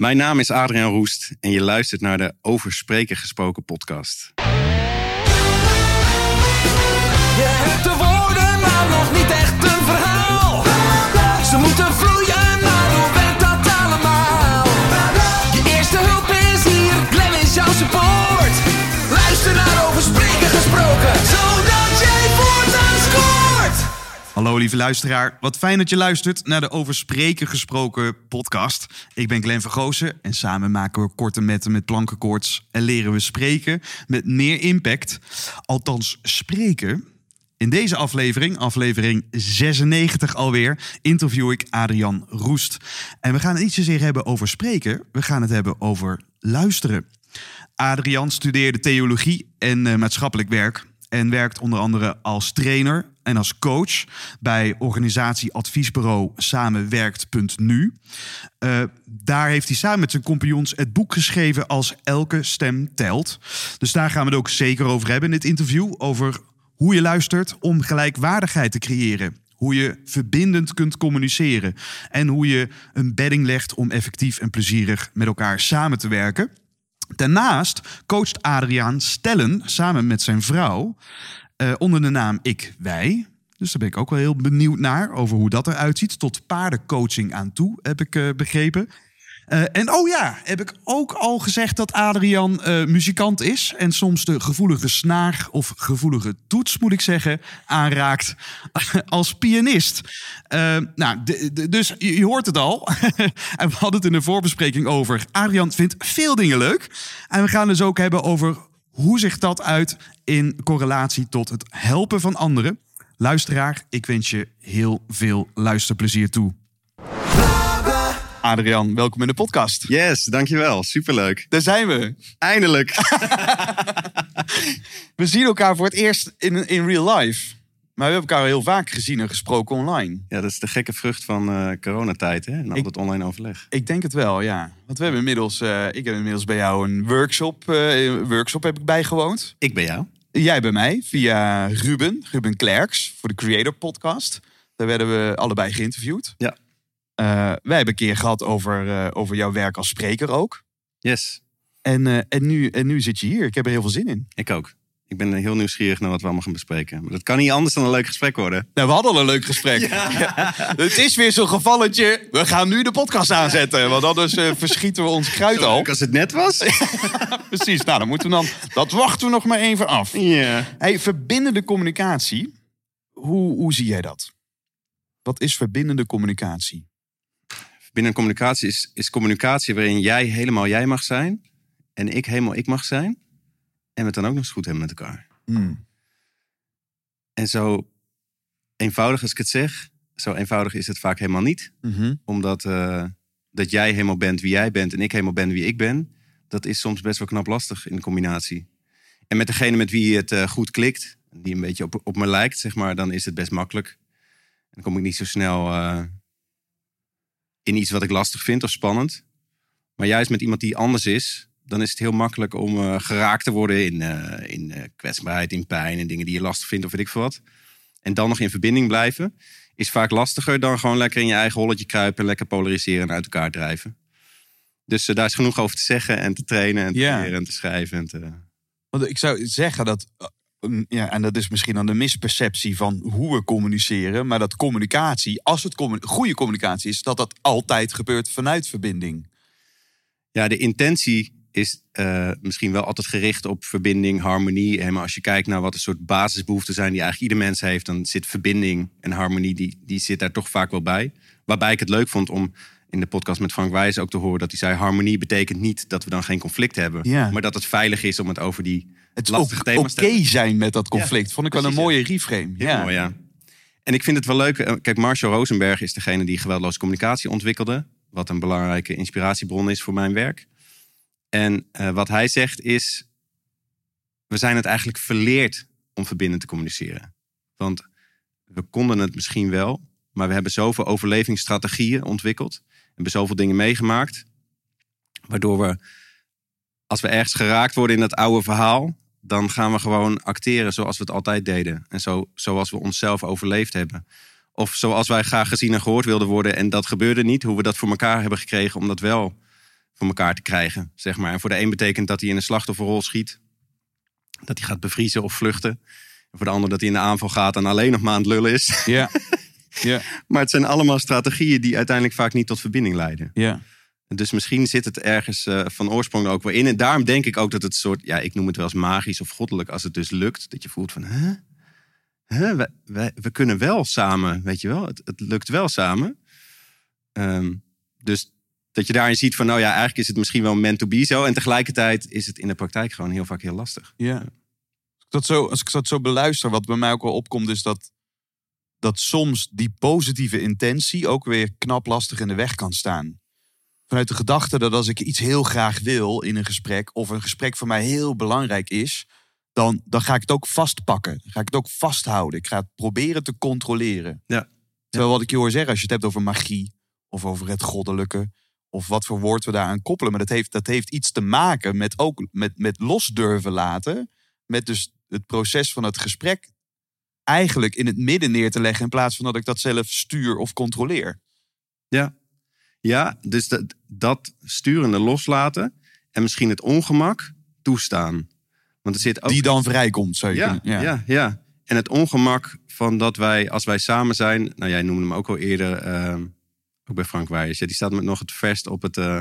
Mijn naam is Adriaan Roest en je luistert naar de Over Spreken Gesproken podcast. Je hebt de woorden, maar nog niet echt een verhaal. Ze moeten Hallo lieve luisteraar, wat fijn dat je luistert naar de Over Spreken gesproken podcast. Ik ben Glenn Vergozen en samen maken we korte metten met plankenkoorts en leren we spreken met meer impact. Althans, spreken. In deze aflevering, aflevering 96 alweer, interview ik Adrian Roest. En we gaan het niet zozeer hebben over spreken, we gaan het hebben over luisteren. Adrian studeerde theologie en eh, maatschappelijk werk en werkt onder andere als trainer en als coach bij organisatieadviesbureau Samenwerkt.nu. Eh, daar heeft hij samen met zijn compagnons het boek geschreven als Elke Stem Telt. Dus daar gaan we het ook zeker over hebben in dit interview. Over hoe je luistert om gelijkwaardigheid te creëren. Hoe je verbindend kunt communiceren. En hoe je een bedding legt om effectief en plezierig met elkaar samen te werken. Daarnaast coacht Adriaan Stellen samen met zijn vrouw eh, onder de naam Ik Wij. Dus daar ben ik ook wel heel benieuwd naar over hoe dat eruit ziet. Tot paardencoaching aan toe, heb ik eh, begrepen. Eh, en oh ja, heb ik ook al gezegd dat Adriaan eh, muzikant is. En soms de gevoelige snaar of gevoelige toets, moet ik zeggen, aanraakt als pianist. Eh, nou, dus je, je hoort het al. en we hadden het in de voorbespreking over. Adriaan vindt veel dingen leuk. En we gaan dus ook hebben over hoe zich dat uit in correlatie tot het helpen van anderen. Luisteraar, ik wens je heel veel luisterplezier toe. Adrian, welkom in de podcast. Yes, dankjewel. Superleuk. Daar zijn we. Eindelijk. We zien elkaar voor het eerst in, in real life. Maar we hebben elkaar heel vaak gezien en gesproken online. Ja, dat is de gekke vrucht van eh, coronatijd hè? en al Ik- dat online overleg. Ik denk het wel, ja. Want we hebben inmiddels, eh, ik heb inmiddels bij jou een workshop, eh, workshop heb ik bijgewoond. Ik ben jou. Jij bij mij via Ruben, Ruben Klerks, voor de Creator Podcast. Daar werden we allebei geïnterviewd. Ja. Eh, wij hebben een keer gehad over, eh, over jouw werk als spreker ook. Yes, En, eh, en, nu, en nu zit je hier. Ik heb er heel veel zin in. ik ook. Ik ben heel nieuwsgierig naar wat we allemaal gaan bespreken. Maar dat kan niet anders dan een leuk gesprek worden. Nou, we hadden al een leuk gesprek. Ja. Het is weer zo'n gevalletje. We gaan nu de podcast aanzetten. Want anders verschieten we ons kruid al. Als het net was. Precies. Nou, dan moeten we dan. Dat wachten we nog maar even af. ja. Hey, verbindende communicatie. Hoe, hoe zie jij dat? Wat is verbindende communicatie? Binnen communicatie is, is communicatie waarin jij helemaal jij mag zijn. En ik helemaal ik mag zijn. En we het dan ook nog eens goed hebben met elkaar. Hmm. En zo eenvoudig als ik het zeg, zo eenvoudig is het vaak helemaal niet. Mhm. Omdat eh, dat jij helemaal bent wie jij bent en ik helemaal ben wie ik ben. Dat is soms best wel knap lastig in de combinatie. En met degene met wie het eh, goed klikt, die een beetje op, op me lijkt, zeg maar, dan is het best makkelijk. Dan kom ik niet zo snel eh, in iets wat ik lastig vind of spannend. Maar juist met iemand die anders is, dan is het heel makkelijk om eh, geraakt te worden in, eh, in eh, kwetsbaarheid, in pijn en dingen die je lastig vindt of weet ik veel wat. En dan nog in verbinding blijven is vaak lastiger dan gewoon lekker in je eigen holletje kruipen, lekker polariseren en uit elkaar drijven. Dus daar is genoeg over te zeggen en te trainen en te leren en te schrijven. En te... Want ik zou zeggen dat. Ja, en dat is misschien dan de misperceptie van hoe we communiceren. Maar dat communicatie, als het goede communicatie is, dat dat altijd gebeurt vanuit verbinding. Ja, de intentie is eh, misschien wel altijd gericht op verbinding, harmonie. En maar als je kijkt naar wat een soort basisbehoeften zijn die eigenlijk ieder mens heeft, dan zit verbinding en harmonie, die, die zit daar toch vaak wel bij. Waarbij ik het leuk vond om in de podcast met Frank Wijs ook te horen dat hij zei: harmonie betekent niet dat we dan geen conflict hebben, Ja. maar dat het veilig is om het over die Het ook oké zijn met dat conflict. Ja, Vond ik wel een mooie reframe. Ja. mooi, ja. En ik vind het wel leuk. eh, Kijk, Marshall Rosenberg is degene die geweldloze communicatie ontwikkelde. Wat een belangrijke inspiratiebron is voor mijn werk. En eh, wat hij zegt is... We zijn het eigenlijk verleerd om verbindend te communiceren. Want we konden het misschien wel. Maar we hebben zoveel overlevingsstrategieën ontwikkeld. We hebben zoveel dingen meegemaakt. Waardoor we, als we ergens geraakt worden in dat oude verhaal... dan gaan we gewoon acteren zoals we het altijd deden. En zo, zoals we onszelf overleefd hebben. Of zoals wij graag gezien en gehoord wilden worden. En dat gebeurde niet. Hoe we dat voor elkaar hebben gekregen om dat wel voor elkaar te krijgen, zeg maar. En voor de een betekent dat hij in een slachtofferrol schiet. Dat hij gaat bevriezen of vluchten. En voor de ander dat hij in de aanval gaat en alleen nog maar aan het lullen is. Ja. ja. Maar het zijn allemaal strategieën die uiteindelijk vaak niet tot verbinding leiden. Ja. Dus misschien zit het ergens eh, van oorsprong ook wel in. En daarom denk ik ook dat het soort, ja, ik noem het wel eens magisch of goddelijk als het dus lukt. Dat je voelt van, hè? Hè? We, we, kunnen wel samen, weet je wel. Het, het lukt wel samen. Ehm, dus dat je daarin ziet van, nou ja, eigenlijk is het misschien wel meant to be zo. En tegelijkertijd is het in de praktijk gewoon heel vaak heel lastig. Ja. Dat zo, als ik dat zo beluister, wat bij mij ook wel opkomt, is dat, dat soms die positieve intentie ook weer knap lastig in de weg kan staan. Vanuit de gedachte dat als ik iets heel graag wil in een gesprek, of een gesprek voor mij heel belangrijk is, dan, dan ga ik het ook vastpakken. Dan ga ik het ook vasthouden. Ik ga het proberen te controleren. Ja. Terwijl wat ik je hoor zeggen, als je het hebt over magie, of over het goddelijke, of wat voor woord we daaraan koppelen. Maar dat heeft, dat heeft iets te maken met ook met, met los durven laten. Met dus het proces van het gesprek eigenlijk in het midden neer te leggen. In plaats van dat ik dat zelf stuur of controleer. Ja, ja dus dat, dat sturende loslaten en misschien het ongemak toestaan. Want er zit ook... Die dan vrijkomt, zou je ja, kunnen- ja. Ja, ja. En het ongemak van dat wij, als wij samen zijn... Nou, jij noemde hem ook al eerder, ehm, ook bij Frank Wijers. Ja, die staat met nog het verst op het eh,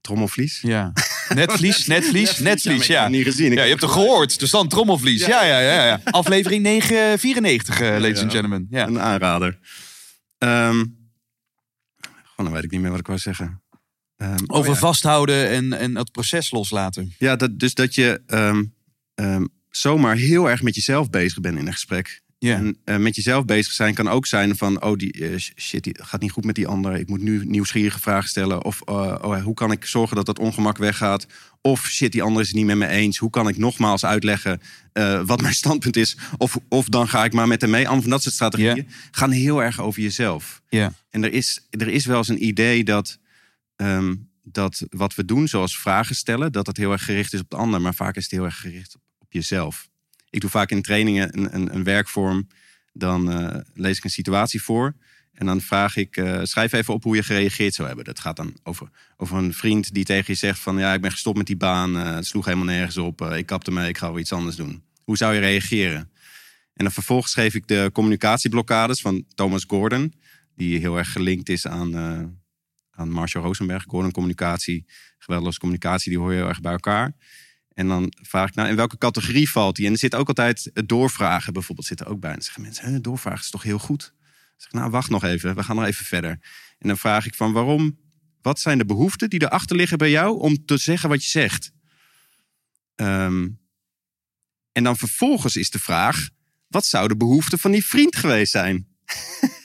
trommelvlies. Ja. Netvlies, netvlies, netvlies, Ja, ja. niet gezien. Ja, je hebt het gehoord. Er stond trommelvlies. Ja, ja, ja. ja. Aflevering 994, eh, ladies and gentlemen. Ja. Een aanrader. Ehm gewoon, dan weet ik niet meer wat ik wou zeggen. Ehm, oh Over ja. vasthouden en, en het proces loslaten. Ja, dat, dus dat je ehm, ehm, zomaar heel erg met jezelf bezig bent in een gesprek. En eh, met jezelf bezig zijn kan ook zijn van... oh, die, eh, shit, die gaat niet goed met die ander. Ik moet nu nieuwsgierige vragen stellen. Of eh, oh, hoe kan ik zorgen dat dat ongemak weggaat? Of shit, die ander is het niet met me eens. Hoe kan ik nogmaals uitleggen wat mijn standpunt is? Of, of dan ga ik maar met hem mee. Allemaal van dat soort strategieën gaan heel erg over jezelf. Ja. En er is, er is wel eens een idee dat, ehm, dat wat we doen, zoals vragen stellen, dat dat heel erg gericht is op de ander, maar vaak is het heel erg gericht op jezelf. Ik doe vaak in trainingen een, een, een werkvorm, dan eh, lees ik een situatie voor en dan vraag ik, eh, schrijf even op hoe je gereageerd zou hebben. Dat gaat dan over, over een vriend die tegen je zegt van, ja, ik ben gestopt met die baan, eh, het sloeg helemaal nergens op, ik kapte mee, ik ga wel iets anders doen. Hoe zou je reageren? En dan vervolgens geef ik de communicatieblokkades van Thomas Gordon, die heel erg gelinkt is aan, aan Marshall Rosenberg. Gordon communicatie, geweldloze communicatie, die hoor je heel erg bij elkaar. En dan vraag ik, nou, in welke categorie valt die? En er zit ook altijd doorvragen bijvoorbeeld zit er ook bij. En zeggen mensen, "Hè, doorvragen is toch heel goed? Zeg nou, wacht nog even, we gaan nog even verder. En dan vraag ik van, waarom, wat zijn de behoeften die erachter liggen bij jou om te zeggen wat je zegt? Ehm, en dan vervolgens is de vraag, wat zou de behoefte van die vriend geweest zijn?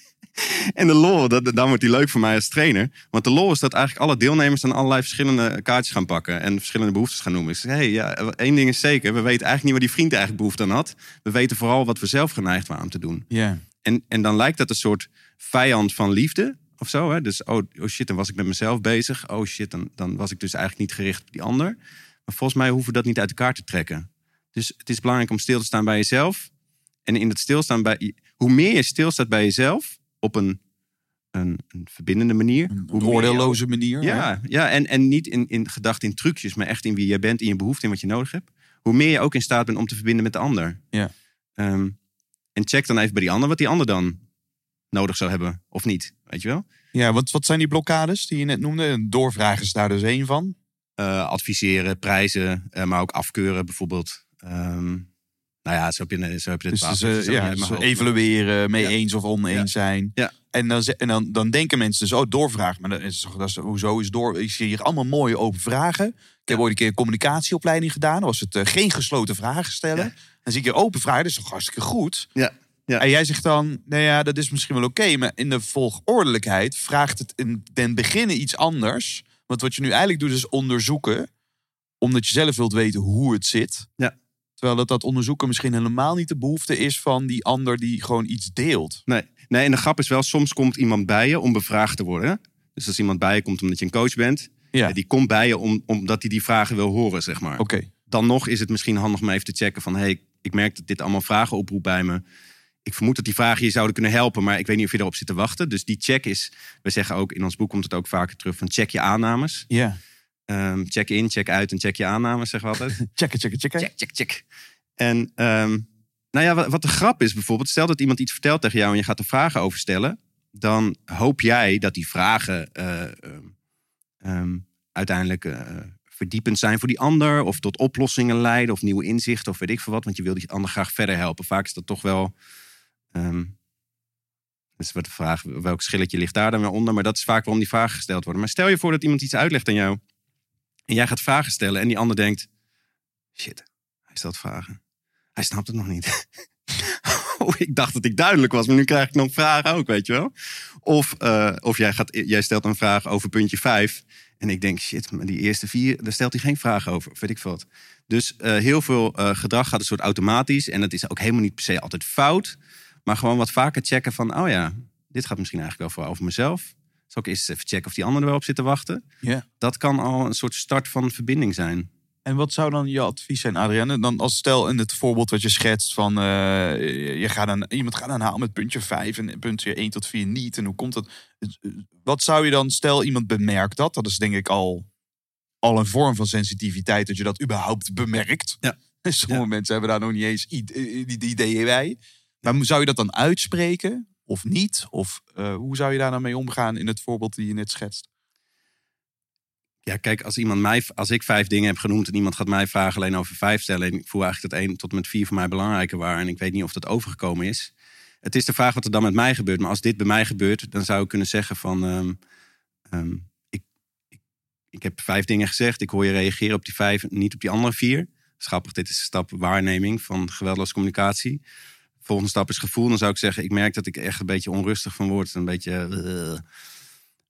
En de lol, dat, dan wordt die leuk voor mij als trainer. Want de lol is dat eigenlijk alle deelnemers dan allerlei verschillende kaartjes gaan pakken. En verschillende behoeftes gaan noemen. Ik zeg, hey, ja, één ding is zeker. We weten eigenlijk niet waar die vriend eigenlijk behoefte aan had. We weten vooral wat we zelf geneigd waren om te doen. Ja. En, en dan lijkt dat een soort vijand van liefde of zo. Hè? Dus, oh, oh shit, dan was ik met mezelf bezig. Oh shit, dan, dan was ik dus eigenlijk niet gericht op die ander. Maar volgens mij hoeven we dat niet uit elkaar te trekken. Dus het is belangrijk om stil te staan bij jezelf. En in dat stilstaan bij... Hoe meer je stilstaat bij jezelf op een, een, een verbindende manier... Een hoe oordeelloze manier. ja, ja en, en niet in, in gedachten in trucjes, maar echt in wie jij bent, in je behoefte, in wat je nodig hebt. Hoe meer je ook in staat bent om te verbinden met de ander. Ja. Ehm, en check dan even bij die ander wat die ander dan nodig zou hebben, of niet. Weet je wel? Ja, wat, wat zijn die blokkades die je net noemde? Doorvragen is daar dus één van. Eh, adviseren, prijzen, eh, maar ook afkeuren bijvoorbeeld. Ehm, nou ja, zo heb je, zo heb je het Dus, ja, mijn dus hoofd. evalueren, mee Ja. eens of oneens zijn. Ja. En, dan, en dan, dan denken mensen dus, oh, doorvragen. Maar dat is, dat is, hoezo is door... Ik zie hier allemaal mooie open vragen. Ik heb ooit een keer een communicatieopleiding gedaan. Dan was het eh, geen gesloten vragen stellen. Ja. Dan zie ik hier open vragen, dat is toch hartstikke goed. Ja, ja. En jij zegt dan, nou ja, dat is misschien wel oké. maar in de volgordelijkheid vraagt het in den beginnen iets anders. Want wat je nu eigenlijk doet is onderzoeken. Omdat je zelf wilt weten hoe het zit. Ja. Terwijl dat, dat onderzoeken misschien helemaal niet de behoefte is van die ander die gewoon iets deelt. Nee. nee, en de grap is wel, soms komt iemand bij je om bevraagd te worden. Dus als iemand bij je komt omdat je een coach bent, Ja, die komt bij je om, omdat hij die vragen wil horen, zeg maar. oké. dan nog is het misschien handig om even te checken van... hey, ik merk dat dit allemaal vragen oproept bij me. ik vermoed dat die vragen je zouden kunnen helpen, maar ik weet niet of je erop zit te wachten. Dus die check is, we zeggen ook in ons boek komt het ook vaker terug van check je aannames. Ja. Ehm, check in, check uit en check je aannames, zeggen we altijd. Checken, checken, checken. check, check, check. En ehm, nou ja, wat, wat de grap is bijvoorbeeld, stel dat iemand iets vertelt tegen jou en je gaat er vragen over stellen, dan hoop jij dat die vragen eh, ehm, uiteindelijk eh, verdiepend zijn voor die ander, of tot oplossingen leiden, of nieuwe inzichten, of weet ik veel wat, want je wil die ander graag verder helpen. Vaak is dat toch wel. dus wat de vraag, welk schilletje ligt daar dan weer onder? Maar dat is vaak waarom die vragen gesteld worden. Maar stel je voor dat iemand iets uitlegt aan jou. En jij gaat vragen stellen en die ander denkt: shit, hij stelt vragen. Hij snapt het nog niet. oh, ik dacht dat ik duidelijk was, maar nu krijg ik nog vragen ook, weet je wel. Of, eh, of jij, gaat, jij stelt een vraag over puntje 5. En ik denk, shit, maar die eerste vier, daar stelt hij geen vraag over. Of weet ik wat. Dus eh, heel veel eh, gedrag gaat een soort automatisch. En dat is ook helemaal niet per se altijd fout. Maar gewoon wat vaker checken van, oh ja, dit gaat misschien eigenlijk wel voor over mezelf. Zal ik eerst even checken of die ander er wel op zit te wachten. Ja. Dat kan al een soort start van verbinding zijn. En wat zou dan je advies zijn, Adrienne? Dan als stel in het voorbeeld wat je schetst van eh, je gaat aan, iemand gaat aan haal met puntje 5 en puntje 1 tot 4 niet. En hoe komt dat? Wat zou je dan, stel iemand bemerkt dat, dat is denk ik al, al een vorm van sensitiviteit dat je dat überhaupt bemerkt. Ja. Sommige Ja. mensen hebben daar nog niet eens eh, ideeën bij. Maar zou je dat dan uitspreken of niet? Of eh, hoe zou je daar dan mee omgaan in het voorbeeld die je net schetst? Ja, kijk, als, iemand mij, als ik vijf dingen heb genoemd en iemand gaat mij vragen alleen over vijf stellen. En ik voel eigenlijk dat één tot en met vier voor mij belangrijker waren. En ik weet niet of dat overgekomen is. Het is de vraag wat er dan met mij gebeurt. Maar als dit bij mij gebeurt, dan zou ik kunnen zeggen van... ehm, ehm, ik, ik, ik heb vijf dingen gezegd. Ik hoor je reageren op die vijf, niet op die andere vier. Schappig, dit is de stap waarneming van geweldloze communicatie. Volgende stap is gevoel. Dan zou ik zeggen, ik merk dat ik echt een beetje onrustig van word. Een beetje... eh,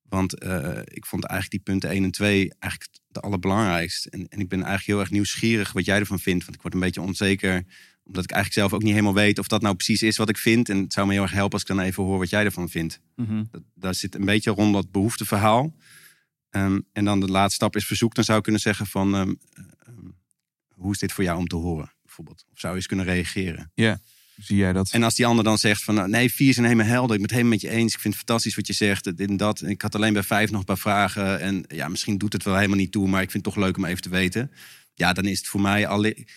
want eh, ik vond eigenlijk die punten 1 en 2 eigenlijk de allerbelangrijkste. En, en ik ben eigenlijk heel erg nieuwsgierig wat jij ervan vindt. Want ik word een beetje onzeker. Omdat ik eigenlijk zelf ook niet helemaal weet of dat nou precies is wat ik vind. En het zou me heel erg helpen als ik dan even hoor wat jij ervan vindt. Dat, daar zit een beetje rond dat behoefteverhaal. Ehm, en dan de laatste stap is verzoek. Dan zou ik kunnen zeggen van... ehm, ehm, hoe is dit voor jou om te horen? Bijvoorbeeld. Of zou je eens kunnen reageren? Hoe zie jij dat? En als die ander dan zegt van nee, vier zijn helemaal helder. Ik ben het helemaal met je eens. Ik vind het fantastisch wat je zegt. Dit en dat. Ik had alleen bij vijf nog een paar vragen. En ja, misschien doet het wel helemaal niet toe. Maar ik vind het toch leuk om even te weten. Ja, dan is het voor mij alleen.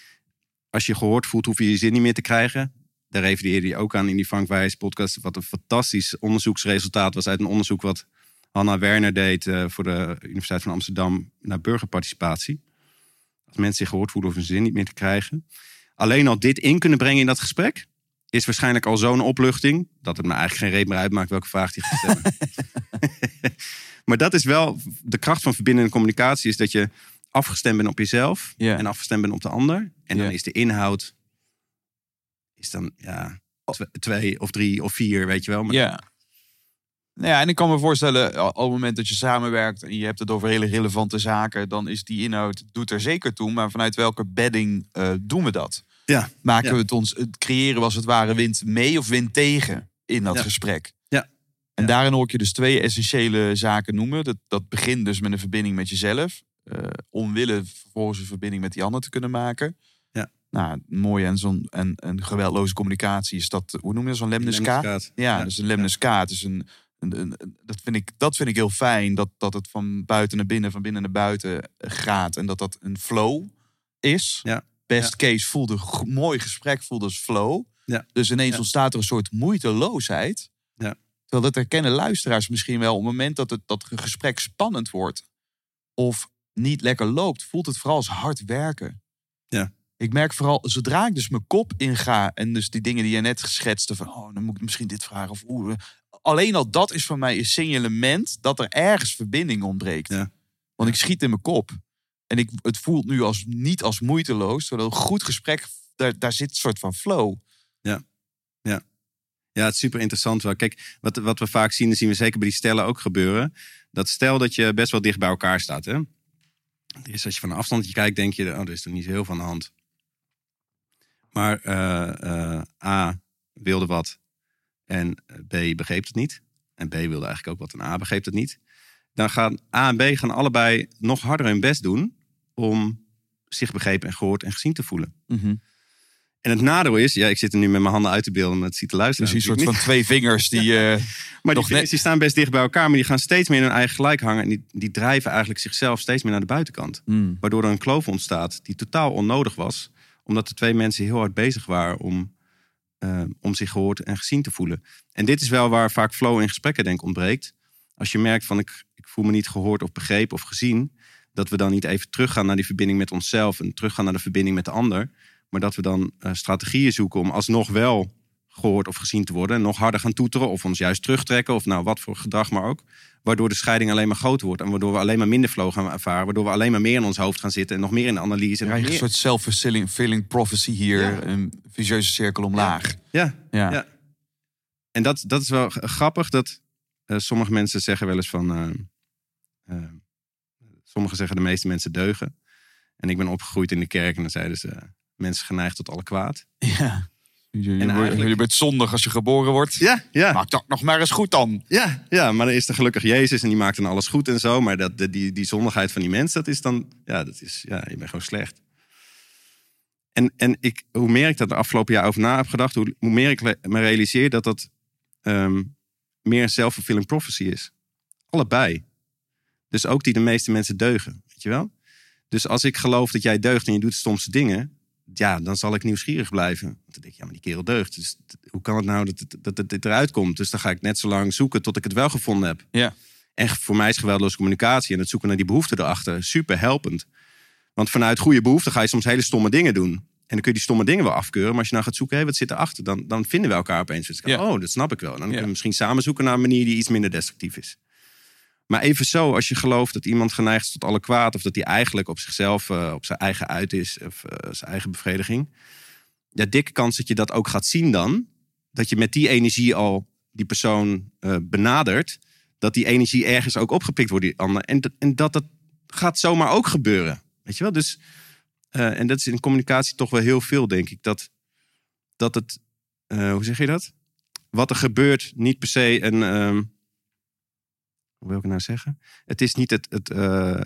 Als je gehoord voelt, hoef je je zin niet meer te krijgen. Daar refereerde je ook aan in die Frank Wijs podcast. Wat een fantastisch onderzoeksresultaat was uit een onderzoek wat Hanna Werner deed eh, voor de Universiteit van Amsterdam naar burgerparticipatie. Als mensen zich gehoord voelen, hoeven ze zin niet meer te krijgen. Alleen al dit in kunnen brengen in dat gesprek is waarschijnlijk al zo'n opluchting dat het me eigenlijk geen reet meer uitmaakt welke vraag die gaat stellen. maar dat is wel de kracht van verbindende communicatie, is dat je afgestemd bent op jezelf en afgestemd bent op de ander. En dan is de inhoud, is dan ja, tw- twee of drie of vier, weet je wel. Maar Ja. Nou ja, en ik kan me voorstellen, al- op het moment dat je samenwerkt en je hebt het over hele relevante zaken, dan is die inhoud, doet er zeker toe. Maar vanuit welke bedding eh, doen we dat? Ja. Maken Ja. we het ons, het creëren we als het ware wind mee of wind tegen in dat Ja. gesprek? Ja. En daarin hoor ik je dus twee essentiële zaken noemen. Dat, dat begint dus met een verbinding met jezelf. eh omwille vervolgens een verbinding met die ander te kunnen maken. Ja. Nou, mooi en zo'n en, en geweldloze communicatie is dat, hoe noem je dat, zo'n lemniska? Lemniscaat. Ja, Ja. dus een lemniskaat is een, een, een- een- dat, vind ik, dat vind ik heel fijn. Dat, dat het van buiten naar binnen, van binnen naar buiten eh, gaat. En dat dat een flow is. Ja. Best case voelde mooi gesprek, voelde als flow. Ja. Dus ineens Ja. ontstaat er een soort moeiteloosheid. Ja. Terwijl dat herkennen luisteraars misschien wel. Op het moment dat het dat een gesprek spannend wordt. Of niet lekker loopt, voelt het vooral als hard werken. Ja. Ik merk vooral, zodra ik dus mijn kop inga... en dus die dingen die je net geschetste... van oh, dan moet ik misschien dit vragen of oeh. eh, Alleen al dat is voor mij een signalement... dat er ergens verbinding ontbreekt. Ja. Want ik schiet in mijn kop. En ik, het voelt nu als, niet als moeiteloos. Terwijl een goed gesprek, daar, daar zit een soort van flow. Ja, het is super interessant wel. Kijk, wat, wat we vaak zien, zien we zeker bij die stellen ook gebeuren. Dat stel dat je best wel dicht bij elkaar staat. Hè? Als je van een afstandje kijkt, denk je, oh, er is er niet heel van de hand. Maar eh, eh, A wilde wat en B begreep het niet. En B wilde eigenlijk ook wat en A begreep het niet. Dan gaan A en B gaan allebei nog harder hun best doen om zich begrepen en gehoord en gezien te voelen. En het nadeel is, ja, ik zit er nu met mijn handen uit te beelden, maar het ziet te luisteren. Dus een soort van twee vingers die... eh. Maar die vingers staan best dicht bij elkaar, maar die gaan steeds meer in hun eigen gelijk hangen. En die, die drijven eigenlijk zichzelf steeds meer naar de buitenkant. hmm. Waardoor er een kloof ontstaat die totaal onnodig was. Omdat de twee mensen heel hard bezig waren om, eh, om zich gehoord en gezien te voelen. En dit is wel waar vaak flow in gesprekken denk ik ontbreekt. Als je merkt van ik, ik voel me niet gehoord of begrepen of gezien. Dat we dan niet even teruggaan naar die verbinding met onszelf. En teruggaan naar de verbinding met de ander. Maar dat we dan eh, strategieën zoeken om alsnog wel gehoord of gezien te worden. En nog harder gaan toeteren of ons juist terugtrekken. Of nou wat voor gedrag maar ook. Waardoor de scheiding alleen maar groter wordt. En waardoor we alleen maar minder flow gaan ervaren. Waardoor we alleen maar meer in ons hoofd gaan zitten. En nog meer in de analyse. Een soort self-fulfilling fulfilling prophecy hier. Ja. Een vicieuze cirkel omlaag. Ja, Ja. Ja. En dat, dat is wel grappig. Dat eh, sommige mensen zeggen wel eens van... eh, sommigen zeggen de meeste mensen deugen. En ik ben opgegroeid in de kerk. En dan zeiden ze... mensen geneigd tot alle kwaad. Ja. En eigenlijk- je bent zondig als je geboren wordt. Ja, ja. Maak dat nog maar eens goed dan. Ja, ja, maar dan is er gelukkig Jezus en die maakt dan alles goed en zo. Maar dat, die, die zondigheid van die mens, dat is dan, ja, dat is, ja, je bent gewoon slecht. En, en ik, hoe meer ik dat de afgelopen jaar over na heb gedacht, hoe, hoe meer ik me realiseer dat dat ehm, meer een self-fulfilling prophecy is. Allebei. Dus ook die de meeste mensen deugen, weet je wel? Dus als ik geloof dat jij deugt en je doet de stomste dingen, ja, dan zal ik nieuwsgierig blijven. Want dan denk ik, ja, maar die kerel deugt. Dus hoe kan het nou dat het, dat dit eruit komt? Dus dan ga ik net zo lang zoeken tot ik het wel gevonden heb. Ja. En voor mij is geweldloze communicatie en het zoeken naar die behoefte erachter super helpend. Want vanuit goede behoefte ga je soms hele stomme dingen doen. En dan kun je die stomme dingen wel afkeuren. Maar als je nou gaat zoeken, hé, wat zit erachter? Dan, dan vinden we elkaar opeens. Dus ik, Ja. Oh, dat snap ik wel. Dan kunnen we misschien samen zoeken naar een manier die iets minder destructief is. Maar even zo, als je gelooft dat iemand geneigd is tot alle kwaad... of dat hij eigenlijk op zichzelf, eh, op zijn eigen uit is... of eh, zijn eigen bevrediging... ja, dikke kans dat je dat ook gaat zien dan. Dat je met die energie al die persoon eh, benadert... dat die energie ergens ook opgepikt wordt die ander. En, en dat dat gaat zomaar ook gebeuren. Weet je wel? Dus, en dat is in communicatie toch wel heel veel, denk ik. Dat, dat het, hoe zeg je dat? Wat er gebeurt, niet per se een... hoe wil ik het nou zeggen? Het is niet het... het eh,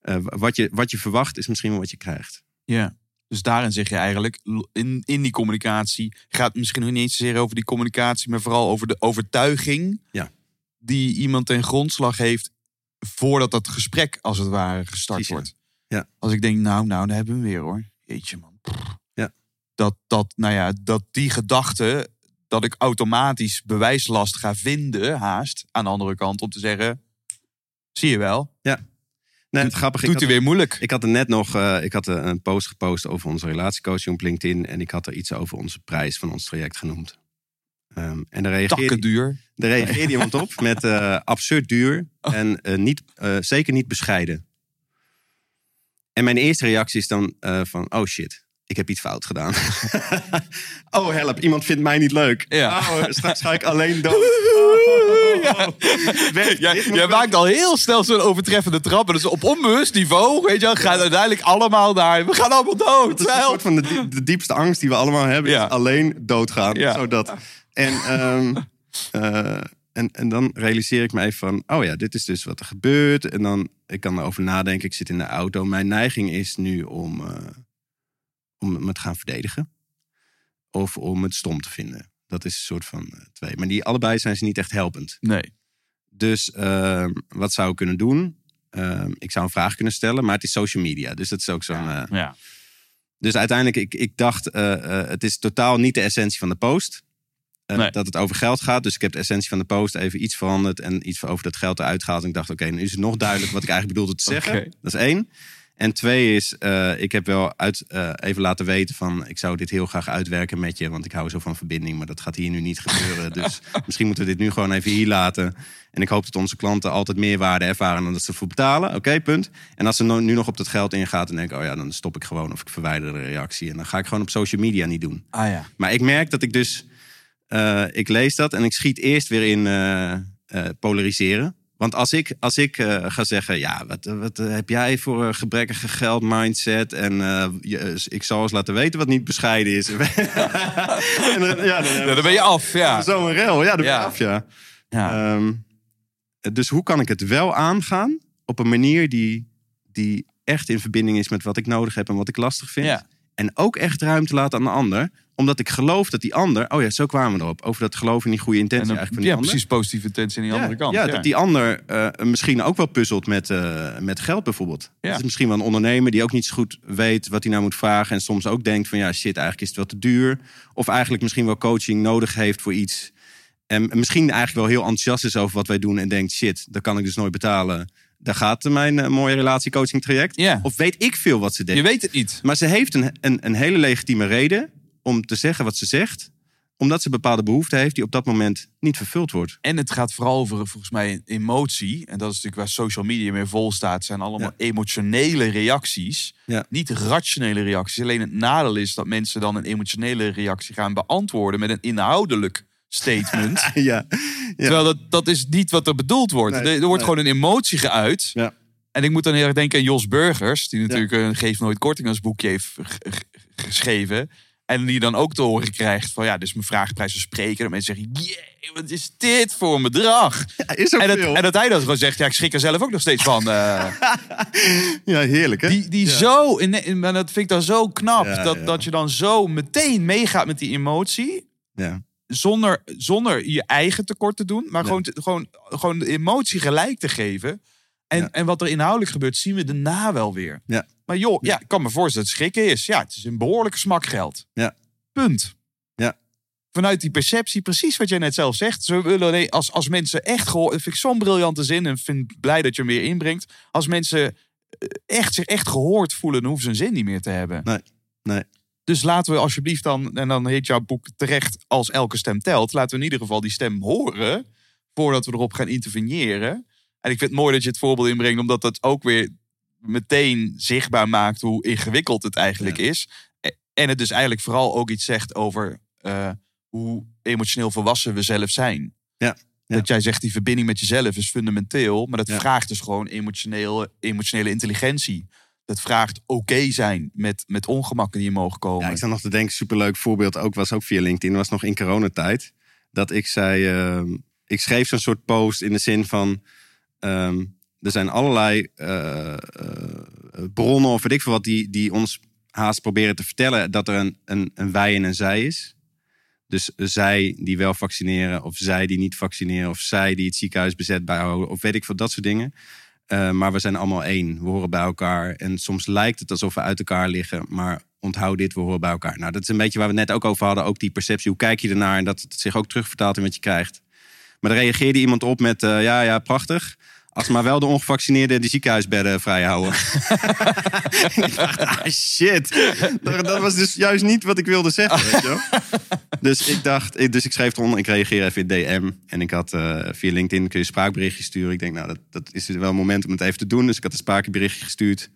eh, wat, je, wat je verwacht is misschien wel wat je krijgt. Ja. Dus daarin zeg je eigenlijk, in, in die communicatie gaat het misschien nog niet eens zozeer over die communicatie, maar vooral over de overtuiging Ja. die iemand ten grondslag heeft voordat dat gesprek als het ware gestart Precies, wordt. Ja. Als ik denk, nou, nou, daar hebben we hem weer hoor. Jeetje man. Ja. Dat, dat, nou ja, dat die gedachte, dat ik automatisch bewijslast ga vinden, haast, aan de andere kant, om te zeggen, zie je wel, Nee, het grappige, doet hij weer moeilijk. ik had er net nog eh, ik had er een post gepost over onze relatiecoaching op LinkedIn. En ik had er iets over onze prijs van ons traject genoemd. Ehm, en daar reageerde, duur. daar reageerde iemand op met eh, absurd duur en eh, niet, eh, zeker niet bescheiden. En mijn eerste reactie is dan eh, van, oh shit, ik heb iets fout gedaan. oh help, iemand vindt mij niet leuk. Ja. Oh, straks ga ik alleen dood. Oh, Ja. Werkt Jij, dit nog jij maakt al heel snel zo'n overtreffende trap. Dus op onbewust niveau, weet je wel, gaan uiteindelijk allemaal naar... We gaan allemaal dood. Het is een soort van de, die- de diepste angst die we allemaal hebben. Ja. Is alleen doodgaan. Ja. Zodat. En, ehm, eh, en, en dan realiseer ik me even van... Oh ja, dit is dus wat er gebeurt. En dan ik kan erover nadenken. Ik zit in de auto. Mijn neiging is nu om, eh, om me te gaan verdedigen. Of om het stom te vinden. Dat is een soort van eh, twee. Maar die allebei zijn ze niet echt helpend. Nee. Dus ehm, wat zou ik kunnen doen? Ehm, ik zou een vraag kunnen stellen. Maar het is social media. Dus dat is ook zo'n... eh, Ja. dus uiteindelijk, ik, ik dacht, eh, eh, het is totaal niet de essentie van de post. Eh, Nee. Dat het over geld gaat. Dus ik heb de essentie van de post even iets veranderd. En iets over dat geld eruit gehaald. En ik dacht, oké, nu is het nog duidelijk wat ik eigenlijk bedoelde te zeggen. Dat is één. En twee is, eh, ik heb wel uit, eh, even laten weten van... ik zou dit heel graag uitwerken met je. Want ik hou zo van verbinding. Maar dat gaat hier nu niet gebeuren. Dus misschien moeten we dit nu gewoon even hier laten. En ik hoop dat onze klanten altijd meer waarde ervaren... dan dat ze ervoor betalen. Oké, punt. En als ze no- nu nog op dat geld ingaat... dan denk ik, oh ja, dan stop ik gewoon. Of ik verwijder de reactie. En dan ga ik gewoon op social media niet doen. Ah ja. Maar ik merk dat ik dus... eh, ik lees dat en ik schiet eerst weer in polariseren. Want als ik, als ik eh, ga zeggen... Ja, wat, wat eh, heb jij voor een gebrekkige geld mindset? En eh, je- ik zal eens laten weten wat niet bescheiden is. en dan, ja, dan, Ja, dan ben je af, ja. Zo'n rel, ja, dat Ja. ja. af, ja. ja. Ehm, dus hoe kan ik het wel aangaan op een manier die, die echt in verbinding is met wat ik nodig heb en wat ik lastig vind? En ook echt ruimte laten aan de ander. Omdat ik geloof dat die ander... Oh ja, zo kwamen we erop. Over dat geloof in die goede En intentie dan, eigenlijk van ja, ander. precies positieve intentie aan die andere kant. Ja, dat die ander eh, misschien ook wel puzzelt met, eh, met geld bijvoorbeeld. Ja. Is misschien wel een ondernemer die ook niet zo goed weet wat hij nou moet vragen. En soms ook denkt van ja, shit, eigenlijk is het wel te duur. Of eigenlijk misschien wel coaching nodig heeft voor iets. En misschien eigenlijk wel heel enthousiast is over wat wij doen. En denkt shit, dat kan ik dus nooit betalen. Daar gaat mijn eh, mooie relatiecoaching traject. Ja. Of weet ik veel wat ze denkt. Je weet het niet. Maar ze heeft een, een, een hele legitieme reden om te zeggen wat ze zegt. Omdat ze bepaalde behoefte heeft die op dat moment niet vervuld wordt. En het gaat vooral over volgens mij emotie. En dat is natuurlijk waar social media meer vol staat. Zijn allemaal emotionele reacties. Ja. Niet rationele reacties. Alleen het nadeel is dat mensen dan een emotionele reactie gaan beantwoorden met een inhoudelijk statement. Ja, ja. Terwijl dat, dat is niet wat er bedoeld wordt. Nee, er, wordt nee. gewoon een emotie geuit. Ja. En ik moet dan heel erg denken aan Jos Burgers. Die natuurlijk een Geef Nooit Korting als boekje heeft geschreven. En die dan ook te horen krijgt van ja, is mijn vraagprijs spreken. En mensen zeggen, jee, wat is dit voor een bedrag? is ook En dat, veel. en dat hij dan gewoon zegt, ja, ik schrik er zelf ook nog steeds van. eh. Ja, heerlijk hè? die die Ja. zo, in, in- maar dat vind ik dan zo knap. Ja, dat, dat je dan zo meteen meegaat met die emotie. Ja. Zonder, zonder je eigen tekort te doen. Maar gewoon, gewoon, gewoon de emotie gelijk te geven. En, en wat er inhoudelijk gebeurt, zien we daarna wel weer. Ja. Maar joh, ja, ik kan me voorstellen dat het schrikken is. Ja, het is een behoorlijke smakgeld. Ja. Punt. Ja. Vanuit die perceptie, precies wat jij net zelf zegt. Ze willen alleen- als, als mensen echt gehoord... Dat vind ik zo'n briljante zin en vind blij dat je hem weer inbrengt. Als mensen eh, echt, zich echt gehoord voelen, dan hoeven ze een zin niet meer te hebben. Nee, nee. Dus laten we alsjeblieft dan, en dan heet jouw boek terecht als elke stem telt. Laten we in ieder geval die stem horen voordat we erop gaan interveneren. En ik vind het mooi dat je het voorbeeld inbrengt, omdat dat ook weer meteen zichtbaar maakt hoe ingewikkeld het eigenlijk Ja. is. E- En het dus eigenlijk vooral ook iets zegt over eh, hoe emotioneel volwassen we zelf zijn. Ja, ja. Dat jij zegt, die verbinding met jezelf is fundamenteel, maar dat Ja. vraagt dus gewoon emotioneel, emotionele intelligentie. Dat vraagt oké zijn met, met ongemakken die er mogen komen. Ja, ik zat nog te denken, superleuk voorbeeld ook was ook via LinkedIn. was nog in coronatijd. Dat ik zei, ehm, ik schreef zo'n soort post in de zin van, ehm, er zijn allerlei eh, eh, bronnen of weet ik veel wat die, die ons haast proberen te vertellen dat er een, een, een wij en een zij is. Dus zij die wel vaccineren, of zij die niet vaccineren, of zij die het ziekenhuis bezet bijhouden, of weet ik veel, dat soort dingen. Eh, maar we zijn allemaal één. We horen bij elkaar. En soms lijkt het alsof we uit elkaar liggen. Maar onthoud dit, we horen bij elkaar. Nou, dat is een beetje waar we net ook over hadden. Ook die perceptie. Hoe kijk je ernaar? En dat het zich ook terugvertaalt in wat je krijgt. Maar daar reageerde iemand op met... ja, ja, prachtig. Als maar wel de ongevaccineerden die ziekenhuisbedden vrij houden. En ik dacht, ah shit. Dat, dat was dus juist niet wat ik wilde zeggen. Weet je? Dus ik dacht, ik- dus ik schreef eronder, ik reageer even in DM. En ik had eh, via LinkedIn kun je spraakberichtje sturen. Ik denk, nou, dat, dat is wel een moment om het even te doen. Dus ik had een spraakberichtje gestuurd.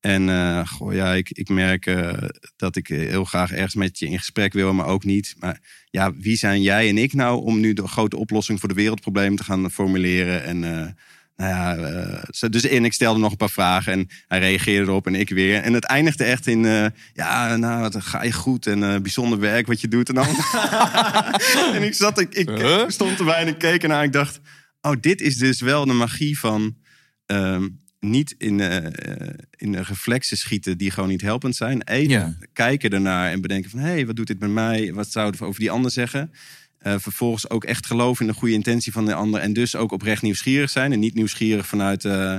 En eh, goh, ja, ik, ik merk eh, dat ik heel graag ergens met je in gesprek wil, maar ook niet. Maar ja, wie zijn jij en ik nou om nu de grote oplossing voor de wereldproblemen te gaan formuleren? En nou ja, eh, dus en ik stelde nog een paar vragen en hij reageerde erop en ik weer. En het eindigde echt in, eh, ja, nou, wat ga je goed en eh, bijzonder werk wat je doet. En, dan. en ik zat, ik, ik Huh? stond erbij en ik keek ernaar en ik dacht, oh, dit is dus wel de magie van ehm, niet in, eh, in de reflexen schieten die gewoon niet helpend zijn. Even Ja. kijken ernaar en bedenken van... hé, hey, wat doet dit met mij? Wat zou het over die ander zeggen? Eh, vervolgens ook echt geloven in de goede intentie van de ander... en dus ook oprecht nieuwsgierig zijn. En niet nieuwsgierig vanuit... eh,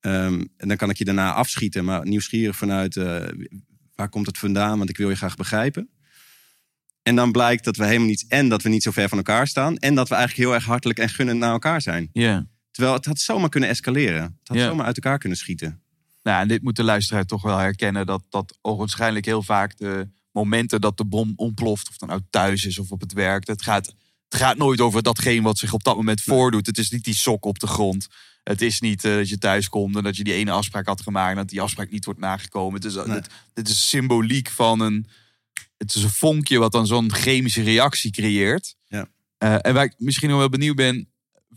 ehm, en dan kan ik je daarna afschieten... maar nieuwsgierig vanuit... eh, waar komt het vandaan? Want ik wil je graag begrijpen. En dan blijkt dat we helemaal niet... en dat we niet zo ver van elkaar staan... en dat we eigenlijk heel erg hartelijk en gunnend naar elkaar zijn. Ja. Terwijl het had zomaar kunnen escaleren. Het had zomaar uit elkaar kunnen schieten. Nou, en dit moet de luisteraar toch wel herkennen. Dat, dat waarschijnlijk heel vaak de momenten dat de bom ontploft. Of dan nou thuis is of op het werk. Het gaat, het gaat nooit over datgene wat zich op dat moment voordoet. Het is niet die sok op de grond. Het is niet eh, dat je thuis komt en dat je die ene afspraak had gemaakt. En dat die afspraak niet wordt nagekomen. Het is, Nee. dit, dit is symboliek van een... Het is een vonkje wat dan zo'n chemische reactie creëert. Ja. Eh, en waar ik misschien nog wel benieuwd ben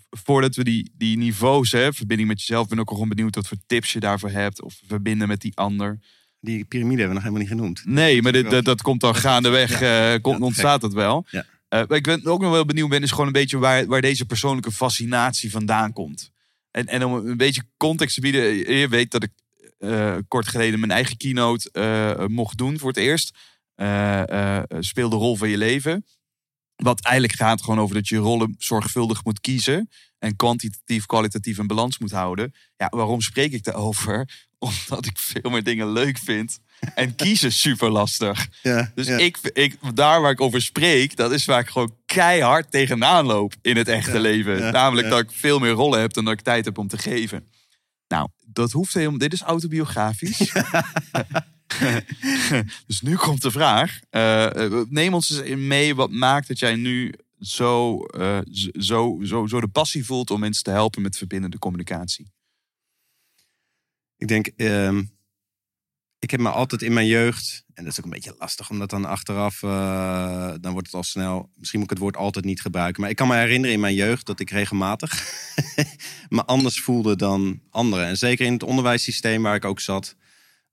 voordat we die, die niveaus, hè, verbinding met jezelf, ben ik ook gewoon benieuwd wat voor tips je daarvoor hebt. Of verbinden met die ander. Die piramide hebben we nog helemaal niet genoemd. Nee, maar dit, dat, dat komt dan gaandeweg, Ja. eh, komt, Ja, ontstaat dat wel. Ja. Eh, ik ben ook nog wel benieuwd ben, is gewoon een beetje waar, waar deze persoonlijke fascinatie vandaan komt. En, en om een beetje context te bieden, je weet dat ik eh, kort geleden mijn eigen keynote eh, mocht doen voor het eerst. Eh, eh, speel de rol van je leven. Wat eigenlijk gaat gewoon over dat je rollen zorgvuldig moet kiezen. En kwantitatief, kwalitatief een balans moet houden. Ja, waarom spreek ik daarover? Omdat ik veel meer dingen leuk vind. En kiezen super lastig. Ja, Dus ja. ik, ik, daar waar ik over spreek, dat is waar ik gewoon keihard tegenaan loop in het echte Ja, leven. Namelijk dat ik veel meer rollen heb dan dat ik tijd heb om te geven. Nou, dat hoeft helemaal. Dit is autobiografisch. dus nu komt de vraag. eh, eh, neem ons eens in mee. Wat maakt dat jij nu zo, z- zo, zo, zo de passie voelt om mensen te helpen met verbindende communicatie? Ik denk, ehm, ik heb me altijd in mijn jeugd, en dat is ook een beetje lastig, omdat dan achteraf, eh, dan wordt het al snel, misschien moet ik het woord altijd niet gebruiken, maar ik kan me herinneren in mijn jeugd dat ik regelmatig me anders voelde dan anderen. En zeker in het onderwijssysteem waar ik ook zat,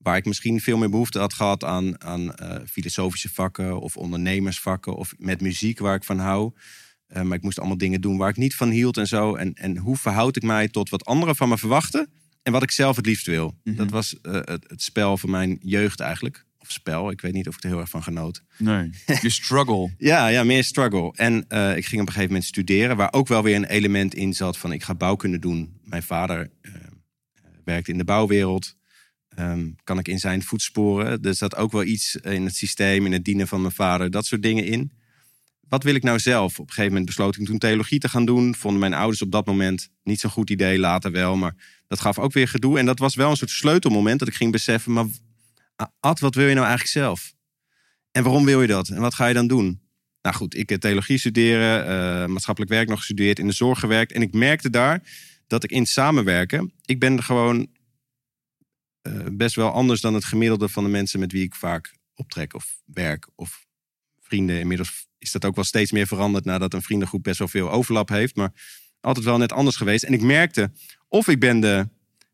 waar ik misschien veel meer behoefte had gehad aan, aan eh, filosofische vakken of ondernemersvakken of met muziek waar ik van hou. Eh, maar ik moest allemaal dingen doen waar ik niet van hield en zo. En, en hoe verhoud ik mij tot wat anderen van me verwachten en wat ik zelf het liefst wil? Mhm. Dat was eh, het, het spel van mijn jeugd eigenlijk. Of spel, ik weet niet of ik er heel erg van genoot. Nee. Je struggle. Ja, ja, meer struggle. En ik ging op een gegeven moment studeren, waar ook wel weer een element in zat van ik ga bouwkunde doen. Mijn vader werkte in de bouwwereld. Ehm, kan ik in zijn voetsporen? Er zat ook wel iets in het systeem, in het dienen van mijn vader, dat soort dingen in. Wat wil ik nou zelf? Op een gegeven moment besloot ik toen theologie te gaan doen. Vonden mijn ouders op dat moment niet zo'n goed idee, later wel. Maar dat gaf ook weer gedoe. En dat was wel een soort sleutelmoment dat ik ging beseffen, maar Ad, wat wil je nou eigenlijk zelf? En waarom wil je dat? En wat ga je dan doen? Nou goed, ik heb theologie studeren, eh, maatschappelijk werk nog gestudeerd, in de zorg gewerkt. En ik merkte daar dat ik in samenwerken, ik ben gewoon eh, best wel anders dan het gemiddelde van de mensen met wie ik vaak optrek of werk of vrienden. Inmiddels is dat ook wel steeds meer veranderd nadat een vriendengroep best wel veel overlap heeft, maar altijd wel net anders geweest. En ik merkte of ik ben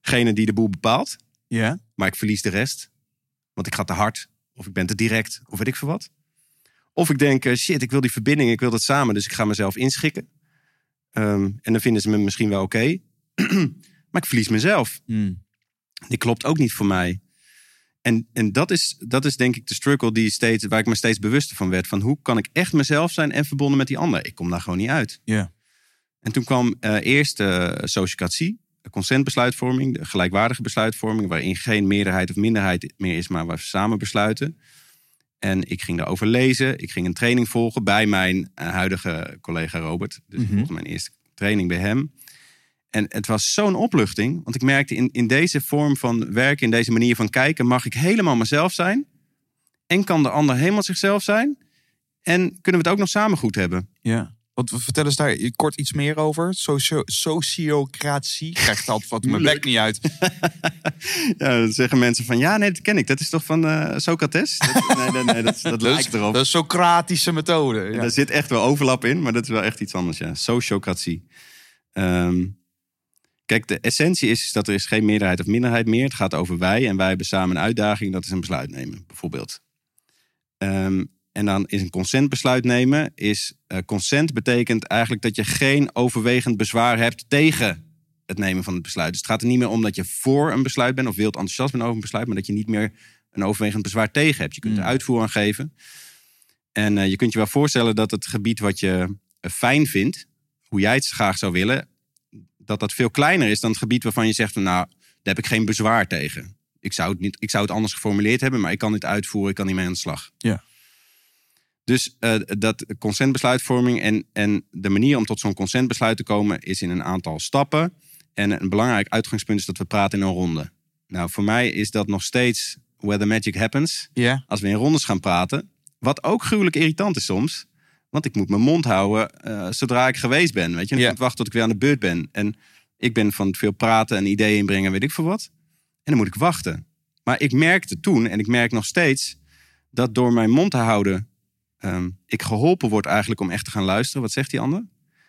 degene die de boel bepaalt, Ja. maar ik verlies de rest. Want ik ga te hard, of ik ben te direct, of weet ik veel wat. Of ik denk, eh, shit, ik wil die verbinding, ik wil dat samen, dus ik ga mezelf inschikken. Ehm, en dan vinden ze me misschien wel oké. maar ik verlies mezelf. Hmm. Die klopt ook niet voor mij. En, en dat, is, dat is denk ik de struggle die steeds, waar ik me steeds bewuster van werd. Van hoe kan ik echt mezelf zijn en verbonden met die ander? Ik kom daar gewoon niet uit. Ja. En toen kwam eh, eerst uh, sociocratie, de consentbesluitvorming, de gelijkwaardige besluitvorming, waarin geen meerderheid of minderheid meer is, maar waar we samen besluiten. En ik ging daarover lezen. Ik ging een training volgen bij mijn eh, huidige collega Robert. Dus ik Mhm. volgde mijn eerste training bij hem. En het was zo'n opluchting, want ik merkte in, in deze vorm van werken, in deze manier van kijken, mag ik helemaal mezelf zijn. En kan de ander helemaal zichzelf zijn. En kunnen we het ook nog samen goed hebben. Ja. Wat, vertel eens daar kort iets meer over. Socio sociocratie. Ik krijg het altijd wat mijn bek niet uit. Ja, dan zeggen mensen van, ja, nee, dat ken ik. Dat is toch van eh, Socrates? Dat, nee, nee, nee, dat, dat lijkt erop. dat is Socratische methode. Ja. Daar zit echt wel overlap in, maar dat is wel echt iets anders, ja. Sociocratie. Ehm, kijk, de essentie is dat er is geen meerderheid of minderheid meer. Het gaat over wij en wij hebben samen een uitdaging. Dat is een besluit nemen, bijvoorbeeld. Ehm, en dan is een consentbesluit nemen. Is, eh, consent betekent eigenlijk dat je geen overwegend bezwaar hebt tegen het nemen van het besluit. Dus het gaat er niet meer om dat je voor een besluit bent of wild enthousiast bent over een besluit, maar dat je niet meer een overwegend bezwaar tegen hebt. Je kunt er Mm. uitvoer aan geven. En eh, je kunt je wel voorstellen dat het gebied wat je eh, fijn vindt, hoe jij het graag zou willen, dat dat veel kleiner is dan het gebied waarvan je zegt, van, nou, daar heb ik geen bezwaar tegen. Ik zou, het niet, ik zou het anders geformuleerd hebben, maar ik kan dit uitvoeren, ik kan niet mee aan de slag. Ja. Dus eh, dat consentbesluitvorming en, en de manier om tot zo'n consentbesluit te komen is in een aantal stappen. En een belangrijk uitgangspunt is dat we praten in een ronde. Nou, voor mij is dat nog steeds where the magic happens Ja. als we in rondes gaan praten. Wat ook gruwelijk irritant is soms. Want ik moet mijn mond houden eh, zodra ik geweest ben. Weet je, En ik moet wachten tot ik weer aan de beurt ben. En ik ben van veel praten en ideeën inbrengen, weet ik veel wat. En dan moet ik wachten. Maar ik merkte toen, en ik merk nog steeds, dat door mijn mond te houden, ehm, ik geholpen word eigenlijk om echt te gaan luisteren. Wat zegt die ander?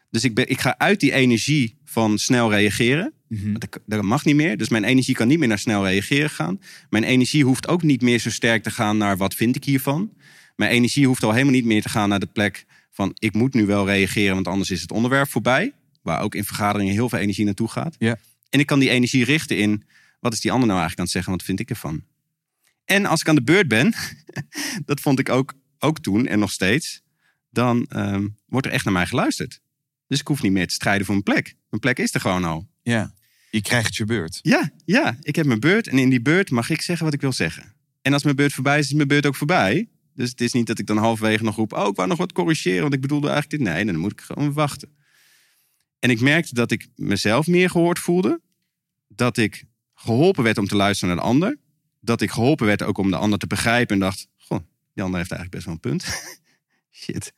Dus ik, ben, ik ga uit die energie van snel reageren. Mhm. Dat, dat mag niet meer. Dus mijn energie kan niet meer naar snel reageren gaan. Mijn energie hoeft ook niet meer zo sterk te gaan naar wat vind ik hiervan. Mijn energie hoeft al helemaal niet meer te gaan naar de plek van ik moet nu wel reageren, want anders is het onderwerp voorbij. Waar ook in vergaderingen heel veel energie naartoe gaat. Ja. En ik kan die energie richten in wat is die ander nou eigenlijk aan het zeggen? Wat vind ik ervan? En als ik aan de beurt ben, dat vond ik ook, ook toen en nog steeds, dan ehm, wordt er echt naar mij geluisterd. Dus ik hoef niet meer te strijden voor mijn plek. Mijn plek is er gewoon al. Ja. Je krijgt je beurt. Ja, ja, ik heb mijn beurt en in die beurt mag ik zeggen wat ik wil zeggen. En als mijn beurt voorbij is, is mijn beurt ook voorbij. Dus het is niet dat ik dan halverwege nog roep, oh, ik wou nog wat corrigeren, want ik bedoelde eigenlijk dit. Nee, dan moet ik gewoon wachten. En ik merkte dat ik mezelf meer gehoord voelde. Dat ik geholpen werd om te luisteren naar de ander. Dat ik geholpen werd ook om de ander te begrijpen en dacht, goh, die ander heeft eigenlijk best wel een punt. Shit.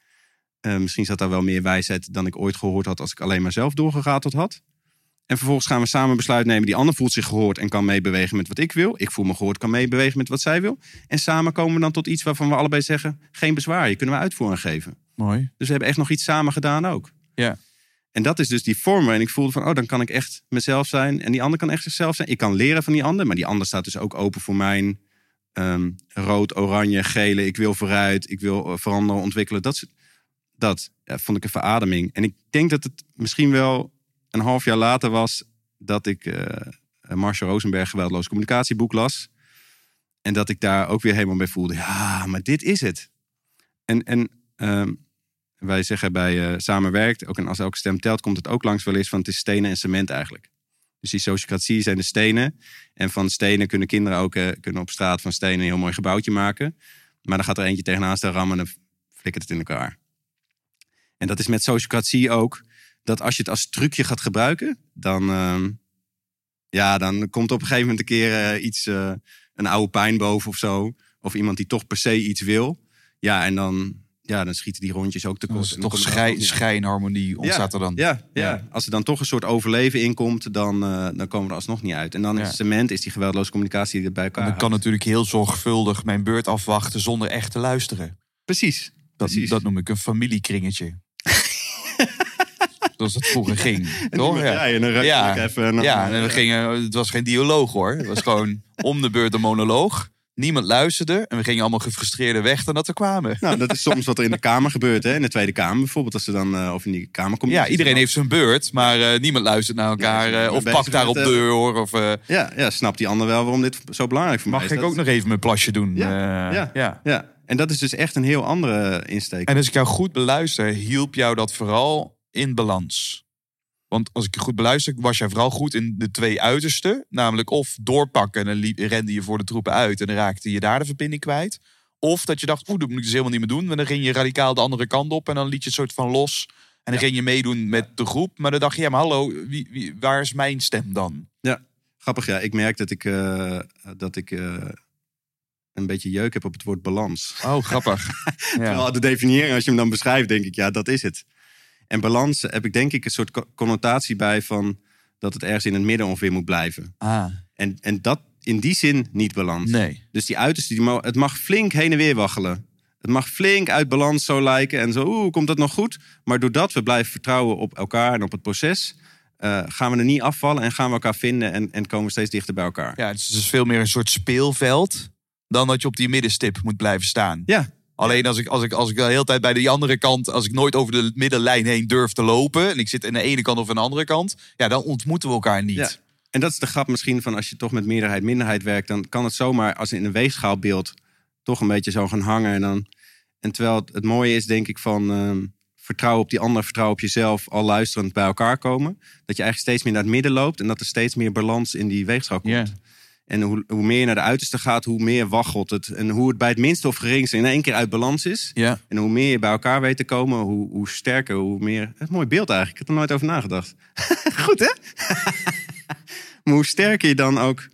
Eh, misschien zat daar wel meer wijsheid dan ik ooit gehoord had als ik alleen maar zelf doorgerateld had. En vervolgens gaan we samen besluit nemen. Die ander voelt zich gehoord en kan meebewegen met wat ik wil. Ik voel me gehoord, kan meebewegen met wat zij wil. En samen komen we dan tot iets waarvan we allebei zeggen: geen bezwaar, je kunnen we uitvoering geven. Mooi. Dus we hebben echt nog iets samen gedaan ook. Ja. En dat is dus die vorm waarin ik voelde van, oh, dan kan ik echt mezelf zijn. En die ander kan echt zichzelf zijn. Ik kan leren van die ander, maar die ander staat dus ook open voor mijn ehm, rood, oranje, gele. Ik wil vooruit, ik wil eh, veranderen, ontwikkelen. Dat, dat ja, vond ik een verademing. En ik denk dat het misschien wel een half jaar later was dat ik eh Marshall Rosenberg geweldloos communicatieboek las. En dat ik daar ook weer helemaal bij voelde. Ja, maar dit is het. En, en ehm, wij zeggen bij eh, samenwerkt, ook en als elke stem telt, komt het ook langs wel eens van het is stenen en cement eigenlijk. Dus die sociocratie zijn de stenen. En van stenen kunnen kinderen ook eh, kunnen op straat van stenen een heel mooi gebouwtje maken. Maar dan gaat er eentje tegenaan staan rammen en dan flikkert het in elkaar. En dat is met sociocratie ook. Dat als je het als trucje gaat gebruiken, dan, ehm, ja, dan komt op een gegeven moment een keer eh, iets, eh, een oude pijn boven of zo. Of iemand die toch per se iets wil. Ja, en dan, ja, dan schieten die rondjes ook. Dus En dan toch schij, ook schijnharmonie ontstaat er dan. Ja, ja. Ja. als er dan toch een soort overleven in komt, dan, eh, dan komen we er alsnog niet uit. En dan is cement, is die geweldloze communicatie die er bij elkaar En ik kan houdt. natuurlijk heel zorgvuldig mijn beurt afwachten zonder echt te luisteren. Precies. Dat, Precies. dat noem ik een familiekringetje. Zoals het vroeger ging. En Toch? Ja. en dan Ja. even. en dan- Ja, en we gingen, het was geen dialoog hoor. Het was gewoon om de beurt een monoloog. Niemand luisterde en we gingen allemaal gefrustreerd weg dan dat we kwamen. Nou, dat is soms wat er in de Kamer gebeurt, hè? in de Tweede Kamer bijvoorbeeld. Als ze dan, eh, of in die Kamer komt. Ja, iedereen heeft zijn beurt, maar eh, niemand luistert naar elkaar. Ja, eh, of pakt daar op deur. Of eh, Ja, ja, snapt die ander wel waarom dit zo belangrijk voor mij mag is. ik Dat- ook nog even mijn plasje doen? Ja, ja. ja. Ja, en dat is dus echt een heel andere insteek. En als ik jou goed beluister, hielp jou dat vooral in balans? Want als ik je goed beluister, was jij vooral goed in de twee uitersten. Namelijk of doorpakken en dan rende je voor de troepen uit en dan raakte je daar de verbinding kwijt. Of dat je dacht, oeh, dat moet ik dus helemaal niet meer doen. En dan ging je radicaal de andere kant op en dan liet je het soort van los. En dan ging je meedoen met de groep. Maar dan dacht je, ja, maar hallo, wie, wie, waar is mijn stem dan? Ja, grappig. Ja, ik merk dat ik, eh, dat ik eh, een beetje jeuk heb op het woord balans. Oh, grappig. Terwijl de definiëring, als je hem dan beschrijft, denk ik, ja, dat is het. En balans heb ik denk ik een soort co- connotatie bij van dat het ergens in het midden ongeveer moet blijven. Ah, En, en dat in die zin niet balans. nee. Dus die uiterste, die het mag flink heen en weer waggelen. Het mag flink uit balans zo lijken en zo, oeh, komt dat nog goed? Maar doordat we blijven vertrouwen op elkaar en op het proces, eh, gaan we er niet afvallen en gaan we elkaar vinden en, en komen we steeds dichter bij elkaar. Ja, het is dus veel meer een soort speelveld dan dat je op die middenstip moet blijven staan. Ja, Alleen als ik, als, ik, als ik de hele tijd bij die andere kant, als ik nooit over de middenlijn heen durf te lopen. en ik zit aan de ene kant of aan de andere kant. ja, dan ontmoeten we elkaar niet. Ja. En dat is de grap misschien van als je toch met meerderheid, minderheid werkt, dan kan het zomaar als in een weegschaalbeeld toch een beetje zo gaan hangen. En, dan, en terwijl het, het mooie is, denk ik, van ehm, vertrouwen op die ander, vertrouwen op jezelf, al luisterend bij elkaar komen. Dat je eigenlijk steeds meer naar het midden loopt en dat er steeds meer balans in die weegschaal komt. En hoe, hoe meer je naar de uiterste gaat, hoe meer waggelt het. En hoe het bij het minste of geringste in één keer uit balans is. Ja. En hoe meer je bij elkaar weet te komen, hoe, hoe sterker, hoe meer... Het is een mooi beeld eigenlijk. Ik heb er nooit over nagedacht. Goed, hè? maar hoe sterker je dan ook...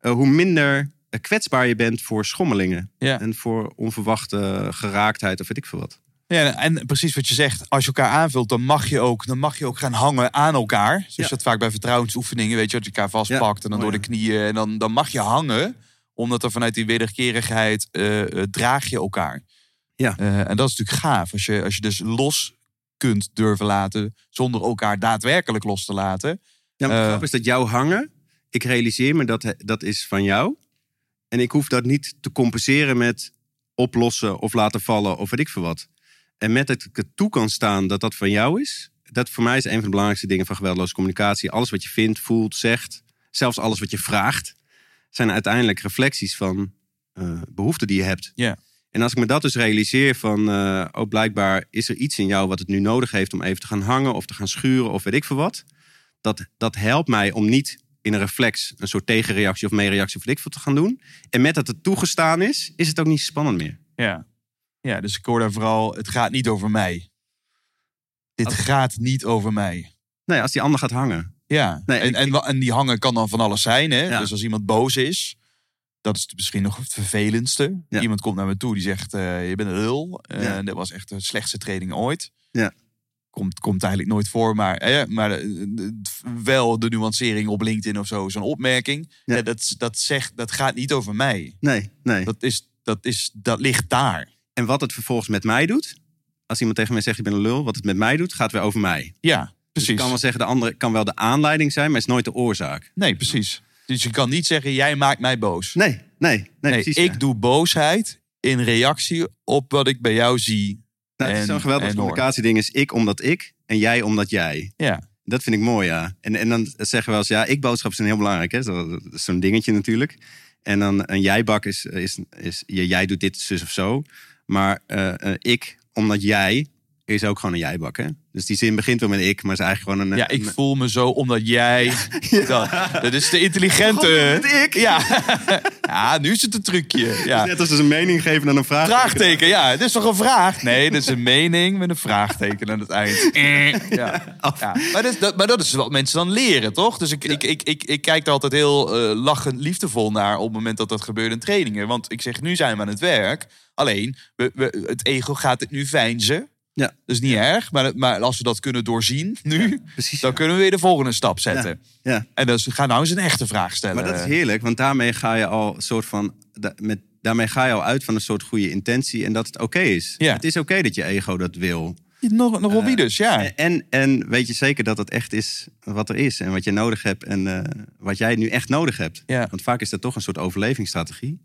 eh, hoe minder eh, kwetsbaar je bent voor schommelingen. Ja. En voor onverwachte geraaktheid of weet ik veel wat. Ja, en precies wat je zegt, als je elkaar aanvult, dan mag je ook, dan mag je ook gaan hangen aan elkaar. Zoals Ja. dat vaak bij vertrouwensoefeningen, weet je, dat je elkaar vastpakt en dan Oh, door de knieën. En dan, dan mag je hangen, omdat er vanuit die wederkerigheid eh, draag je elkaar. Ja. Eh, en dat is natuurlijk gaaf, als je, als je dus los kunt durven laten, zonder elkaar daadwerkelijk los te laten. Ja, maar het grap is dat jouw hangen... Ik realiseer me dat dat is van jou. En ik hoef dat niet te compenseren met oplossen of laten vallen of weet ik veel wat. En met dat ik het toe kan staan dat dat van jou is. Dat voor mij is een van de belangrijkste dingen van geweldloze communicatie. Alles wat je vindt, voelt, zegt. zelfs alles wat je vraagt, zijn uiteindelijk reflecties van eh, behoeften die je hebt. Ja. En als ik me dat dus realiseer van, eh oh blijkbaar is er iets in jou wat het nu nodig heeft om even te gaan hangen of te gaan schuren of weet ik veel wat. Dat, dat helpt mij om niet in een reflex een soort tegenreactie of meereactie of weet ik veel te gaan doen. En met dat het toegestaan is, is het ook niet spannend meer. Ja. Ja, dus ik hoor daar vooral, het gaat niet over mij. Dit Als- gaat niet over mij. Nee, als die ander gaat hangen. Ja, Nee, en, ik- en, die hangen kan dan van alles zijn. Hè? Ja. Dus als iemand boos is, dat is misschien nog het vervelendste. Ja. Iemand komt naar me toe die zegt, eh, je bent een lul. Eh, Ja. Dat was echt de slechtste training ooit. Ja. Komt, komt eigenlijk nooit voor, maar, eh, maar wel de nuancering op LinkedIn of zo, zo'n opmerking. Dat, dat, zegt, dat gaat niet over mij. Nee, nee. Dat, is, dat, is, dat ligt daar. En wat het vervolgens met mij doet, als iemand tegen mij zegt je bent een lul, wat het met mij doet, gaat weer over mij. Ja, Dus precies. ik kan wel zeggen, de andere kan wel de aanleiding zijn, maar is nooit de oorzaak. Nee, precies. Dus je kan niet zeggen, jij maakt mij boos. Nee, nee, nee, Nee, precies. ik ja. doe boosheid in reactie op wat ik bij jou zie. Nou, het is zo'n geweldig communicatieding is ik omdat ik en jij omdat jij. Ja, Dat vind ik mooi, ja. En, en dan zeggen we eens, ja, ik-boodschappen zijn heel belangrijk. Hè? Zo- Dat is zo'n dingetje natuurlijk. En dan een jij-bak is, is, is ja, jij doet dit zus of zo. Maar eh, eh, ik, omdat jij, is ook gewoon een jij-bak. Hè? Dus die zin begint wel met ik, maar is eigenlijk gewoon een... ja ik een- voel me zo omdat jij... Dat, dat is de intelligente... Ik. Ja. ja, nu is het een trucje. Ja. Net als dus een mening geven dan een vraag. Vraagteken, ja. Het is toch een vraag? Nee, dat is een mening met een vraagteken aan het eind. Eh, Ja. Ja. Maar, dat, maar dat is wat mensen dan leren, toch? Dus ik, ik, ik, ik, ik kijk er altijd heel eh, lachend liefdevol naar op het moment dat dat gebeurt in trainingen. Want ik zeg, nu zijn we aan het werk. Alleen, we, we, het ego gaat het nu veinzen. Ja. Dat is niet erg, maar, maar als we dat kunnen doorzien nu, precies, dan ja. kunnen we weer de volgende stap zetten. Ja. En dus ga nou eens een echte vraag stellen. Maar dat is heerlijk, want daarmee ga je al een soort van. da- met, daarmee ga je al uit van een soort goede intentie en dat het oké is. Ja. Het is oké dat je ego dat wil. Nog, nog wel wie dus, ja. En, en weet je zeker dat het echt is wat er is en wat je nodig hebt en eh, wat jij nu echt nodig hebt. Ja. Want vaak is dat toch een soort overlevingsstrategie.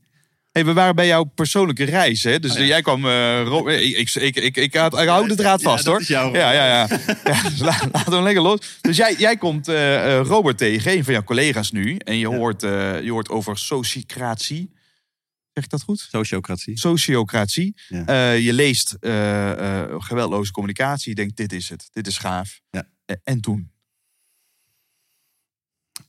Hey, we waren bij jouw persoonlijke reis, hè? Dus Oh, ja. jij kwam. Ro- ik, ik, ik, ik, ik, had- ik hou de draad vast, dat hoor. jouw ja, ja, ja. ja dus la- laten we hem lekker los. Dus jij, jij komt eh, eh, Robert tegen, een van jouw collega's nu. En je, hoort, je hoort over sociocratie. Zeg ik dat goed? Sociocratie. Sociocratie. Je leest geweldloze communicatie. Je denkt, dit is het. Dit is gaaf. Ja. En toen?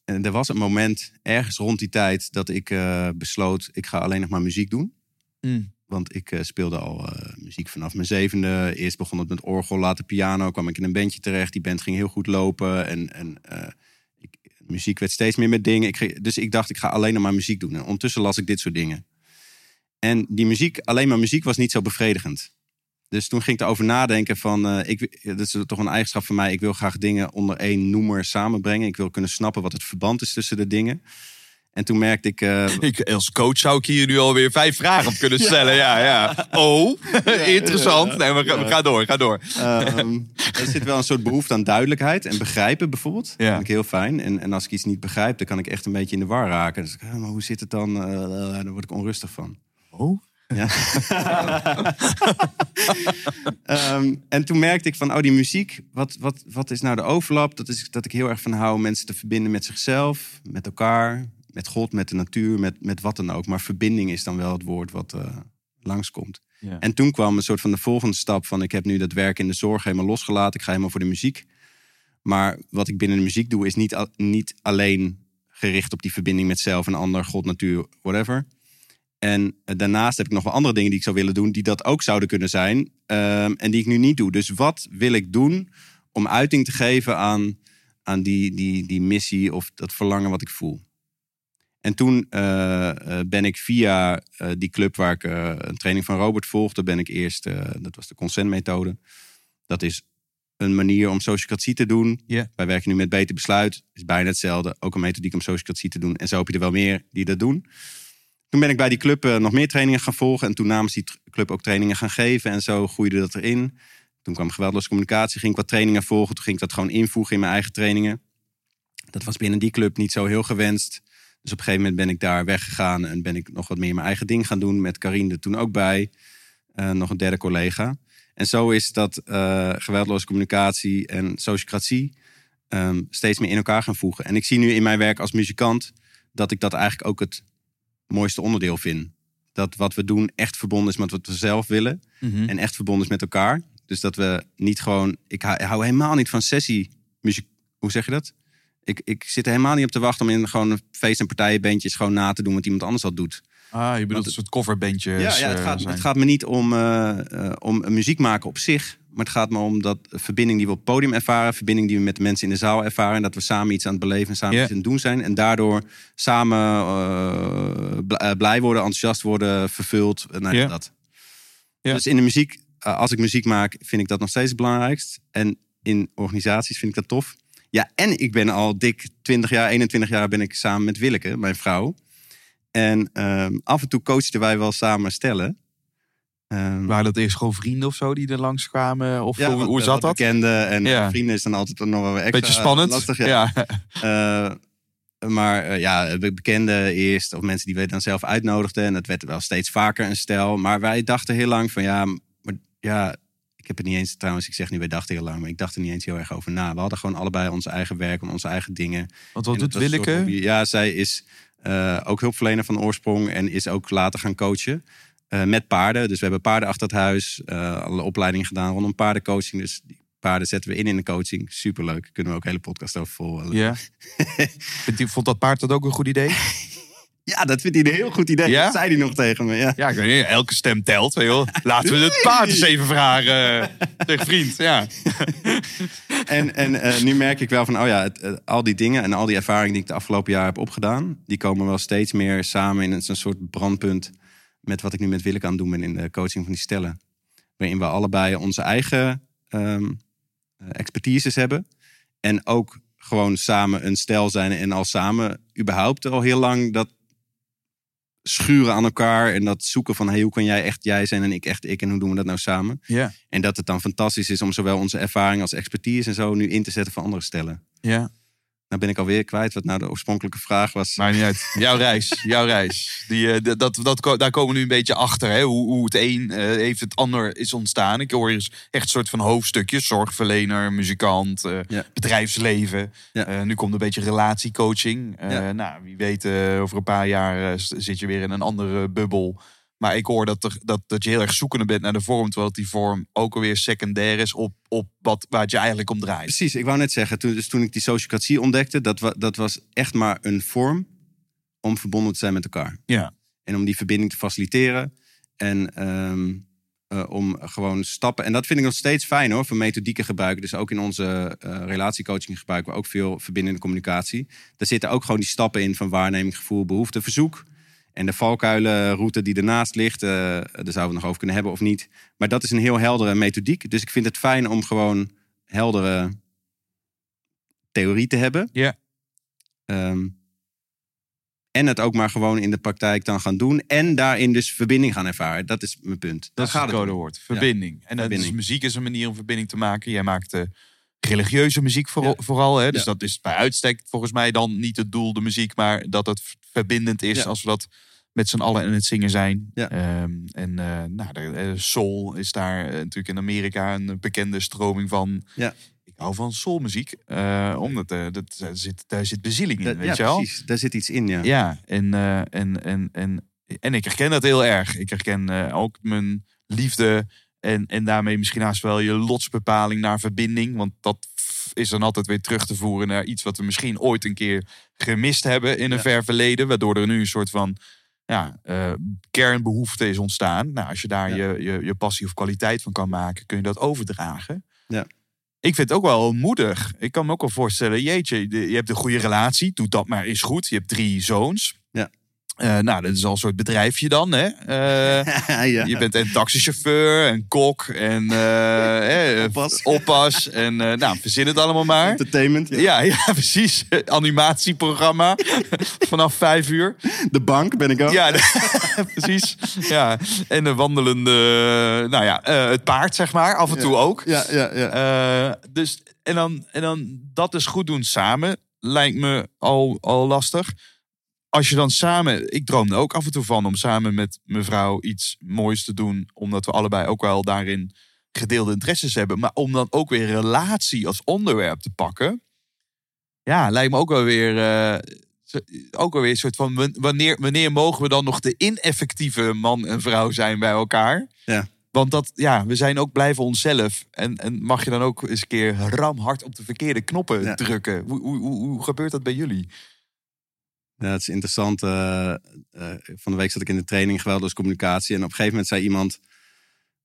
En er was een moment ergens rond die tijd dat ik eh, besloot, ik ga alleen nog maar muziek doen. Mm. Want ik eh, speelde al eh, muziek vanaf mijn zevende. Eerst begon het met orgel, later piano. Kwam ik in een bandje terecht. Die band ging heel goed lopen. En, en ik, muziek werd steeds meer met dingen. Ik, dus ik dacht, ik ga alleen nog maar muziek doen. En ondertussen las ik dit soort dingen. En die muziek, alleen maar muziek, was niet zo bevredigend. Dus toen ging ik erover nadenken van, eh, ik, dat is toch een eigenschap van mij. Ik wil graag dingen onder één noemer samenbrengen. Ik wil kunnen snappen wat het verband is tussen de dingen. En toen merkte ik, eh, Ik, als coach zou ik hier nu alweer vijf vragen op kunnen stellen. Ja, ja. Oh, interessant. Nee, maar ga, ga door, ga door. Ehm, er zit wel een soort behoefte aan duidelijkheid en begrijpen bijvoorbeeld. Dat Ja. vind ik heel fijn. En, en als ik iets niet begrijp, dan kan ik echt een beetje in de war raken. Dus ik, ah, maar hoe zit het dan? Eh, daar word ik onrustig van. Oh? Ja. Ehm, en toen merkte ik van, oh die muziek, wat, wat, wat is nou de overlap? Dat is dat ik heel erg van hou mensen te verbinden met zichzelf, met elkaar, met God, met de natuur, met, met wat dan ook. Maar verbinding is dan wel het woord wat eh, langskomt. Ja. En toen kwam een soort van de volgende stap van, ik heb nu dat werk in de zorg helemaal losgelaten. Ik ga helemaal voor de muziek. Maar wat ik binnen de muziek doe, is niet, niet alleen gericht op die verbinding met zelf en ander, God, natuur, whatever. En eh, daarnaast heb ik nog wel andere dingen die ik zou willen doen, die dat ook zouden kunnen zijn. ehm, en die ik nu niet doe. Dus wat wil ik doen om uiting te geven aan, aan die, die, die missie of dat verlangen wat ik voel? En toen eh, eh, ben ik via die club waar ik een training van Robert volgde, ben ik eerst, dat was de consentmethode. Dat is een manier om sociocratie te doen. Ja. Wij werken nu met Beter Besluit. is bijna hetzelfde. Ook een methodiek om sociocratie te doen. En zo heb je er wel meer die dat doen. Toen ben ik bij die club eh, nog meer trainingen gaan volgen. En toen namens die club ook trainingen gaan geven. En zo groeide dat erin. Toen kwam geweldloze communicatie. Ging ik wat trainingen volgen. Toen ging ik dat gewoon invoegen in mijn eigen trainingen. Dat was binnen die club niet zo heel gewenst. Dus op een gegeven moment ben ik daar weggegaan. En ben ik nog wat meer mijn eigen ding gaan doen. Met Karine er toen ook bij. Eh, nog een derde collega. En zo is dat eh, geweldloze communicatie en sociocratie ehm, steeds meer in elkaar gaan voegen. En ik zie nu in mijn werk als muzikant dat ik dat eigenlijk ook het mooiste onderdeel vind. Dat wat we doen echt verbonden is met wat we zelf willen. Mhm. En echt verbonden is met elkaar. Dus dat we niet gewoon. Ik hou, helemaal niet van sessie muziek. Hoe zeg je dat? Ik, ik zit er helemaal niet op te wachten om in gewoon feest- en partijenbandjes gewoon na te doen wat iemand anders al doet. Ah, je bedoelt Want- een soort coverbandjes. Ja, ja het, eh, gaat, het gaat me niet om, eh, eh, om muziek maken op zich. Maar het gaat me om dat verbinding die we op het podium ervaren. Verbinding die we met de mensen in de zaal ervaren. En dat we samen iets aan het beleven en samen iets aan het doen zijn. En daardoor samen eh, eh, blij worden, enthousiast worden, vervuld. Eh, Nou, dat. Dus in de muziek, als ik muziek maak, vind ik dat nog steeds het belangrijkst. En in organisaties vind ik dat tof. Ja, en ik ben al dik 20 jaar, 21 jaar ben ik samen met Willeke, mijn vrouw. En ehm, af en toe coachten wij wel samen stellen. Ehm, Waren dat eerst gewoon vrienden of zo die er langskwamen? Of hoe, hoe wat zat dat? Bekenden en Ja. vrienden is dan altijd nog wel extra Beetje spannend. lastig. Ja. ja. Eh, maar eh, ja, be- bekenden eerst, of mensen die we dan zelf uitnodigden. En het werd wel steeds vaker een stel. Maar wij dachten heel lang van ja, maar, ja, ik heb het niet eens, trouwens, ik zeg nu wij dachten heel lang, maar ik dacht er niet eens heel erg over na. We hadden gewoon allebei onze eigen werk en onze eigen dingen. Want wat En doet dat soort Willeke? Ja, zij is eh, ook hulpverlener van oorsprong en is ook later gaan coachen. Eh, met paarden. Dus we hebben paarden achter het huis. eh alle opleidingen gedaan rondom paardencoaching. Dus die paarden zetten we in in de coaching. Superleuk. Kunnen we ook een hele podcast over vol. Ja. Vindt die- Vond dat paard dat ook een goed idee? Ja, dat vindt hij een heel goed idee. Ja? Dat zei hij nog tegen me. Ja. Ja, ik weet niet, elke stem telt. weet je wel. Laten we het paard eens even vragen. Tegen vriend, ja. En, en eh, nu merk ik wel van, oh ja, het, eh, al die dingen en al die ervaringen die ik de afgelopen jaar heb opgedaan, die komen wel steeds meer samen in een soort brandpunt met wat ik nu met Willeke aan het doen ben in de coaching van die stellen. Waarin we allebei onze eigen eh, expertises hebben. En ook gewoon samen een stel zijn en al samen überhaupt al heel lang dat schuren aan elkaar en dat zoeken van hey, hoe kan jij echt jij zijn en ik echt ik en hoe doen we dat nou samen? Ja. En dat het dan fantastisch is om zowel onze ervaring als expertise en zo nu in te zetten voor andere stellen. ja. Nou ben ik alweer kwijt wat nou de oorspronkelijke vraag was. Maakt niet uit. Jouw reis. Jouw reis. Die, eh, dat, dat, daar komen we nu een beetje achter. Hè? Hoe, hoe het een eh, heeft het ander is ontstaan. Ik hoor hier echt een soort van hoofdstukjes. Zorgverlener, muzikant, eh, Ja. bedrijfsleven. Ja. Nu komt een beetje relatiecoaching. Ja. Nou, wie weet over een paar jaar zit je weer in een andere bubbel. Maar ik hoor dat, er, dat, dat je heel erg zoekende bent naar de vorm. Terwijl die vorm ook alweer secundair is op, op wat, waar het je eigenlijk om draait. Precies, ik wou net zeggen, toen, dus toen ik die sociocratie ontdekte, dat, wa- dat was echt maar een vorm om verbonden te zijn met elkaar. Ja. En om die verbinding te faciliteren. En ehm, eh, om gewoon stappen. En dat vind ik nog steeds fijn hoor, voor methodieken gebruiken. Dus ook in onze eh, relatiecoaching gebruiken we ook veel verbindende communicatie. Daar zitten ook gewoon die stappen in van waarneming, gevoel, behoefte, verzoek. En de valkuilenroute die ernaast ligt, eh, daar zouden we het nog over kunnen hebben of niet. Maar dat is een heel heldere methodiek. Dus ik vind het fijn om gewoon heldere theorie te hebben. Ja. Ehm, en het ook maar gewoon in de praktijk dan gaan doen. En daarin dus verbinding gaan ervaren. Dat is mijn punt. Dat is het gaat het codewoord. Verbinding. En dat is, Verbinding. muziek is een manier om verbinding te maken. Jij maakt eh, religieuze muziek vooral. Ja. vooral hè? Dus Ja. dat is bij uitstek volgens mij dan niet het doel, de muziek. Maar dat het verbindend is als we dat met z'n allen in het zingen zijn. Ja. Ehm, en eh, nou, de, eh, soul is daar eh, natuurlijk in Amerika een bekende stroming van. Ja. Ik hou van soulmuziek. eh omdat dat, daar, zit, daar zit bezieling in, Da- weet ja, je wel? precies. Daar zit iets in, ja. Ja, en, en, en, en, en ik herken dat heel erg. Ik herken ook mijn liefde en, en daarmee misschien haast wel je lotsbepaling naar verbinding. Want dat is dan altijd weer terug te voeren naar iets wat we misschien ooit een keer gemist hebben in een Ja. ver verleden. Waardoor er nu een soort van ja, eh, kernbehoefte is ontstaan. Nou, als je daar Ja. je, je, je passie of kwaliteit van kan maken, kun je dat overdragen. Ja. Ik vind het ook wel moedig. Ik kan me ook wel voorstellen, jeetje, je hebt een goede relatie, doe dat maar eens goed. Je hebt drie zoons. Eh, nou, dat is al een soort bedrijfje dan, hè? Eh, ja. Je bent een taxichauffeur, een kok en eh, Oppas. oppas. En nou, verzin het allemaal maar. Entertainment. Ja. Ja, ja, precies. Animatieprogramma vanaf vijf uur. De bank ben ik ook. Ja, de- precies. Ja. En de wandelende, nou ja, het paard, zeg maar, af en toe ook. ja, ja. ja. Dus, en dan, en dan dat dus goed doen samen, lijkt me al, al lastig. Als je dan samen, ik droom er ook af en toe van om samen met mevrouw iets moois te doen, omdat we allebei ook wel daarin gedeelde interesses hebben, maar om dan ook weer relatie als onderwerp te pakken. ja, lijkt me ook wel weer. eh, ook wel weer een soort van. wan- Wanneer, wanneer mogen we dan nog de ineffectieve man en vrouw zijn bij elkaar? Ja. Want dat, ja, we zijn ook blijven onszelf. En, en mag je dan ook eens een keer ramhard op de verkeerde knoppen Ja. drukken? Hoe, hoe, hoe, hoe gebeurt dat bij jullie? Ja, het is interessant. eh, eh, van de week zat ik in de training geweldloos communicatie. En op een gegeven moment zei iemand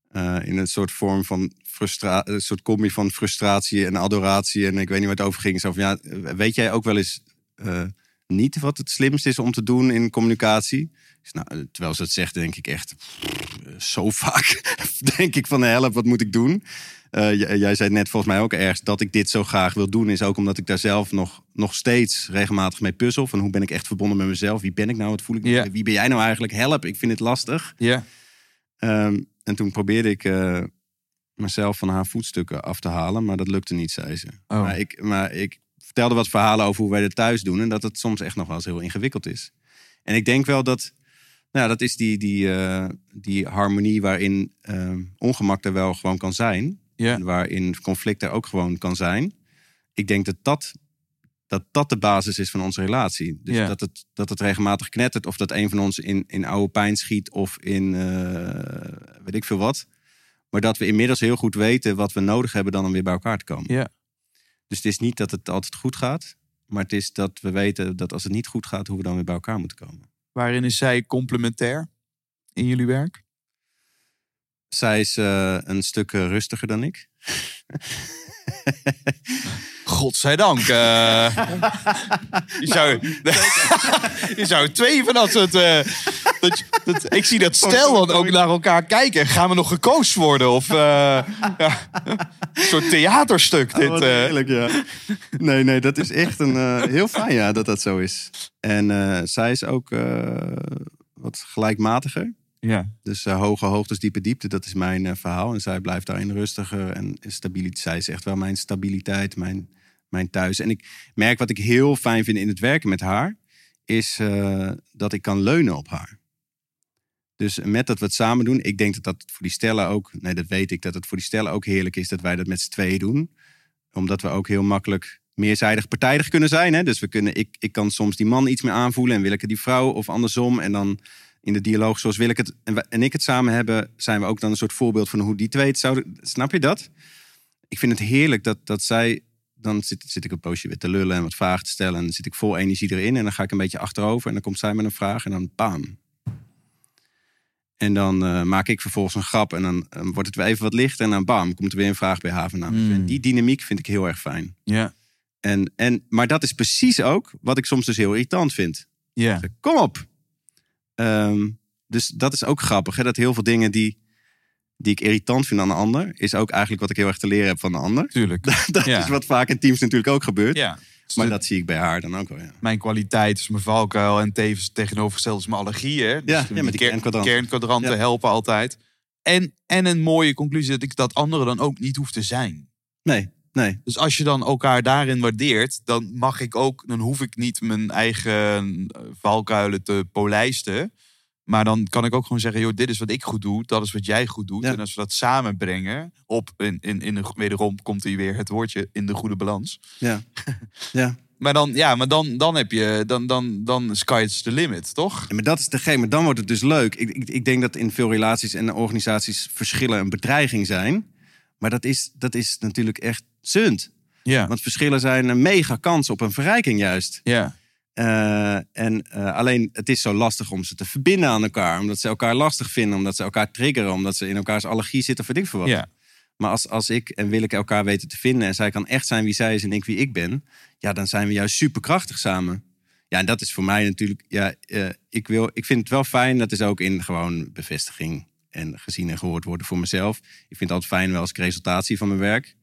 eh, in een soort vorm van frustratie, een soort combi van frustratie en adoratie. En ik weet niet waar het over ging. Ja, weet jij ook wel eens niet wat het slimste is om te doen in communicatie? Nou, terwijl ze het zegt, denk ik echt zo vaak. denk ik van, help, wat moet ik doen? Eh, jij zei net volgens mij ook ergens dat ik dit zo graag wil doen. Is ook omdat ik daar zelf nog, nog steeds regelmatig mee puzzel. Van hoe ben ik echt verbonden met mezelf? Wie ben ik nou? Wat voel ik? Ja. Wie ben jij nou eigenlijk? Help, ik vind het lastig. Ja. Ehm, en toen probeerde ik eh, mezelf van haar voetstukken af te halen. Maar dat lukte niet, zei ze. Oh. Maar, ik, maar ik vertelde wat verhalen over hoe wij het thuis doen. En dat het soms echt nog wel eens heel ingewikkeld is. En ik denk wel dat... Nou, dat is die, die, eh, die harmonie waarin ehm, ongemak er wel gewoon kan zijn. Ja. En waarin conflict er ook gewoon kan zijn. Ik denk dat dat, dat, dat de basis is van onze relatie. Dus Ja. dat, het, dat het regelmatig knettert. Of dat een van ons in, in oude pijn schiet. Of in eh, weet ik veel wat. Maar dat we inmiddels heel goed weten wat we nodig hebben dan om weer bij elkaar te komen. Ja. Dus het is niet dat het altijd goed gaat. Maar het is dat we weten dat als het niet goed gaat, hoe we dan weer bij elkaar moeten komen. Waarin is zij complementair in jullie werk? Zij is eh, een stuk eh, rustiger dan ik. Godzijdank. eh je, zou, je zou twee van dat soort... eh, dat, dat, ik zie dat stel dan ook naar elkaar kijken. Gaan we nog gecoacht worden? Of eh, ja, een soort theaterstuk dit. Oh, eh. heerlijk, ja. Nee, nee, dat is echt een, eh, heel fijn ja, dat dat zo is. En eh, zij is ook eh, wat gelijkmatiger. Ja. Dus eh, hoge hoogtes, diepe diepte, dat is mijn eh, verhaal. En zij blijft daarin rustiger en stabiliteit. Zij is echt wel mijn stabiliteit, mijn, mijn thuis. En ik merk wat ik heel fijn vind in het werken met haar, is eh, dat ik kan leunen op haar. Dus met dat we het samen doen, ik denk dat dat voor die stellen ook, nee, dat weet ik, dat het voor die stellen ook heerlijk is dat wij dat met z'n tweeën doen. Omdat we ook heel makkelijk meerzijdig partijdig kunnen zijn. Hè? Dus we kunnen, ik, ik kan soms die man iets meer aanvoelen en wil ik die vrouw of andersom. En dan in de dialoog zoals wil ik het en, en ik het samen hebben, zijn we ook dan een soort voorbeeld van hoe die twee het zouden. Snap je dat? Ik vind het heerlijk dat, dat zij. Dan zit, zit ik een poosje weer te lullen en wat vragen te stellen. En dan zit ik vol energie erin. En dan ga ik een beetje achterover. En dan komt zij met een vraag. En dan bam. En dan eh, maak ik vervolgens een grap. En dan wordt het weer even wat lichter. En dan bam, komt er weer een vraag bij haar vandaan. Mm. En die dynamiek vind ik heel erg fijn. Ja. En, en, maar dat is precies ook wat ik soms dus heel irritant vind. Ja. Kom op. Ehm, dus dat is ook grappig. Hè? Dat heel veel dingen die, die ik irritant vind aan de ander... is ook eigenlijk wat ik heel erg te leren heb van de ander. Tuurlijk. Dat Ja. is wat vaak in teams natuurlijk ook gebeurt. Ja. Maar dat zie ik bij haar dan ook wel. Ja. Mijn kwaliteit is mijn valkuil en tevens tegenovergesteld is mijn allergie. Hè? Dus Ja, ja, met die kernkwadranten. kernkwadranten helpen altijd. En, en een mooie conclusie dat ik dat anderen dan ook niet hoef te zijn. Nee, nee. Dus als je dan elkaar daarin waardeert, dan mag ik ook, dan hoef ik niet mijn eigen eh, valkuilen te polijsten. Maar dan kan ik ook gewoon zeggen, joh, dit is wat ik goed doe, dat is wat jij goed doet. Ja. En als we dat samenbrengen, op in, in, in de, wederom komt hier weer het woordje in de goede balans. Ja. ja. Maar dan, ja, maar dan, dan heb je, dan, dan, dan sky's the limit, toch? Ja, Maar dat is degene, maar dan wordt het dus leuk. Ik, ik, ik denk dat in veel relaties en organisaties verschillen een bedreiging zijn. Maar dat is, dat is natuurlijk echt zund. Ja. Want verschillen zijn een mega kans op een verrijking juist. Ja. Eh, en eh, alleen het is zo lastig om ze te verbinden aan elkaar. Omdat ze elkaar lastig vinden, omdat ze elkaar triggeren, omdat ze in elkaars allergie zitten, ik veel wat. Ja. Maar als, als ik en wil ik elkaar weten te vinden en zij kan echt zijn wie zij is en ik wie ik ben, ja, dan zijn we juist superkrachtig samen. Ja, en dat is voor mij natuurlijk, ja, eh, ik, wil, ik vind het wel fijn, dat is ook in gewoon bevestiging en gezien en gehoord worden voor mezelf. Ik vind het altijd fijn wel als ik resultaat zie van mijn werk.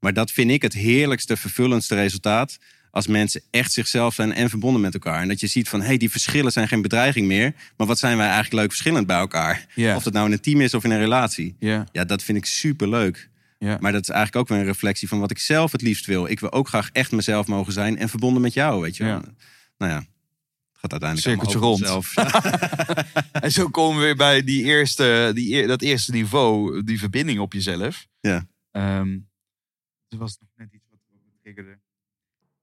Maar dat vind ik het heerlijkste, vervullendste resultaat. Als mensen echt zichzelf zijn en verbonden met elkaar. En dat je ziet van, hé, hey, die verschillen zijn geen bedreiging meer. Maar wat zijn wij eigenlijk leuk verschillend bij elkaar? Of dat nou in een team is of in een relatie. Ja. Ja, dat vind ik super leuk. Ja. Maar dat is eigenlijk ook weer een reflectie van wat ik zelf het liefst wil. Ik wil ook graag echt mezelf mogen zijn en verbonden met jou, weet je wel. Nou ja, gaat uiteindelijk Cirkeltje rond. Ja. En zo komen we weer bij die eerste, die, dat eerste niveau, die verbinding op jezelf. Ja. Ehm, er was nog net iets wat me triggerde.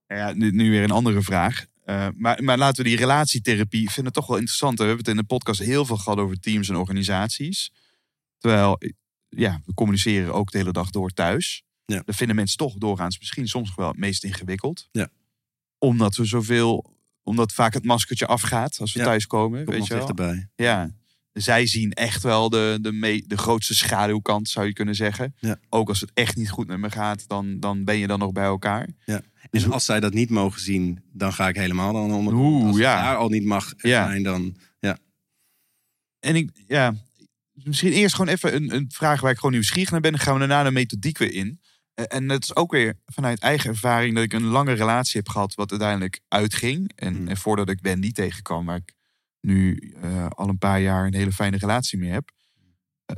Ja, nu, nu weer een andere vraag. Eh, maar, maar laten we die relatietherapie, ik vind het toch wel interessant. We hebben het in de podcast heel veel gehad over teams en organisaties. Terwijl, ja, we communiceren ook de hele dag door thuis. Ja. Dat vinden mensen toch doorgaans misschien soms wel het meest ingewikkeld. Ja. Omdat we zoveel, omdat vaak het maskertje afgaat als we Ja. thuiskomen. Kom weet je wel? Ja. Zij zien echt wel de, de, me- de grootste schaduwkant, zou je kunnen zeggen. Ja. Ook als het echt niet goed met me gaat, dan, dan ben je dan nog bij elkaar. En als zij dat niet mogen zien, dan ga ik helemaal dan onder. Oeh, als het ja. daar al niet mag Ja. zijn, dan... Ja, En ik, ja, misschien eerst gewoon even een, een vraag waar ik gewoon nieuwsgierig naar ben. Dan gaan we daarna de methodiek weer in. Eh, En dat is ook weer vanuit eigen ervaring dat ik een lange relatie heb gehad, wat uiteindelijk uitging. En, Hmm. en voordat ik Wendy tegenkwam, waar ik nu eh, al een paar jaar een hele fijne relatie mee heb. eh,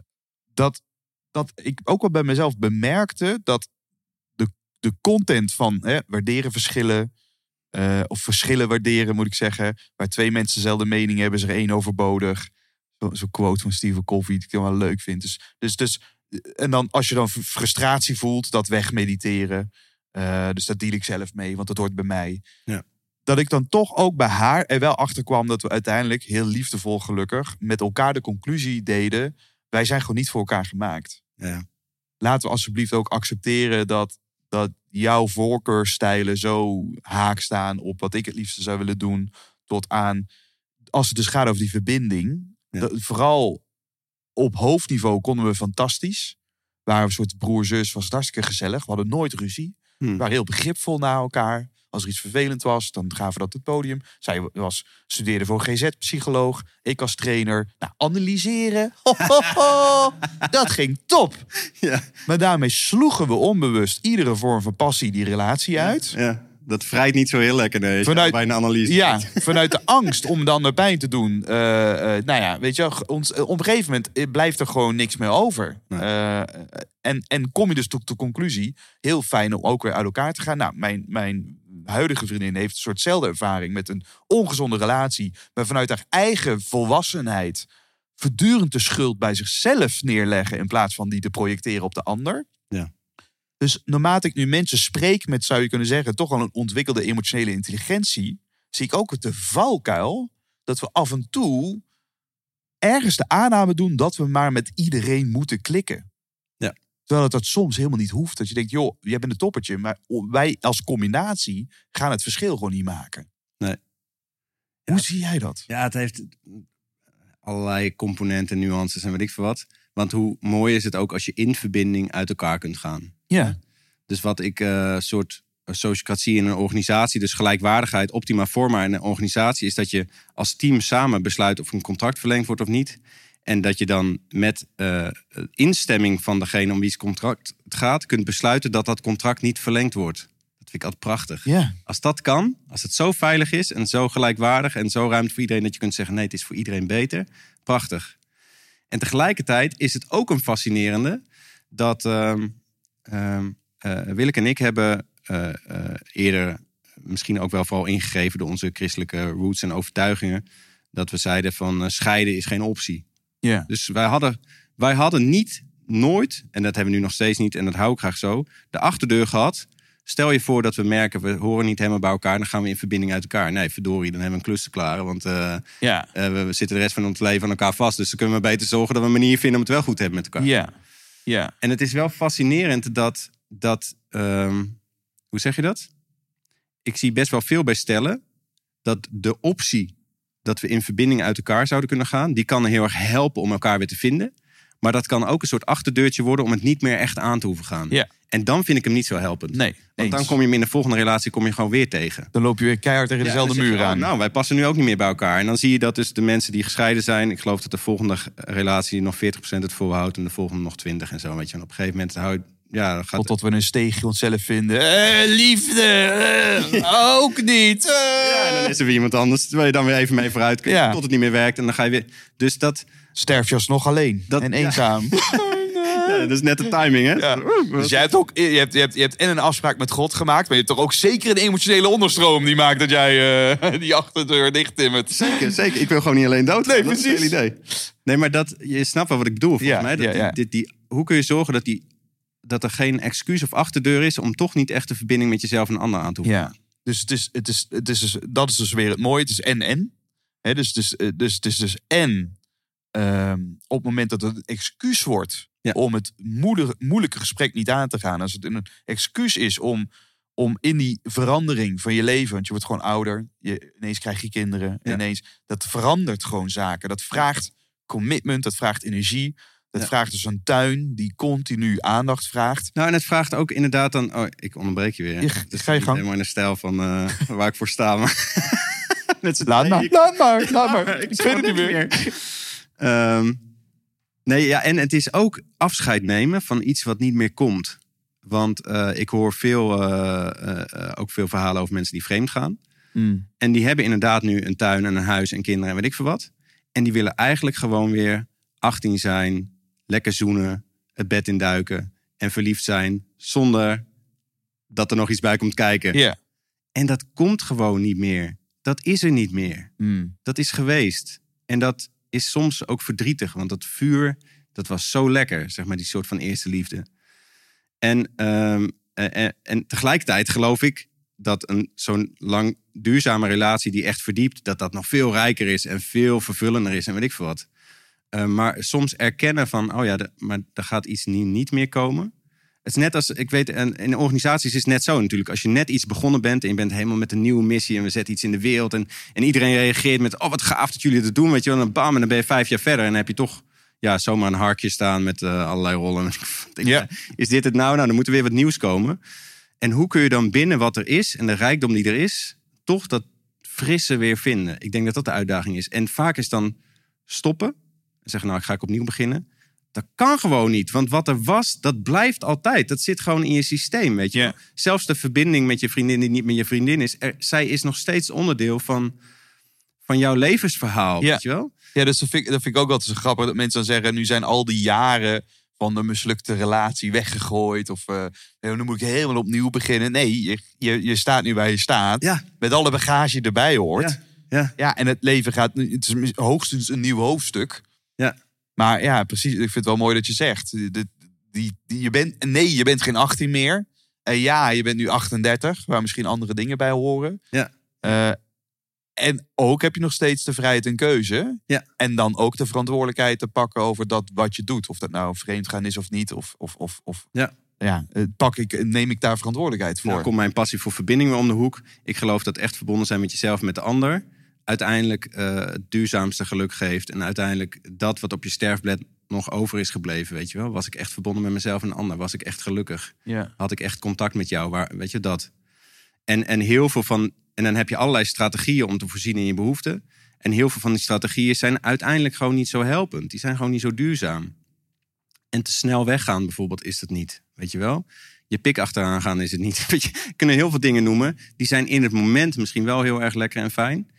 dat, dat ik ook wel bij mezelf bemerkte dat de, de content van hè, waarderen verschillen. of verschillen waarderen, moet ik zeggen. Waar twee mensen dezelfde mening hebben, is er één overbodig. Zo'n zo quote van Stephen Covey, die ik wel leuk vind. Dus, dus, dus, en dan als je dan fr- frustratie voelt, dat wegmediteren. Eh, dus dat deal ik zelf mee, want dat hoort bij mij. Ja. Dat ik dan toch ook bij haar er wel achter kwam dat we uiteindelijk heel liefdevol gelukkig met elkaar de conclusie deden. Wij zijn gewoon niet voor elkaar gemaakt. ja. Laten we alsjeblieft ook accepteren dat, dat jouw voorkeurstijlen zo haak staan op wat ik het liefste zou willen doen. Tot aan, als het dus gaat over die verbinding. Ja. dat- vooral op hoofdniveau konden we fantastisch. We waren een soort broer-zus, was het hartstikke gezellig. We hadden nooit ruzie. Hm. We waren heel begripvol naar elkaar. Als er iets vervelend was, dan gaven we dat het podium. Zij was, studeerde voor GZ-psycholoog. Ik als trainer. Nou, analyseren. Ho, ho, ho. Dat ging top. Ja. Maar daarmee sloegen we onbewust iedere vorm van passie die relatie uit. ja, dat vrijt niet zo heel lekker nee, Vanuit- bij een analyse. Ja, vanuit de angst om de ander pijn te doen. Eh, eh, nou ja, weet je, ons, eh, op een gegeven moment blijft er gewoon niks meer over. Nee. En, en kom je dus tot de conclusie, heel fijn om ook weer uit elkaar te gaan. Nou, mijn, mijn huidige vriendin heeft een soortzelfde ervaring met een ongezonde relatie. Maar vanuit haar eigen volwassenheid voortdurend de schuld bij zichzelf neerleggen in plaats van die te projecteren op de ander. Dus naarmate ik nu mensen spreek met, zou je kunnen zeggen, toch al een ontwikkelde emotionele intelligentie, zie ik ook de valkuil dat we af en toe ergens de aanname doen dat we maar met iedereen moeten klikken. Ja. Terwijl het dat soms helemaal niet hoeft. Dat je denkt, joh, jij bent een toppertje, maar wij als combinatie gaan het verschil gewoon niet maken. Nee. Hoe Ja. zie jij dat? Ja, het heeft allerlei componenten, nuances en weet ik veel wat. Want hoe mooi is het ook als je in verbinding uit elkaar kunt gaan. Ja. Dus wat ik eh soort sociocratie in een organisatie, dus gelijkwaardigheid, optima forma in een organisatie, is dat je als team samen besluit of een contract verlengd wordt of niet. En dat je dan met eh, instemming van degene om wie het contract gaat, kunt besluiten dat dat contract niet verlengd wordt. Dat vind ik altijd prachtig. Ja. Als dat kan, als het zo veilig is en zo gelijkwaardig en zo ruimte voor iedereen dat je kunt zeggen: nee, het is voor iedereen beter. Prachtig. En tegelijkertijd is het ook een fascinerende dat ehm ehm, eh, Willeke en ik hebben eh, eh, eerder misschien ook wel vooral ingegeven door onze christelijke roots en overtuigingen. Dat we zeiden van eh, scheiden is geen optie. Ja. Dus wij hadden, wij hadden niet, nooit, en dat hebben we nu nog steeds niet, en dat hou ik graag zo, de achterdeur gehad. Stel je voor dat we merken, we horen niet helemaal bij elkaar, dan gaan we in verbinding uit elkaar. Nee, verdorie, dan hebben we een klus te klaren, want eh, eh, we zitten de rest van ons leven aan elkaar vast. Dus dan kunnen we beter zorgen dat we een manier vinden om het wel goed te hebben met elkaar. Ja. Ja. En het is wel fascinerend dat, dat ehm, hoe zeg je dat? Ik zie best wel veel bij stellen dat de optie dat we in verbinding uit elkaar zouden kunnen gaan, die kan heel erg helpen om elkaar weer te vinden. Maar dat kan ook een soort achterdeurtje worden om het niet meer echt aan te hoeven gaan. Ja. En dan vind ik hem niet zo helpend. Nee. Want dan kom je hem in de volgende relatie kom je gewoon weer tegen. Dan loop je weer keihard tegen Ja, dezelfde muur oh, aan. Nou, wij passen nu ook niet meer bij elkaar. En dan zie je dat dus de mensen die gescheiden zijn... ik geloof dat de volgende relatie nog 40% het volhoudt... en de volgende nog 20% en zo. Weet je. En op een gegeven moment hou je... Ja, dan gaat Totdat we een steegje onszelf vinden. Eh, liefde, eh, ook niet. eh. Ja, en dan is er weer iemand anders waar je dan weer even mee vooruit kunt. Ja. Tot het niet meer werkt. En dan ga je weer... Dus dat, Sterf je alsnog alleen Dat- en eenzaam. ja, dat is net de timing, hè? Ja. Dus jij hebt ook je hebt, je, hebt, je hebt en een afspraak met God gemaakt, maar je hebt toch ook zeker een emotionele onderstroom die maakt dat jij eh, die achterdeur dicht timmert. Zeker, zeker. Ik wil gewoon niet alleen dood. Nee, dat is het precies. idee. Nee, maar dat, je snapt wel wat ik bedoel, volgens Ja, mij. Dat ja, die- ja. Die, die, hoe kun je zorgen dat, die, dat er geen excuus of achterdeur is... om toch niet echt de verbinding met jezelf en een ander aan te hoeven? Ja. Dus, het is, het is, het is dus, dat is dus weer het mooie. Het is en-en. Hè, dus, dus, dus het is dus en ehm, op het moment dat het een excuus wordt Ja. om het moeilijke, moeilijke gesprek niet aan te gaan. Als het een excuus is om, om in die verandering van je leven, want je wordt gewoon ouder, je, ineens krijg je kinderen, Ja. ineens, dat verandert gewoon zaken. Dat vraagt commitment, dat vraagt energie. Dat Ja. vraagt dus een tuin die continu aandacht vraagt. Nou, en het vraagt ook inderdaad dan... Oh, ik onderbreek je weer. is ga je gang. Helemaal in de stijl van eh, waar ik voor sta. Maar Met Laat maar, laat maar, laat maar. Ik weet het niet meer. Ehm, nee, ja, en het is ook afscheid nemen van iets wat niet meer komt. Want eh, ik hoor veel, eh, eh, ook veel verhalen over mensen die vreemd gaan. Mm. En die hebben inderdaad nu een tuin en een huis en kinderen en weet ik veel wat. En die willen eigenlijk gewoon weer 18 zijn, lekker zoenen, het bed induiken en verliefd zijn. Zonder dat er nog iets bij komt kijken. Ja. En dat komt gewoon niet meer. Dat is er niet meer. Mm. Dat is geweest. En dat is soms ook verdrietig. Want dat vuur, dat was zo lekker. Zeg maar die soort van eerste liefde. En, ehm, eh, eh, en tegelijkertijd geloof ik dat een zo'n lang duurzame relatie die echt verdiept, dat dat nog veel rijker is en veel vervullender is en weet ik veel wat. Eh, maar soms erkennen van, oh ja, maar er gaat iets nie- niet meer komen. Het is net als, ik weet, in organisaties is het net zo natuurlijk. Als je net iets begonnen bent en je bent helemaal met een nieuwe missie en we zetten iets in de wereld. En, en iedereen reageert met, oh wat gaaf dat jullie dat doen, weet je wel. En dan bam, en dan ben je vijf jaar verder en dan heb je toch ja, zomaar een harkje staan met eh, allerlei rollen. Denk, Ja. Is dit het nou? Nou, dan moet er weer wat nieuws komen. En hoe kun je dan binnen wat er is en de rijkdom die er is, toch dat frisse weer vinden? Ik denk dat dat de uitdaging is. En vaak is dan stoppen en zeggen, nou, ik ga ik opnieuw beginnen. Dat kan gewoon niet, want wat er was, dat blijft altijd. Dat zit gewoon in je systeem, weet je. Zelfs de verbinding met je vriendin die niet meer je vriendin is, er, zij is nog steeds onderdeel van, van jouw levensverhaal, Ja. weet je wel? Ja, dus dat vind, ik, dat vind ik ook altijd zo grappig. Dat mensen dan zeggen, nu zijn al die jaren van de mislukte relatie weggegooid. Of eh, nee, nu moet ik helemaal opnieuw beginnen. Nee, je, je, je staat nu waar je staat. Ja. Met alle bagage erbij hoort. Ja, ja. Ja, en het leven gaat. Het is hoogstens een nieuw hoofdstuk. Ja. Maar ja, precies. Ik vind het wel mooi dat je zegt. Die, die, die, je bent, nee, je bent geen 18 meer. En ja, je bent nu 38, waar misschien andere dingen bij horen. Ja. Eh, en ook heb je nog steeds de vrijheid en keuze. Ja. En dan ook de verantwoordelijkheid te pakken over dat wat je doet. Of dat nou vreemd gaan is of niet. Of, of, of, of Ja. ja, eh, pak ik, neem ik daar verantwoordelijkheid voor. Nou komt mijn passie voor verbinding weer om de hoek. Ik geloof dat echt verbonden zijn met jezelf met de ander... uiteindelijk eh, het duurzaamste geluk geeft. En uiteindelijk dat wat op je sterfblad nog over is gebleven, weet je wel. Was ik echt verbonden met mezelf en de ander? Was ik echt gelukkig? ja. Had ik echt contact met jou? Waar, weet je, dat. En, en heel veel van... En dan heb je allerlei strategieën om te voorzien in je behoeften. En heel veel van die strategieën zijn uiteindelijk gewoon niet zo helpend. Die zijn gewoon niet zo duurzaam. En te snel weggaan bijvoorbeeld is dat niet. Weet je wel? Je pik achteraan gaan is het niet. Weet je, kunnen heel veel dingen noemen. Die zijn in het moment misschien wel heel erg lekker en fijn.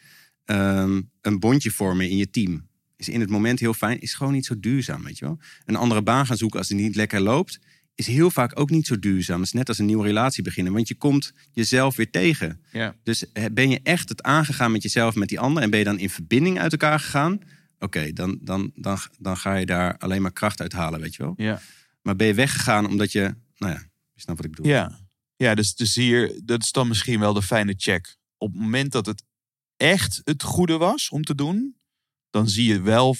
Ehm, een bondje vormen in je team is in het moment heel fijn. Is gewoon niet zo duurzaam, weet je wel? Een andere baan gaan zoeken als die niet lekker loopt... is heel vaak ook niet zo duurzaam. Het is net als een nieuwe relatie beginnen. Want je komt jezelf weer tegen. Ja. Dus eh, ben je echt het aangegaan met jezelf, met die ander... en ben je dan in verbinding uit elkaar gegaan... oké, dan, dan, dan, dan ga je daar alleen maar kracht uit halen, weet je wel. Ja. Maar ben je weggegaan omdat je... Nou ja, je snapt wat ik bedoel. Ja, ja dus, dus hier, dat is dan misschien wel de fijne check. Op het moment dat het echt het goede was om te doen, dan zie je wel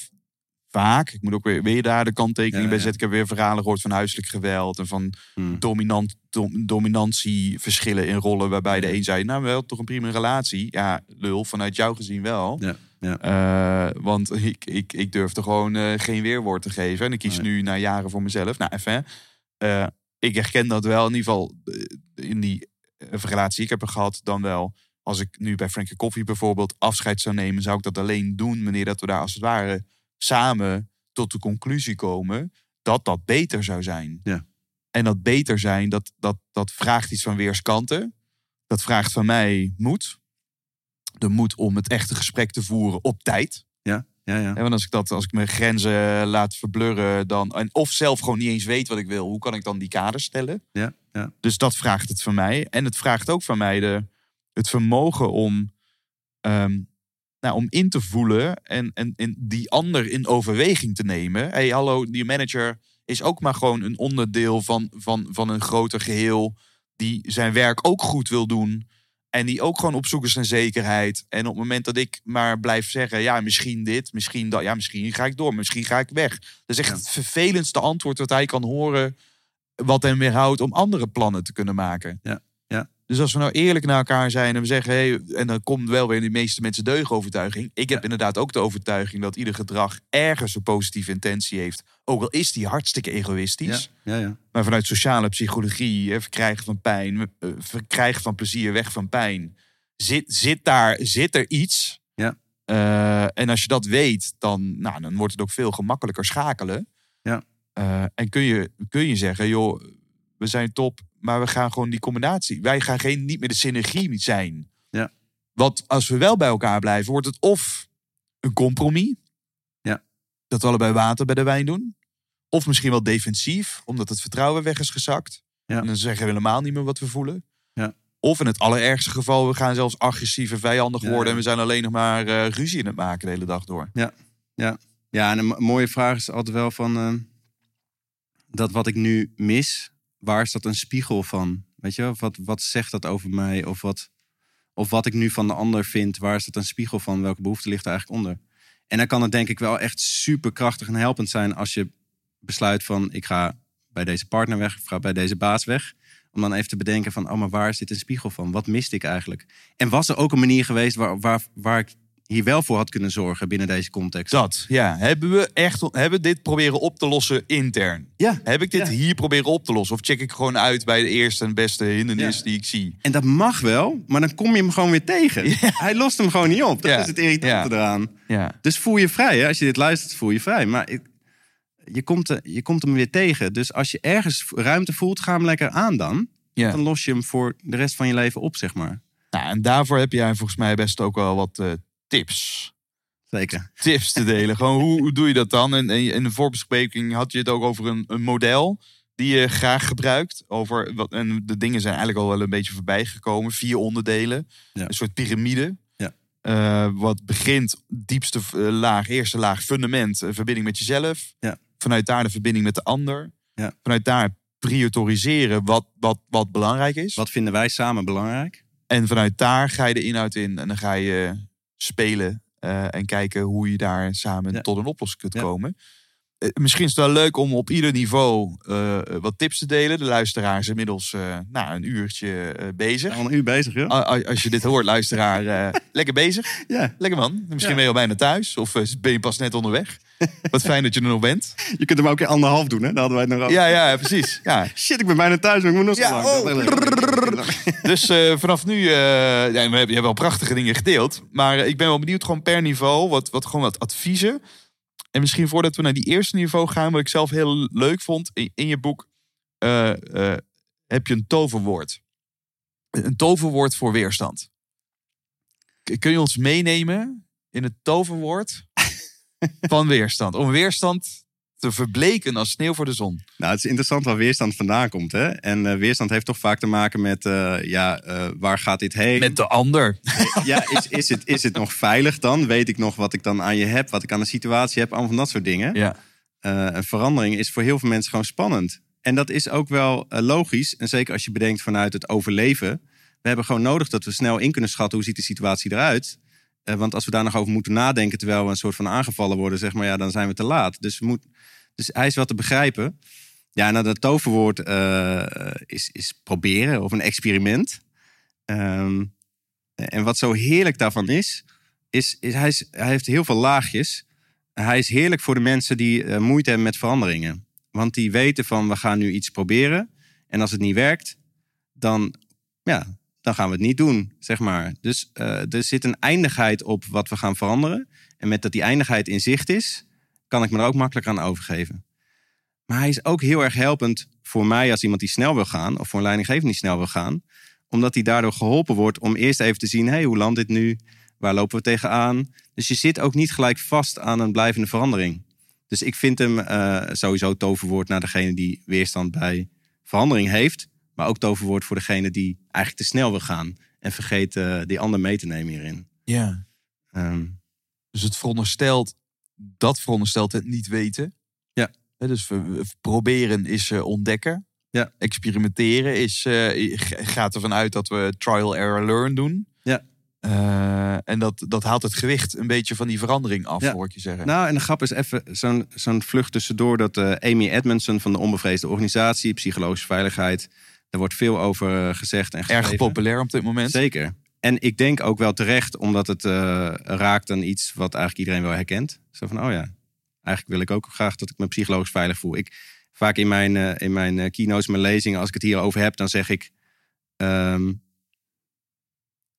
vaak, ik moet ook weer, weer daar de kanttekening Ja, bij zetten. Ik heb weer verhalen gehoord van huiselijk geweld en van Hmm. dominant, dom- dominantieverschillen in rollen, waarbij de een zei, nou wel, toch een prima relatie. Ja, lul, vanuit jou gezien wel. Ja, ja. Eh, want ik, ik, ik durfde gewoon eh, geen weerwoord te geven. En ik kies Nee. nu na jaren voor mezelf. Nou, even. eh, ik herken dat wel in ieder geval in die relatie die ik heb gehad. Dan wel, als ik nu bij Frankie Coffee bijvoorbeeld afscheid zou nemen, zou ik dat alleen doen wanneer dat we daar als het ware samen tot de conclusie komen dat dat beter zou zijn. Ja. En dat beter zijn, dat, dat, dat vraagt iets van weerskanten. Dat vraagt van mij moed. De moed om het echte gesprek te voeren op tijd. Ja, ja, ja. Ja, want als ik, dat, als ik mijn grenzen laat verblurren, dan, en of zelf gewoon niet eens weet wat ik wil, hoe kan ik dan die kaders stellen? ja, ja. Dus dat vraagt het van mij. En het vraagt ook van mij de, het vermogen om, ehm, nou, om in te voelen en, en, en die ander in overweging te nemen. hey, hallo, die manager is ook maar gewoon een onderdeel van, van, van een groter geheel die zijn werk ook goed wil doen. En die ook gewoon op zoek is naar zekerheid. En op het moment dat ik maar blijf zeggen, ja, misschien dit, misschien dat, ja, misschien ga ik door, misschien ga ik weg. Dat is echt het vervelendste antwoord wat hij kan horen, wat hem weerhoudt om andere plannen te kunnen maken. Ja. Dus als we nou eerlijk naar elkaar zijn en we zeggen, hey, en dan komt wel weer de meeste mensen deugenovertuiging. Ik heb inderdaad ook de overtuiging dat ieder gedrag ergens een positieve intentie heeft. Ook al is die hartstikke egoïstisch. Ja, ja. Maar vanuit sociale psychologie, hè, verkrijgen van pijn, eh, verkrijgen van plezier, weg van pijn. Zit, zit daar zit er iets? Ja. Eh, en als je dat weet, dan, nou, dan wordt het ook veel gemakkelijker schakelen. Ja. Eh, en kun je, kun je zeggen, joh, we zijn top, maar we gaan gewoon die combinatie. Wij gaan geen, niet meer de synergie zijn. Ja. Want als we wel bij elkaar blijven, wordt het of een compromis. Ja. Dat we allebei water bij de wijn doen. Of misschien wel defensief, omdat het vertrouwen weg is gezakt. Ja. En dan zeggen we helemaal niet meer wat we voelen. Ja. Of in het allerergste geval, we gaan zelfs agressief en vijandig Ja, worden. ja. En we zijn alleen nog maar eh, ruzie in het maken de hele dag door. Ja, en een mo- mooie vraag is altijd wel van... eh, dat wat ik nu mis, waar is dat een spiegel van? Weet je, wat, wat zegt dat over mij? Of wat, of wat ik nu van de ander vind, waar is dat een spiegel van? Welke behoefte ligt er eigenlijk onder? En dan kan het denk ik wel echt super krachtig en helpend zijn... als je besluit van, ik ga bij deze partner weg... of ga bij deze baas weg. Om dan even te bedenken van, oh, maar waar is dit een spiegel van? Wat miste ik eigenlijk? En was er ook een manier geweest waar, waar, waar ik hier wel voor had kunnen zorgen binnen deze context? Dat, ja. Hebben we echt hebben dit proberen op te lossen intern? Ja. Heb ik dit Ja. hier proberen op te lossen? Of check ik gewoon uit bij de eerste en beste hindernis Ja. die ik zie? En dat mag wel, maar dan kom je hem gewoon weer tegen. Hij lost hem gewoon niet op. Dat Ja. is het irritante Ja. eraan. Ja. Dus voel je vrij. Hè? Als je dit luistert, voel je vrij. Maar ik- je komt, er- je komt hem weer tegen. Dus als je ergens ruimte voelt, ga hem lekker aan dan. ja. Dan los je hem voor de rest van je leven op, zeg maar. Nou, en daarvoor heb jij volgens mij best ook wel wat eh, tips. Zeker. Tips te delen. Gewoon, hoe, hoe doe je dat dan? En, en in de voorbespreking had je het ook over een, een model die je graag gebruikt. Over wat, en de dingen zijn eigenlijk al wel een beetje voorbij gekomen. Vier onderdelen. Ja. Een soort piramide. Ja. Eh, wat begint diepste eh, laag, eerste laag, fundament, eh, verbinding met jezelf. Ja. Vanuit daar de verbinding met de ander. Ja. Vanuit daar prioriseren wat, wat, wat belangrijk is. Wat vinden wij samen belangrijk? En vanuit daar ga je de inhoud in en dan ga je spelen eh, en kijken hoe je daar samen Ja. tot een oplossing kunt Ja. komen. Eh, misschien is het wel leuk om op ieder niveau eh, wat tips te delen. De luisteraar is inmiddels eh, nou, een uurtje bezig. Al een uur bezig, joh. A- a- Als je dit hoort, luisteraar, lekker bezig. Ja. Lekker man. Misschien Ja. ben je al bijna thuis of ben je pas net onderweg. Wat fijn dat je er nog bent. Je kunt hem ook in anderhalf doen, hè? Daar hadden wij het nog over. Ja, ja, precies. Ja. Shit, ik ben bijna thuis, maar ik moet nog zo Ja, lang. oh. Dus vanaf nu, ja, we hebben, wel prachtige dingen gedeeld. Maar ik ben wel benieuwd gewoon per niveau, wat, wat, gewoon wat adviezen. En misschien voordat we naar die eerste niveau gaan, wat ik zelf heel leuk vond. In, in je boek eh, eh, heb je een toverwoord. Een toverwoord voor weerstand. Kun je ons meenemen in het toverwoord van weerstand? Om weerstand te verbleken als sneeuw voor de zon. Nou, het is interessant waar weerstand vandaan komt. Hè? En eh, weerstand heeft toch vaak te maken met, eh, ja, eh, waar gaat dit heen? Met de ander. Ja, is, is, het, is het nog veilig dan? Weet ik nog wat ik dan aan je heb, wat ik aan de situatie heb? Allemaal van dat soort dingen. Ja. Een verandering is voor heel veel mensen gewoon spannend. En dat is ook wel logisch. En zeker als je bedenkt vanuit het overleven. We hebben gewoon nodig dat we snel in kunnen schatten hoe ziet de situatie eruit. Want als we daar nog over moeten nadenken terwijl we een soort van aangevallen worden, zeg maar, ja, dan zijn we te laat. Dus, we moet, dus hij is wel te begrijpen. Ja, nou, dat toverwoord eh, is, is proberen of een experiment. Ehm, en wat zo heerlijk daarvan is, is, is, hij, is hij heeft heel veel laagjes. Hij is heerlijk voor de mensen die eh, moeite hebben met veranderingen. Want die weten van, we gaan nu iets proberen. En als het niet werkt, dan, ja, dan gaan we het niet doen, zeg maar. Dus eh, er zit een eindigheid op wat we gaan veranderen. En met dat die eindigheid in zicht is, kan ik me er ook makkelijk aan overgeven. Maar hij is ook heel erg helpend voor mij als iemand die snel wil gaan, of voor een leidinggevende die snel wil gaan, omdat hij daardoor geholpen wordt om eerst even te zien: hé, hey, hoe landt dit nu? Waar lopen we tegenaan? Dus je zit ook niet gelijk vast aan een blijvende verandering. Dus ik vind hem eh, sowieso toverwoord naar degene die weerstand bij verandering heeft, maar ook toverwoord voor degene die eigenlijk te snel wil gaan en vergeet eh, die ander mee te nemen hierin. Ja. Ehm, Dus het veronderstelt, dat veronderstelt het niet weten. Ja. Dus we- we- proberen is eh, ontdekken. Ja. Experimenteren is, eh, gaat ervan uit dat we trial, error, learn doen. Ja. Eh, en dat, dat haalt het gewicht een beetje van die verandering af, Ja. hoor ik je zeggen. Nou, en de grap is even zo'n zo'n vlucht tussendoor dat Amy Edmondson van de Onbevreesde Organisatie, Psychologische Veiligheid, daar wordt veel over gezegd en geschreven. Erg populair op dit moment. Zeker. En ik denk ook wel terecht, omdat het eh, raakt aan iets wat eigenlijk iedereen wel herkent. Zo van, oh ja, eigenlijk wil ik ook graag dat ik me psychologisch veilig voel. Ik, vaak in mijn, eh, in mijn eh, keynotes, mijn lezingen, als ik het hierover heb, dan zeg ik... ehm,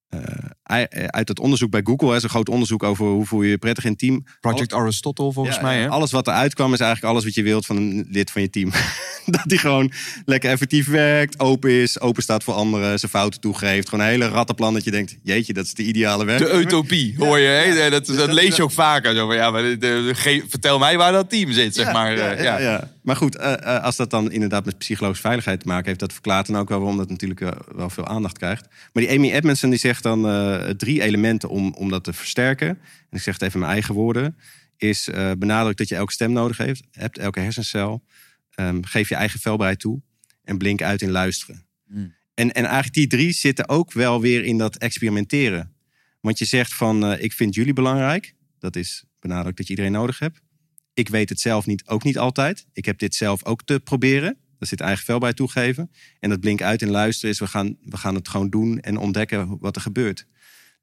eh, uit- uit het onderzoek bij Google, hè, zo'n groot onderzoek over hoe voel je je prettig in het team. Project Aristotle volgens Ja, mij. Hè? Alles wat eruit kwam is eigenlijk alles wat je wilt van een lid van je team. dat hij gewoon lekker effectief werkt, open is, open staat voor anderen, zijn fouten toegeeft. Gewoon een hele rattenplan dat je denkt, jeetje, dat is de ideale werk. De utopie, hoor je. Hè? Dat, dat lees je ook vaker. Zo van, ja, maar de- de- ge- vertel mij waar dat team zit, zeg maar. Ja, eh, ja, ja. ja. Maar goed, eh, eh, als dat dan inderdaad met psychologische veiligheid te maken heeft, dat verklaart dan ook wel waarom dat natuurlijk eh, wel veel aandacht krijgt. Maar die Amy Edmondson die zegt dan eh, drie elementen om, om dat te versterken. En ik zeg het even in mijn eigen woorden. Is eh benadruk dat je elke stem nodig heeft, hebt, elke hersencel. Ehm, geef je eigen velbaarheid toe en blink uit in luisteren. Hmm. En, en eigenlijk die drie zitten ook wel weer in dat experimenteren. Want je zegt van, eh, ik vind jullie belangrijk. Dat is benadruk dat je iedereen nodig hebt. Ik weet het zelf niet, ook niet altijd. Ik heb dit zelf ook te proberen. Daar zit eigen vel bij toegeven. En dat blink uit in luisteren is, we gaan, we gaan het gewoon doen en ontdekken wat er gebeurt.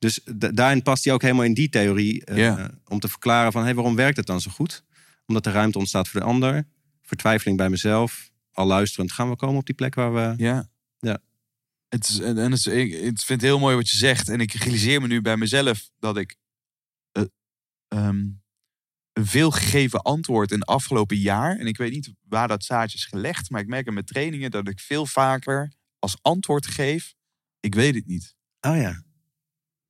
Dus da- daarin past hij ook helemaal in die theorie. eh. Om te verklaren van, hey, waarom werkt het dan zo goed? Omdat er ruimte ontstaat voor de ander. Vertwijfeling bij mezelf. Al luisterend gaan we komen op die plek waar we... Ja. Ja. Het is, en het is, ik, ik vind het heel mooi wat je zegt. En ik realiseer me nu bij mezelf dat ik eh, ehm, een veelgegeven antwoord in het afgelopen jaar. En ik weet niet waar dat zaadje is gelegd. Maar ik merk in mijn trainingen dat ik veel vaker als antwoord geef. Ik weet het niet. Oh ja.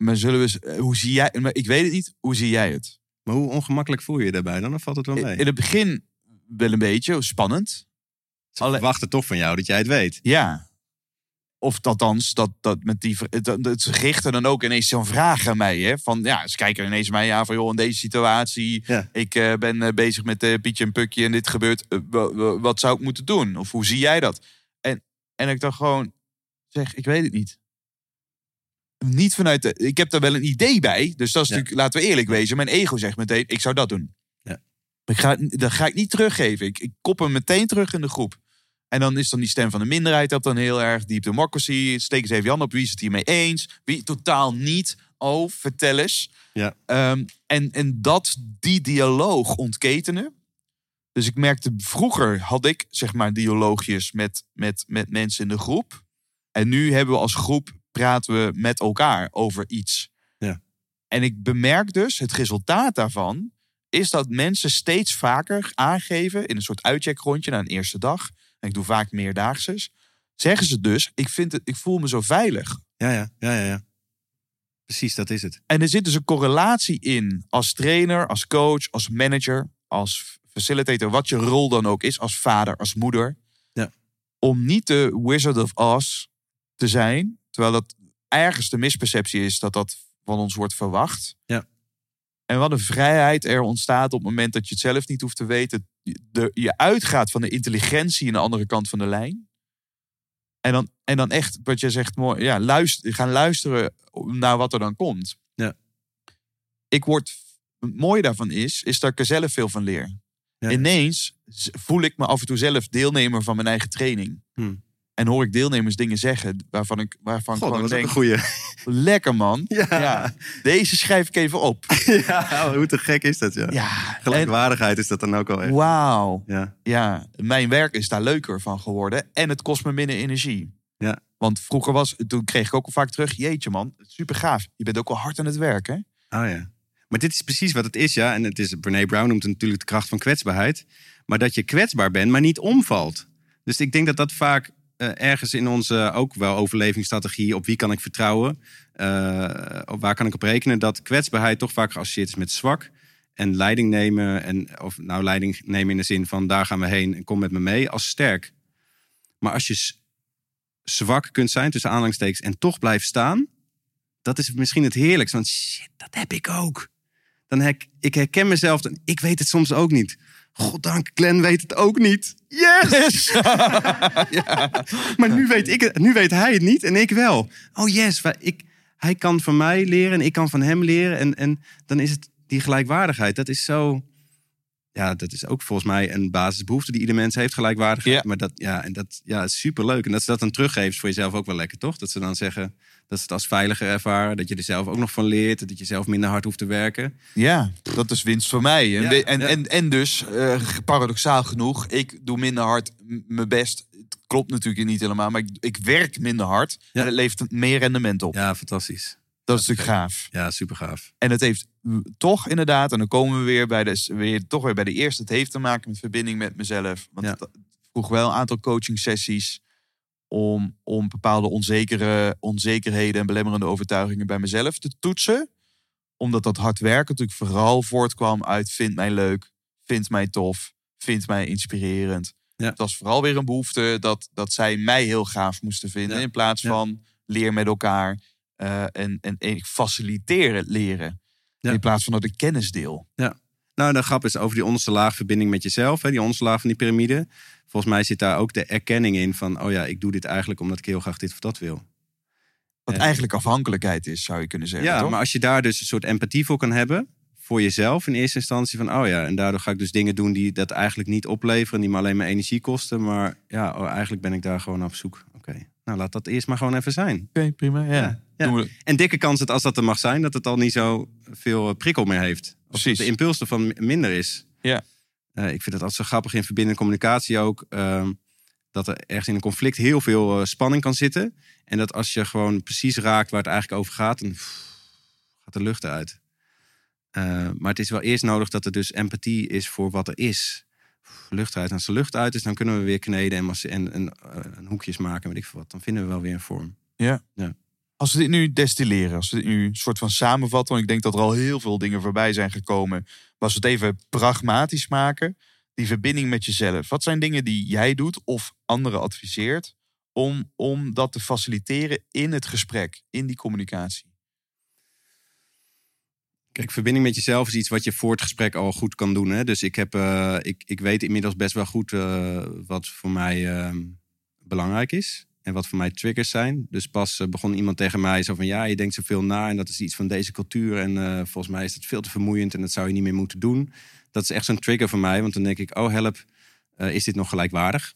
Maar zullen we eens, eh, hoe zie jij, maar ik weet het niet, hoe zie jij het? Maar hoe ongemakkelijk voel je je daarbij dan? Of valt het wel mee? In het begin wel een beetje spannend. Ze alle- verwachten toch van jou dat jij het weet. Ja. Of althans, dat, dat met die, v- dat, dat, ze richten dan ook ineens zo'n vraag aan mij. Hè? Van, ja, ze kijken ineens mij aan van, joh, in deze situatie... Ja. ik eh, ben eh, bezig met Pietje en Pukje en dit gebeurt. wa- wa- wat zou ik moeten doen? Of hoe zie jij dat? En, en ik dacht gewoon, zeg, ik weet het niet. Niet vanuit de, ik heb daar wel een idee bij. Dus dat is Ja. natuurlijk, laten we eerlijk wezen. Mijn ego zegt meteen, ik zou dat doen. Ja. Ik ga, dat ga ik niet teruggeven. Ik, ik kop hem meteen terug in de groep. En dan is dan die stem van de minderheid dat dan heel erg. Deep democracy. Steek eens even je hand op. Wie is het hiermee eens? Wie totaal niet? Oh, vertel eens. Ja. Ehm, en, en dat, die dialoog ontketenen. Dus ik merkte, vroeger had ik zeg maar dialoogjes met, met, met mensen in de groep. En nu hebben we als groep, praten we met elkaar over iets. Ja. En ik bemerk dus, het resultaat daarvan is dat mensen steeds vaker aangeven in een soort uitcheckrondje na een eerste dag. En ik doe vaak meerdaagses. Zeggen ze dus, ik, vind het, ik voel me zo veilig. Ja, ja, ja, ja. ja. Precies, dat is het. En er zit dus een correlatie in als trainer, als coach, als manager, als facilitator, wat je rol dan ook is, als vader, als moeder. Ja. Om niet de Wizard of Oz te zijn, terwijl dat ergens de misperceptie is dat dat van ons wordt verwacht. Ja. En wat een vrijheid er ontstaat op het moment dat je het zelf niet hoeft te weten. De, je uitgaat van de intelligentie aan de andere kant van de lijn. En dan, en dan echt, wat je zegt, mooi, ja, luister, gaan luisteren naar wat er dan komt. Ja. Ik word, het mooie daarvan is, is dat ik er zelf veel van leer. Ja. Ineens voel ik me af en toe zelf deelnemer van mijn eigen training. Hmm. En hoor ik deelnemers dingen zeggen waarvan ik, waarvan God, ik dat gewoon denk, een goeie. lekker man. Ja. Ja, deze schrijf ik even op. ja, hoe te gek is dat, ja. Ja, en, Gelijkwaardigheid is dat dan ook al echt. wauw. Ja, Ja, mijn werk is daar leuker van geworden. En het kost me minder energie. Ja. Want vroeger was, toen kreeg ik ook al vaak terug, jeetje man, super gaaf. Je bent ook wel hard aan het werk hè? oh ja. Maar dit is precies wat het is, ja. En het is, Brene Brown noemt het natuurlijk de kracht van kwetsbaarheid. Maar dat je kwetsbaar bent, maar niet omvalt. Dus ik denk dat dat vaak ergens in onze ook wel overlevingsstrategie... op wie kan ik vertrouwen, eh, waar kan ik op rekenen... dat kwetsbaarheid toch vaak geassocieerd is met zwak... en leiding nemen, en, of nou leiding nemen in de zin van... daar gaan we heen en kom met me mee, als sterk. Maar als je zwak kunt zijn, tussen aanhalingstekens... en toch blijft staan... dat is misschien het heerlijkste. Want shit, dat heb ik ook. dan hek, ik herken mezelf. Ik weet het soms ook niet. Goddank, Glenn weet het ook niet. Yes! Maar nu weet, ik het, nu weet hij het niet en ik wel. Oh yes, ik, hij kan van mij leren en ik kan van hem leren. En, en dan is het die gelijkwaardigheid. Dat is zo... Ja, dat is ook volgens mij een basisbehoefte die ieder mens heeft, gelijkwaardigheid. Ja. Maar dat, ja, en dat ja, is superleuk. En dat ze dat dan teruggeven is voor jezelf ook wel lekker, toch? Dat ze dan zeggen dat ze het als veiliger ervaren. Dat je er zelf ook nog van leert. Dat je zelf minder hard hoeft te werken. Ja, dat is winst voor mij. En, Ja, en, ja. en, en dus, eh, paradoxaal genoeg, ik doe minder hard mijn best. Het klopt natuurlijk niet helemaal, maar ik, ik werk minder hard. Ja. En het levert meer rendement op. Ja, fantastisch. dat is natuurlijk gaaf. Ja, super gaaf. En het heeft toch inderdaad, en dan komen we weer bij de, weer, toch weer bij de eerste. Het heeft te maken met verbinding met mezelf. Want Ja. het vroeg wel een aantal coaching sessies om, om bepaalde onzekere, onzekerheden en belemmerende overtuigingen bij mezelf te toetsen. Omdat dat hard werken natuurlijk vooral voortkwam uit vind mij leuk, vind mij tof, vind mij inspirerend. Ja. Het was vooral weer een behoefte dat, dat zij mij heel gaaf moesten vinden. Ja. In plaats Ja. van leer met elkaar eh, en, en, en faciliteren leren. Ja. In plaats van dat ik kennis deel. Nou, de grap is over die onderste laag verbinding met jezelf. Hè, die onderste laag van die piramide. Volgens mij zit daar ook de erkenning in van... oh ja, ik doe dit eigenlijk omdat ik heel graag dit of dat wil. Wat Ja. eigenlijk afhankelijkheid is, zou je kunnen zeggen. Ja, toch? maar als je daar dus een soort empathie voor kan hebben... voor jezelf in eerste instantie van... oh ja, en daardoor ga ik dus dingen doen die dat eigenlijk niet opleveren... die me alleen maar energie kosten. Maar ja, oh, eigenlijk ben ik daar gewoon op zoek. Oké, nou laat dat eerst maar gewoon even zijn. Oké, prima. Ja. Ja, ja. Doen we- En dikke kans dat als dat er mag zijn... dat het al niet zo veel eh, prikkel meer heeft. Of Precies. dat de impuls ervan mi- minder is. Ja. Eh, ik vind het altijd zo grappig in verbindende communicatie ook. ehm, dat er ergens in een conflict heel veel eh, spanning kan zitten. En dat als je gewoon precies raakt waar het eigenlijk over gaat, dan pff, gaat de lucht uit. Eh, maar het is wel eerst nodig dat er dus empathie is voor wat er is. Lucht uit. En als de lucht uit is, dan kunnen we weer kneden en, en, en, en hoekjes maken, weet ik veel wat. Dan vinden we wel weer een vorm. Als we dit nu destilleren, als we dit nu een soort van samenvatten, want ik denk dat er al heel veel dingen voorbij zijn gekomen. We het even pragmatisch maken, die verbinding met jezelf. Wat zijn dingen die jij doet of anderen adviseert om, om dat te faciliteren in het gesprek, in die communicatie? Kijk, verbinding met jezelf is iets wat je voor het gesprek al goed kan doen. Hè? Dus ik, heb, eh, ik, ik weet inmiddels best wel goed eh, wat voor mij eh, belangrijk is. En wat voor mij triggers zijn. Dus pas eh, begon iemand tegen mij zo van... ja, je denkt zoveel na en dat is iets van deze cultuur. En eh, volgens mij is dat veel te vermoeiend en dat zou je niet meer moeten doen. Dat is echt zo'n trigger voor mij. Want dan denk ik, oh help, eh, is dit nog gelijkwaardig?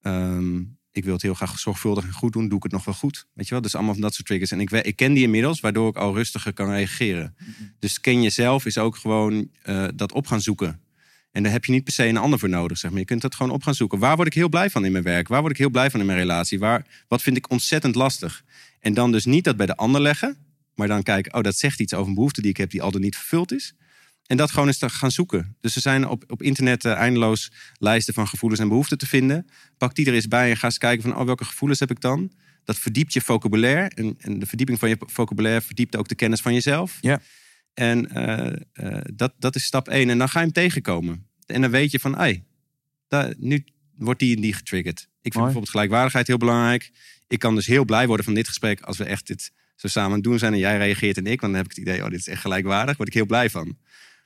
Ehm, ik wil het heel graag zorgvuldig en goed doen. Doe ik het nog wel goed? Weet je wel? Dus allemaal van dat soort triggers. En ik, ik ken die inmiddels, waardoor ik al rustiger kan reageren. Dus ken jezelf is ook gewoon dat op gaan zoeken. En daar heb je niet per se een ander voor nodig. Zeg maar. Je kunt dat gewoon op gaan zoeken. Waar word ik heel blij van in mijn werk? Waar word ik heel blij van in mijn relatie? Waar, wat vind ik ontzettend lastig? En dan dus niet dat bij de ander leggen. Maar dan kijken, oh, dat zegt iets over een behoefte die ik heb die al dan niet vervuld is. En dat gewoon eens te gaan zoeken. Dus er zijn op, op internet eh, eindeloos lijsten van gevoelens en behoeften te vinden. Pak die er eens bij en ga eens kijken van, oh, welke gevoelens heb ik dan? Dat verdiept je vocabulaire. En, en de verdieping van je vocabulaire verdiept ook de kennis van jezelf. Ja. En eh, eh, dat, dat is stap één. En dan ga je hem tegenkomen. En dan weet je van, ai, daar, nu wordt die en die getriggerd. Ik vind Mooi. bijvoorbeeld gelijkwaardigheid heel belangrijk. Ik kan dus heel blij worden van dit gesprek als we echt dit zo samen aan het doen zijn en jij reageert en ik. Want dan heb ik het idee, oh, dit is echt gelijkwaardig. Word ik heel blij van.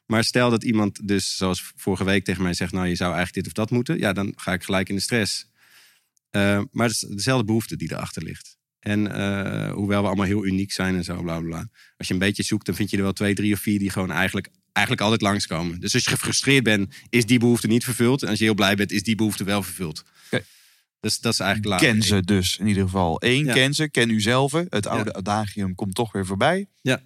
Maar stel dat iemand dus, zoals vorige week tegen mij zegt, nou, je zou eigenlijk dit of dat moeten. Ja, dan ga ik gelijk in de stress. Eh, maar het is dezelfde behoefte die erachter ligt. En eh, hoewel we allemaal heel uniek zijn en zo, bla bla. Als je een beetje zoekt, dan vind je er wel twee, drie of vier die gewoon eigenlijk, eigenlijk altijd langskomen. Dus als je gefrustreerd bent, is die behoefte niet vervuld. En als je heel blij bent, is die behoefte wel vervuld. Dus dat is eigenlijk laag. Ken ze dus in ieder geval. Eén, Ja. ken ze, ken u zelf. Het oude adagium komt toch weer voorbij. Ja.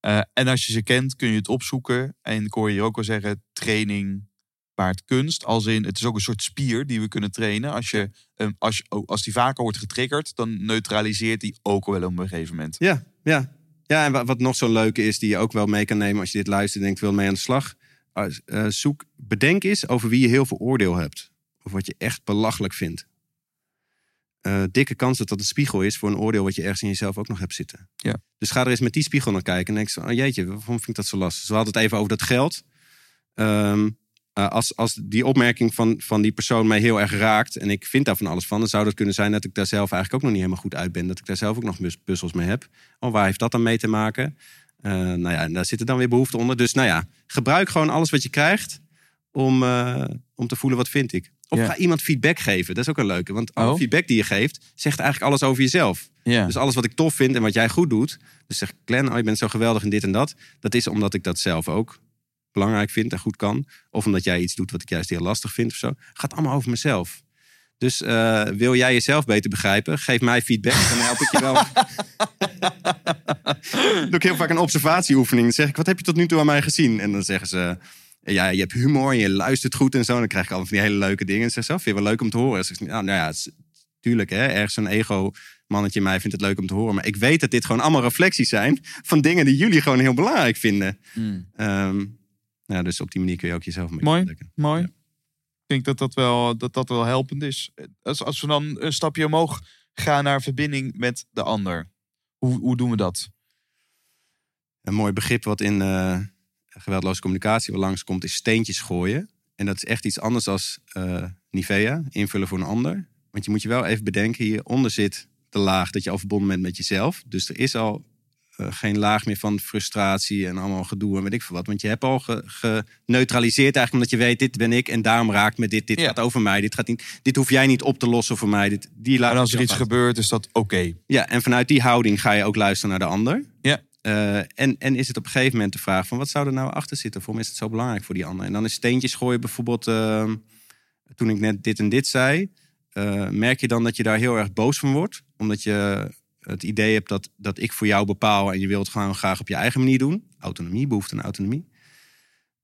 Eh, en als je ze kent, kun je het opzoeken. En ik hoor je ook wel zeggen, training baart kunst. Als in, het is ook een soort spier die we kunnen trainen. Als, je, ehm, als, je, oh, als die vaker wordt getriggerd, dan neutraliseert die ook wel op een gegeven moment. Ja, ja. Ja, en wa- wat nog zo'n leuke is, die je ook wel mee kan nemen als je dit luistert en denkt, wil mee aan de slag. Eh, zoek, bedenk eens over wie je heel veel oordeel hebt. Of wat je echt belachelijk vindt. Eh, dikke kans dat dat een spiegel is voor een oordeel wat je ergens in jezelf ook nog hebt zitten. Ja. Dus ga er eens met die spiegel naar kijken en denk zo, oh jeetje, waarom vind ik dat zo lastig? Dus we hadden het even over dat geld. Ehm, eh, als, als die opmerking van, van die persoon mij heel erg raakt en ik vind daar van alles van, dan zou dat kunnen zijn dat ik daar zelf eigenlijk ook nog niet helemaal goed uit ben. Dat ik daar zelf ook nog puz- puzzels mee heb. Oh, waar heeft dat dan mee te maken? Eh, nou ja, en daar zitten dan weer behoeften onder. Dus nou ja, gebruik gewoon alles wat je krijgt om, eh, om te voelen wat vind ik. Of Ja. ga iemand feedback geven. Dat is ook een leuke. Want alle Oh. feedback die je geeft, zegt eigenlijk alles over jezelf. Ja. Dus alles wat ik tof vind en wat jij goed doet. Dus zeg Glenn, oh, je bent zo geweldig in dit en dat. Dat is omdat ik dat zelf ook belangrijk vind en goed kan. Of omdat jij iets doet wat ik juist heel lastig vind of zo. Gaat allemaal over mezelf. Dus eh, wil jij jezelf beter begrijpen? Geef mij feedback. Dan help ik je wel. doe ik heel vaak een observatieoefening. Dan zeg ik, wat heb je tot nu toe aan mij gezien? En dan zeggen ze, ja, je hebt humor, je luistert goed en zo. Dan krijg ik allemaal van die hele leuke dingen. En zeg ze, oh, vind je wel leuk om te horen? Zeg ik, nou, nou ja, is- tuurlijk, hè, ergens zo'n ego mannetje mij vindt het leuk om te horen. Maar ik weet dat dit gewoon allemaal reflecties zijn van dingen die jullie gewoon heel belangrijk vinden. Hmm. Ehm, ja, dus op die manier kun je ook jezelf mee Mooi. ontdekken. Mooi. Ik denk dat dat wel, dat dat wel helpend is. Als, als we dan een stapje omhoog gaan naar verbinding met de ander. Hoe, hoe doen we dat? Een mooi begrip wat in eh, geweldloze communicatie wel langskomt is steentjes gooien. En dat is echt iets anders als eh, Nivea, invullen voor een ander. Want je moet je wel even bedenken, hieronder zit de laag dat je al verbonden bent met jezelf. Dus er is al eh, geen laag meer van frustratie en allemaal gedoe en weet ik veel wat. Want je hebt al ge- geneutraliseerd eigenlijk omdat je weet, dit ben ik en daarom raakt me dit. Dit Ja. gaat over mij, dit, gaat niet, dit hoef jij niet op te lossen voor mij. Dit, die En als er iets gebeurt, is dat oké. ja, en vanuit die houding ga je ook luisteren naar de ander. Ja. Eh, en, en is het op een gegeven moment de vraag van wat zou er nou achter zitten? Waarom is het zo belangrijk voor die ander? En dan is steentjes gooien bijvoorbeeld, eh, toen ik net dit en dit zei, eh, merk je dan dat je daar heel erg boos van wordt. Omdat je het idee hebt dat, dat ik voor jou bepaal en je wilt gewoon graag op je eigen manier doen. Autonomie, behoefte aan autonomie.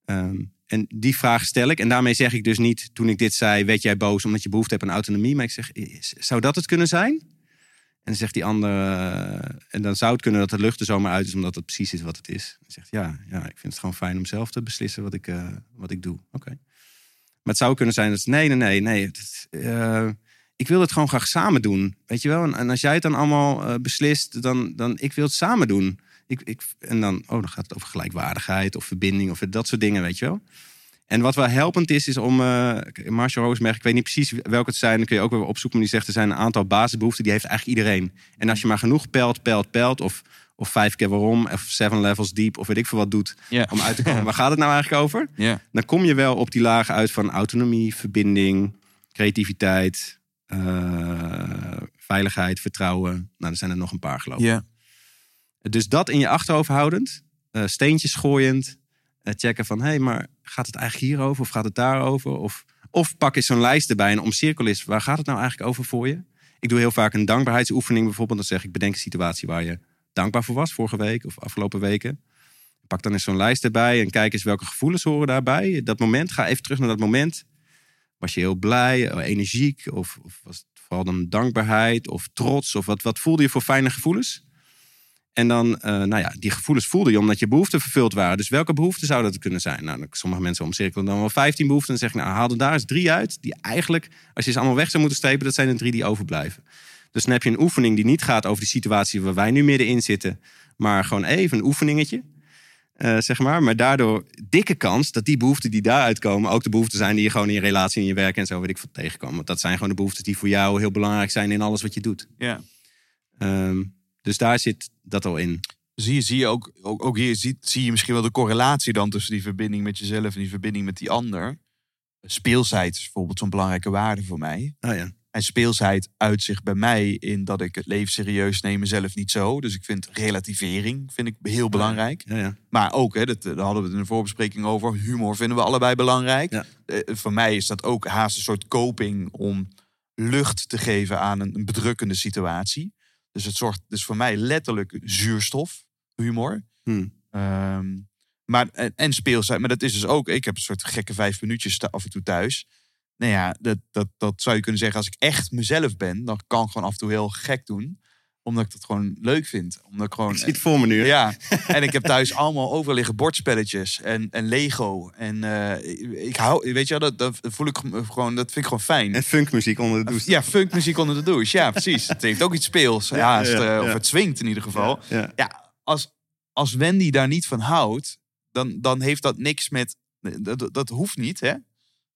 Ehm, en die vraag stel ik. En daarmee zeg ik dus niet, toen ik dit zei, werd jij boos omdat je behoefte hebt aan autonomie. Maar ik zeg, zou dat het kunnen zijn? En dan zegt die ander, eh, en dan zou het kunnen dat de lucht er zomaar uit is, omdat het precies is wat het is. Dan zegt ja, ja, ik vind het gewoon fijn om zelf te beslissen wat ik, eh, wat ik doe. Oké. Maar het zou kunnen zijn dat nee, nee, nee, nee. het- eh, ik wil het gewoon graag samen doen. Weet je wel? En, en als jij het dan allemaal eh, beslist, dan, dan ik wil het samen doen. Ik, ik, en dan, oh, dan gaat het over gelijkwaardigheid of verbinding of dat soort dingen, weet je wel. En wat wel helpend is, is om. eh Marshall Rosenberg, ik weet niet precies welke het zijn. Dan kun je ook weer opzoeken. Maar die zegt er zijn een aantal basisbehoeften. Die heeft eigenlijk iedereen. En als je maar genoeg pelt, pelt, pelt. Of, of vijf keer waarom. Of seven levels deep. Of weet ik veel wat doet. Om uit te komen. Waar gaat het nou eigenlijk over? Dan kom je wel op die lagen uit van autonomie, verbinding, creativiteit. Eh, veiligheid, vertrouwen. Nou, er zijn er nog een paar geloof ik. Ja. Dus dat in je achterhoofd houdend, eh, steentjes gooiend, eh, checken van hé, hey, maar gaat het eigenlijk hierover of gaat het daarover? Of, of pak eens zo'n lijst erbij en omcirkel eens, waar gaat het nou eigenlijk over voor je? Ik doe heel vaak een dankbaarheidsoefening bijvoorbeeld. Dan zeg ik, bedenk een situatie waar je dankbaar voor was vorige week of afgelopen weken. Pak dan eens zo'n lijst erbij en kijk eens welke gevoelens horen daarbij. Dat moment, ga even terug naar dat moment. Was je heel blij, eh, energiek of, of was het vooral dan dankbaarheid of trots? Of wat, wat voelde je voor fijne gevoelens? En dan, eh, nou ja, die gevoelens voelde je omdat je behoeften vervuld waren. Dus welke behoeften zou dat kunnen zijn? Nou, sommige mensen omcirkelen dan wel 15 behoeften. En zeggen, nou, haal er daar eens drie uit. Die eigenlijk, als je ze allemaal weg zou moeten strepen, dat zijn de drie die overblijven. Dus dan heb je een oefening die niet gaat over die situatie waar wij nu middenin zitten. Maar gewoon even een oefeningetje. Eh, zeg maar. Maar daardoor dikke kans dat die behoeften die daaruit komen... ook de behoeften zijn die je gewoon in je relatie, in je werk en zo... weet ik veel tegenkomen. Want dat zijn gewoon de behoeften die voor jou heel belangrijk zijn... in alles wat je doet. ja. Ehm, dus daar zit dat al in. Zie je, zie je ook, ook, ook hier zie, zie je misschien wel de correlatie dan tussen die verbinding met jezelf en die verbinding met die ander. Speelsheid is bijvoorbeeld zo'n belangrijke waarde voor mij. Oh ja. En speelsheid uit zich bij mij in dat ik het leven serieus neem, mezelf niet zo. Dus ik vind relativering vind ik heel belangrijk. Ja, ja. Maar ook, hè, dat, daar hadden we het in de voorbespreking over. Humor vinden we allebei belangrijk. Ja. Eh, voor mij is dat ook haast een soort coping om lucht te geven aan een, een bedrukkende situatie. Dus het zorgt dus voor mij letterlijk zuurstof, humor. Hm. Ehm, maar, en, en speelsheid. Maar dat is dus ook, ik heb een soort gekke vijf minuutjes af en toe thuis. Nou ja, dat, dat, dat zou je kunnen zeggen. Als ik echt mezelf ben, dan kan ik gewoon af en toe heel gek doen. Omdat ik dat gewoon leuk vind. Omdat ik gewoon, Ik zie het voor me nu. hè? ja, en ik heb thuis allemaal overal liggen bordspelletjes en, en Lego. En eh, ik hou, weet je wel, dat, dat voel ik gewoon, dat vind ik gewoon fijn. En funkmuziek onder de douche. Ja, funkmuziek onder de douche. Ja, precies. Het heeft ook iets speels. Ja, het, ja, eh, of het swingt in ieder geval. Ja. Ja, als, als Wendy daar niet van houdt, dan, dan heeft dat niks met. Dat- dat hoeft niet, hè?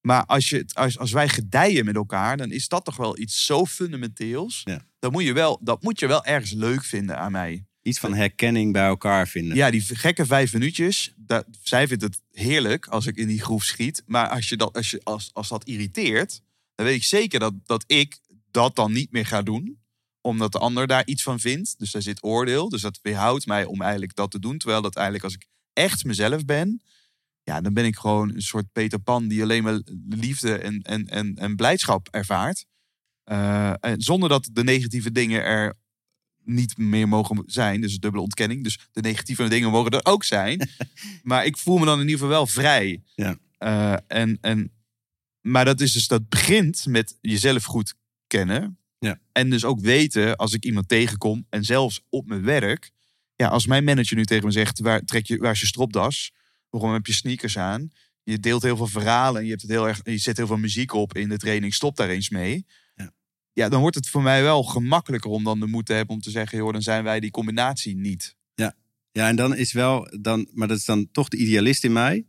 Maar als, je, als, als wij gedijen met elkaar, dan is dat toch wel iets zo fundamenteels. Ja. Dan moet je wel, dat moet je wel ergens leuk vinden aan mij. Iets van herkenning bij elkaar vinden. Ja, die gekke vijf minuutjes. Dat, zij vindt het heerlijk als ik in die groef schiet. Maar als, je dat, als, je, als, als dat irriteert, dan weet ik zeker dat, dat ik dat dan niet meer ga doen. Omdat de ander daar iets van vindt. Dus daar zit oordeel. Dus dat weerhoudt mij om eigenlijk dat te doen. Terwijl dat eigenlijk als ik echt mezelf ben. Ja, dan ben ik gewoon een soort Peter Pan die alleen maar liefde en, en, en, en blijdschap ervaart. Eh, en zonder dat de negatieve dingen er niet meer mogen zijn. Dus dubbele ontkenning. Dus de negatieve dingen mogen er ook zijn. maar ik voel me dan in ieder geval wel vrij. Ja. Eh, en, en, maar dat, is dus, dat begint met jezelf goed kennen. Ja. En dus ook weten als ik iemand tegenkom. En zelfs op mijn werk. Ja, als mijn manager nu tegen me zegt: waar, trek je, waar is je stropdas? Waarom heb je sneakers aan? Je deelt heel veel verhalen en je, hebt het heel erg, je zet heel veel muziek op in de training. Stop daar eens mee. Ja. Ja, dan wordt het voor mij wel gemakkelijker om dan de moed te hebben om te zeggen: joh, dan zijn wij die combinatie niet. Ja, en dan is wel, dan, maar dat is dan toch de idealist in mij,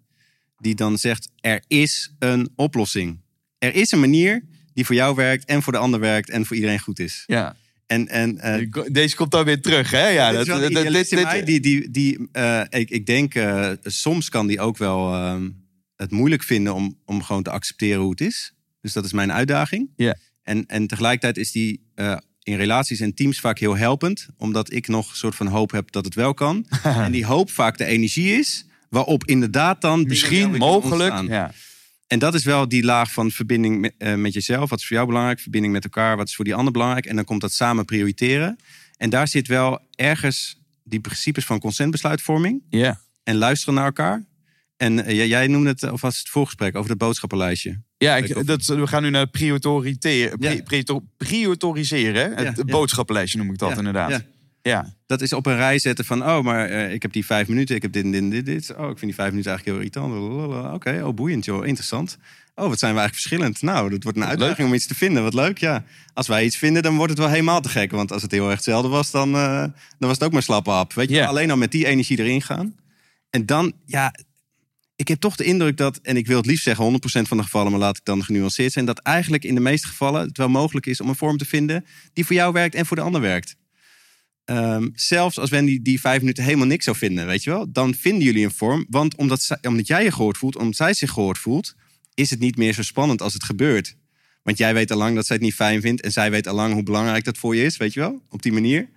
die dan zegt: er is een oplossing. Er is een manier die voor jou werkt en voor de ander werkt en voor iedereen goed is. Ja. En, en eh, Deze komt dan weer terug, hè? Ja, dit in mij, die, die, die, eh, ik, ik denk, eh, soms kan die ook wel ehm, het moeilijk vinden om, om gewoon te accepteren hoe het is. Dus dat is mijn uitdaging. Ja. En, en tegelijkertijd is die in relaties en teams vaak heel helpend, omdat ik nog een soort van hoop heb dat het wel kan. en die hoop vaak de energie is, waarop inderdaad dan. Misschien, mogelijk. Ja. En dat is wel die laag van verbinding met, eh, met jezelf. Wat is voor jou belangrijk? Verbinding met elkaar. Wat is voor die ander belangrijk? En dan komt dat samen prioriteren. En daar zit wel ergens die principes van consentbesluitvorming. ja. En luisteren naar elkaar. En eh, jij- noemde het, of was het voorgesprek, over het boodschappenlijstje. Ja, Ik dat, we gaan nu naar prioriteren. Pri? Het Ja, ja. boodschappenlijstje noem ik dat Ja, inderdaad. Ja. Dat is op een rij zetten van, oh, maar eh, ik heb die vijf minuten, ik heb dit en dit en dit, dit. Oh, ik vind die vijf minuten eigenlijk heel irritant. Oké, oh, boeiend joh, interessant. Oh, wat zijn we eigenlijk verschillend. Nou, dat wordt een uitdaging om iets te vinden. Wat leuk, ja. Als wij iets vinden, dan wordt het wel helemaal te gek. Want als het heel erg hetzelfde was, dan, eh, dan was het ook maar slappe hap. Weet je, alleen al met die energie erin gaan. En dan, ja, ik heb toch de indruk dat, en ik wil het liefst zeggen 100% van de gevallen, maar laat ik dan genuanceerd zijn, dat eigenlijk in de meeste gevallen het wel mogelijk is om een vorm te vinden die voor jou werkt en voor de ander werkt. Ehm, zelfs als Wendy die vijf minuten helemaal niks zou vinden, weet je wel, dan vinden jullie een vorm. Want omdat, omdat jij je gehoord voelt, omdat zij zich gehoord voelt, is het niet meer zo spannend als het gebeurt. Want jij weet al lang dat zij het niet fijn vindt en zij weet al lang hoe belangrijk dat voor je is, weet je wel, op die manier.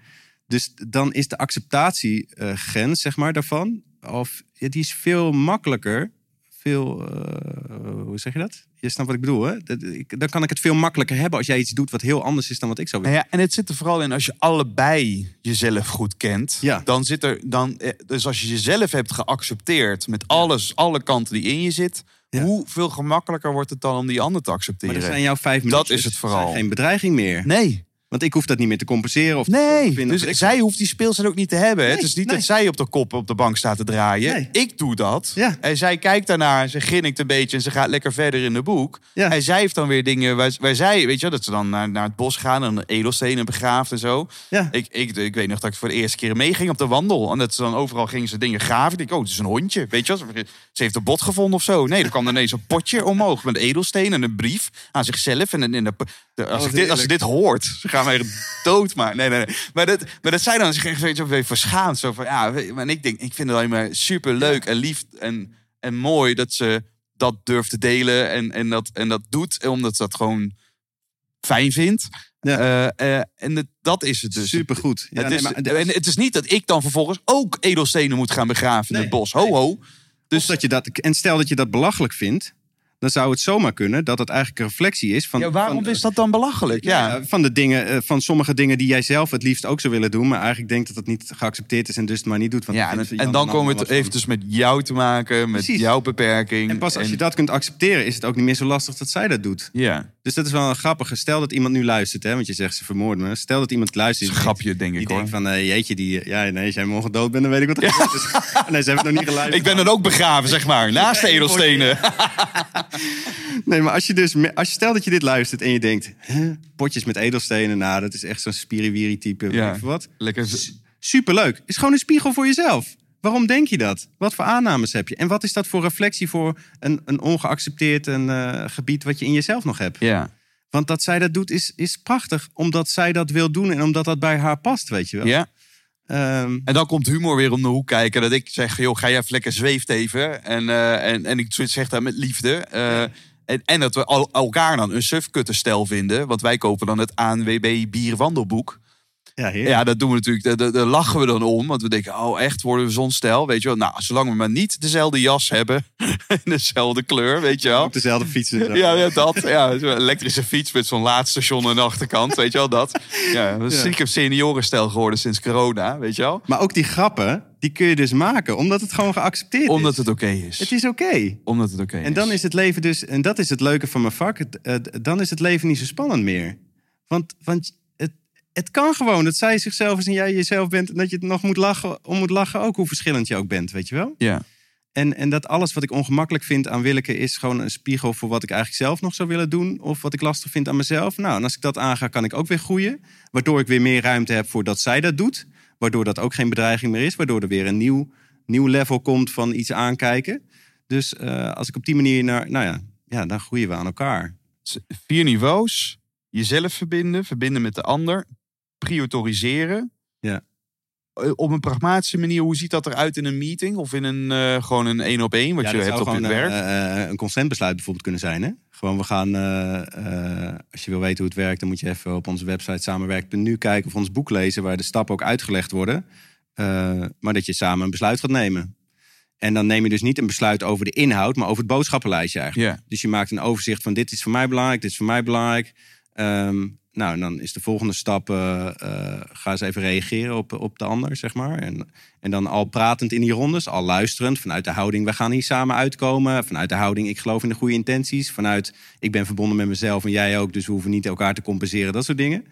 Dus dan is de acceptatiegrens, zeg maar, daarvan, of, ja, die is veel makkelijker. Veel, eh, hoe zeg je dat? Je snapt wat ik bedoel, hè? Dat, ik, dan kan ik het veel makkelijker hebben als jij iets doet wat heel anders is dan wat ik zou Nou willen. ja, en het zit er vooral in als je allebei jezelf goed kent. Ja. Dan zit er dan, eh, dus als je jezelf hebt geaccepteerd met alles, alle kanten die in je zit, Ja. hoeveel gemakkelijker wordt het dan om die ander te Maar accepteren? dat zijn jouw vijf minuten. is het vooral. geen bedreiging meer. Nee, Want ik hoef dat niet meer te compenseren. Of te nee. Dus zij hoeft die speelset ook niet te hebben. Nee, het is niet nee. dat zij op de kop op de bank staat te draaien. Nee. Ik doe dat. Ja. En zij kijkt daarnaar, ze grinnikt een beetje en ze gaat lekker verder in de boek. Ja. En zij heeft dan weer dingen waar, waar zij, weet je, dat ze dan naar, naar het bos gaan en edelstenen begraaft en zo. Ja. Ik, ik, ik weet nog dat ik voor de eerste keer meeging op de wandel. En dat ze dan overal gingen ze dingen graven. Ik denk, oh, het is een hondje. Weet je? Ze heeft een bot gevonden of zo. Nee, er kwam ineens een potje omhoog met edelstenen en een brief aan zichzelf. En, en de- als, ik dit, als dit hoort, ze gaan mij dood maar Nee, nee, nee. Maar dat, maar dat zij dan zich echt weet je, weer verschaamd. Zo van, ja, maar ik denk, ik vind het alleen maar super leuk en lief en, en mooi dat ze dat durft te delen en, en, dat, en dat doet. Omdat ze dat gewoon fijn vindt. Ja. Eh, eh, en het- dat is het dus. Supergoed. Ja, het, nee, is, maar en het is niet dat ik dan vervolgens ook edelstenen moet gaan begraven in het bos. Ho, ho. Dus dat je dat, en stel dat je dat belachelijk vindt, dan zou het zomaar kunnen dat het eigenlijk een reflectie is van. Ja, waarom van, is dat dan belachelijk? Ja. Ja, van de dingen, eh, van sommige dingen die jij zelf het liefst ook zou willen doen, maar eigenlijk denkt dat het niet geaccepteerd is en dus het maar niet doet. Want Ja, en, dan komen we het even dus met jou te maken, met Precies. jouw beperking. En pas als je dat kunt accepteren, is het ook niet meer zo lastig dat zij dat doet. Ja, Dus dat is wel een grappige. Stel dat iemand nu luistert, hè, want je zegt ze vermoorden me. Stel dat iemand luistert. dat is een die grapje, denk Die ik hoor. denkt van, eh, jeetje, die, ja, nee, als jij morgen dood bent, dan weet ik wat er is. nee, ze hebben het nog niet geluisterd. Ik ben dan ook begraven, zeg maar, naast de edelstenen. Nee, maar als je dus, als je stel dat je dit luistert en je denkt, huh, potjes met edelstenen, nou, dat is echt zo'n spiriwiri type, Ja. wat. Lekker. Superleuk. Is gewoon een spiegel voor jezelf. Waarom denk je dat? Wat voor aannames heb je? En wat is dat voor reflectie voor een, een ongeaccepteerd een, eh, gebied wat je in jezelf nog hebt? Ja. Want dat zij dat doet is, is prachtig, omdat zij dat wil doen en omdat dat bij haar past, weet je wel. Ja. Ehm, En dan komt humor weer om de hoek kijken. Dat ik zeg, joh, ga jij even lekker zweeft even. En, eh, en, en ik zeg dat met liefde. Eh, en, en dat we al, elkaar dan een sufkuttenstel vinden. Want wij kopen dan het ANWB bierwandelboek. Ja. Ja, dat doen we natuurlijk. Daar, lachen we dan om. Want we denken, oh echt, worden we zo'n stijl? Weet je wel. Nou, zolang we maar niet dezelfde jas hebben. en dezelfde kleur, weet je wel. Op dezelfde fietsen. Ja, ja, dat. Ja, elektrische fiets met zo'n laadstation aan de achterkant. Weet je wel, dat. Ja, dat is Ja. seniorenstijl geworden sinds corona, weet je wel. Maar ook die grappen, die kun je dus maken. Omdat het gewoon geaccepteerd Omdat is. het oké is. Het is oké. Omdat het oké is. En dan is het leven dus, en dat is het leuke van mijn vak, eh, dan is het leven niet zo spannend meer. Want, want het, kan gewoon, dat zij zichzelf is en jij jezelf bent, en dat je het nog moet lachen, om moet lachen, ook hoe verschillend je ook bent, weet je wel? Ja. En, en dat alles wat ik ongemakkelijk vind aan Willeke is gewoon een spiegel voor wat ik eigenlijk zelf nog zou willen doen. Of wat ik lastig vind aan mezelf. Nou, en als ik dat aanga, kan ik ook weer groeien. Waardoor ik weer meer ruimte heb voor dat zij dat doet. Waardoor dat ook geen bedreiging meer is. Waardoor er weer een nieuw, nieuw level komt van iets aankijken. Dus eh, als ik op die manier naar, nou ja, ja, dan groeien we aan elkaar. Vier niveaus. Jezelf verbinden, verbinden met de ander. Prioriseren. Ja. Eh, Op een pragmatische manier, hoe ziet dat eruit in een meeting? Of in een, eh, gewoon een één op één, wat Ja, je hebt op je werk? eh, een consentbesluit bijvoorbeeld kunnen zijn. Hè? Gewoon, we gaan, als je wil weten hoe het werkt, dan moet je even op onze website samenwerk.nu kijken of ons boek lezen, waar de stappen ook uitgelegd worden. Maar dat je samen een besluit gaat nemen. En dan neem je dus niet een besluit over de inhoud, maar over het boodschappenlijstje eigenlijk. Dus je maakt een overzicht van dit is voor mij belangrijk, dit is voor mij belangrijk. Ehm, nou, en dan is de volgende stap, eh, ga eens even reageren op, op de ander, zeg maar. En, en dan al pratend in die rondes, al luisterend vanuit de houding, we gaan hier samen uitkomen. Vanuit de houding, ik geloof in de goede intenties. Vanuit, ik ben verbonden met mezelf en jij ook, dus we hoeven niet elkaar te compenseren, dat soort dingen.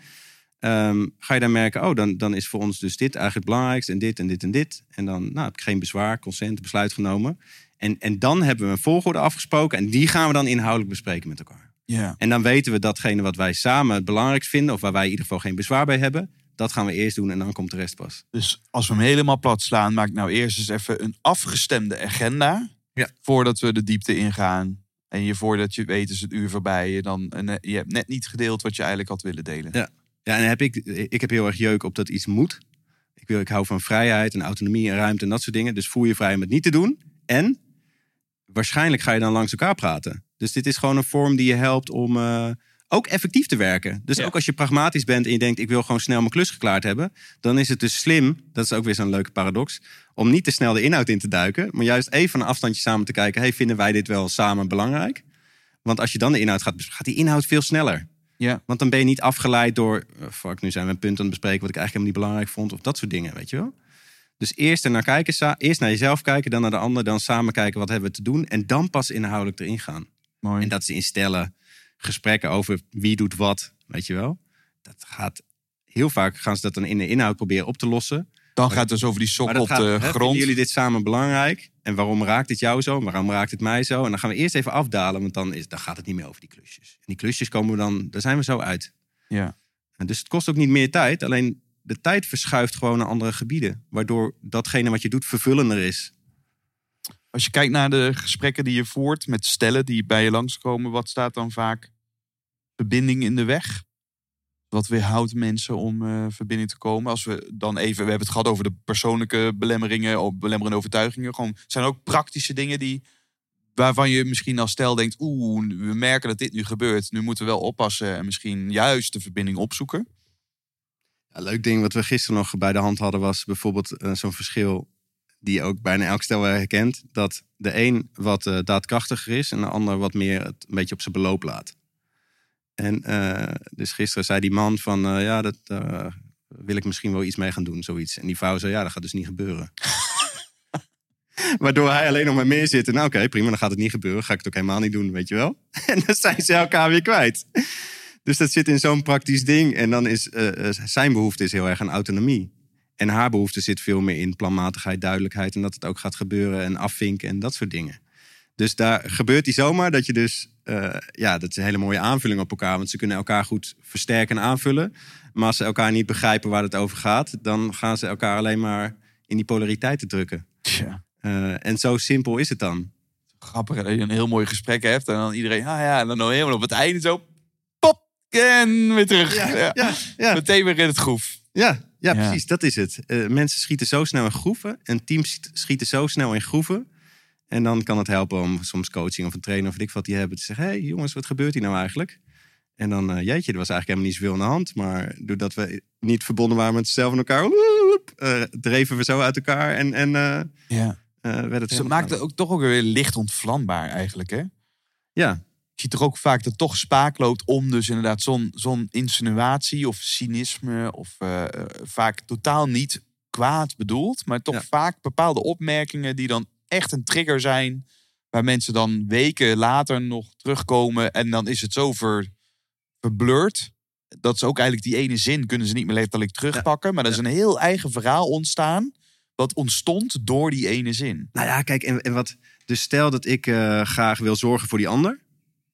Ehm, ga je dan merken, oh, dan, dan is voor ons dus dit eigenlijk het belangrijkste en dit en dit en dit. En dan nou, heb ik geen bezwaar, consent, besluit genomen. En, en dan hebben we een volgorde afgesproken en die gaan we dan inhoudelijk bespreken met elkaar. Ja. En dan weten we datgene wat wij samen het belangrijkst vinden, of waar wij in ieder geval geen bezwaar bij hebben, dat gaan we eerst doen en dan komt de rest pas. Dus als we hem helemaal plat slaan, maak nou eerst eens even een afgestemde agenda. Ja. Voordat we de diepte ingaan. En je voordat je weet is het uur voorbij. Dan, en, eh, je hebt net niet gedeeld wat je eigenlijk had willen delen. Ja. Ja, en heb ik, ik heb heel erg jeuk op dat iets moet. Ik, wil, ik hou van vrijheid en autonomie en ruimte en dat soort dingen. Dus voel je vrij om het niet te doen. En waarschijnlijk ga je dan langs elkaar praten. Dus dit is gewoon een vorm die je helpt om eh, ook effectief te werken. Dus Ja. ook als je pragmatisch bent en je denkt... ik wil gewoon snel mijn klus geklaard hebben... dan is het dus slim, dat is ook weer zo'n leuke paradox... om niet te snel de inhoud in te duiken... maar juist even van een afstandje samen te kijken... hey, vinden wij dit wel samen belangrijk? Want als je dan de inhoud gaat bespreken... gaat die inhoud veel sneller. Ja. Want dan ben je niet afgeleid door... eh, fuck, nu zijn we een punt aan het bespreken... wat ik eigenlijk helemaal niet belangrijk vond... of dat soort dingen, weet je wel? Dus eerst er naar kijken, eerst naar jezelf kijken... dan naar de ander, dan samen kijken wat hebben we te doen... en dan pas inhoudelijk erin gaan. Mooi. En dat is instellen, gesprekken over wie doet wat, weet je wel? Dat gaat... Heel vaak gaan ze dat dan in de inhoud proberen op te lossen. dan gaat het dus over die sok op gaat, de hè, grond. vinden jullie dit samen belangrijk? En waarom raakt het jou zo? Waarom raakt het mij zo? En dan gaan we eerst even afdalen, want dan, is, dan gaat het niet meer over die klusjes. En die klusjes komen we dan, daar zijn we zo uit. Ja. En dus het kost ook niet meer tijd, alleen de tijd verschuift gewoon naar andere gebieden. Waardoor datgene wat je doet vervullender is. Als je kijkt naar de gesprekken die je voert met stellen die bij je langskomen, wat staat dan vaak verbinding in de weg? Wat weerhoudt mensen om eh, verbinding te komen? Als we dan even, we hebben het gehad over de persoonlijke belemmeringen, of belemmerende overtuigingen. Gewoon, zijn ook praktische dingen die, waarvan je misschien als stel denkt, oeh, we merken dat dit nu gebeurt. Nu moeten we wel oppassen en misschien juist de verbinding opzoeken. Een leuk ding wat we gisteren nog bij de hand hadden was bijvoorbeeld eh, zo'n verschil die je ook bijna elk stel herkent. Dat de een wat eh, daadkrachtiger is en de ander wat meer het een beetje op zijn beloop laat. En eh, dus gisteren zei die man van eh, ja, dat wil ik misschien wel iets mee gaan doen, zoiets. En die vrouw zei ja, dat gaat dus niet gebeuren. Waardoor hij alleen nog maar meer zit. En nou, oké, prima, dan gaat het niet gebeuren. Ga ik het ook helemaal niet doen, weet je wel. En dan zijn ze elkaar weer kwijt. Dus dat zit in zo'n praktisch ding. En dan is zijn behoefte is heel erg aan autonomie. En haar behoefte zit veel meer in planmatigheid, duidelijkheid. En dat het ook gaat gebeuren en afvinken en dat soort dingen. Dus daar gebeurt die zomaar dat je dus... eh, ja, dat is een hele mooie aanvulling op elkaar. Want ze kunnen elkaar goed versterken en aanvullen. Maar als ze elkaar niet begrijpen waar het over gaat... dan gaan ze elkaar alleen maar in die polariteiten drukken. Tja. Eh, en zo simpel is het dan. grappig dat je een heel mooi gesprek hebt. En dan iedereen, ah ja, en dan helemaal op het einde zo, pop, en weer terug. Ja, ja, ja. Meteen weer in het groef. Ja, ja, Ja. precies, dat is het. Eh, mensen schieten zo snel in groeven. Een team schiet- schieten zo snel in groeven. En dan kan het helpen om soms coaching of een trainer of weet ik wat die hebben te zeggen: hé hey, jongens, wat gebeurt hier nou eigenlijk? En dan, eh, jeetje, er was eigenlijk helemaal niet zoveel aan de hand. Maar doordat we niet verbonden waren met onszelf en elkaar, woep, eh, dreven we zo uit elkaar en, en Ja. werd het Dus dat helemaal maakt het ook toch ook weer licht ontvlambaar eigenlijk, hè? Ja, Ik zie toch ook vaak dat toch spaak loopt om dus inderdaad zo'n zo'n insinuatie of cynisme of eh, eh, vaak totaal niet kwaad bedoeld, maar toch Ja. vaak bepaalde opmerkingen die dan echt een trigger zijn, waar mensen dan weken later nog terugkomen en dan is het zo ver, verblurred. Dat ze ook eigenlijk die ene zin kunnen ze niet meer letterlijk terugpakken, maar er is een heel eigen verhaal ontstaan wat ontstond door die ene zin. Nou ja, kijk, en, en wat. Dus stel dat ik eh, graag wil zorgen voor die ander.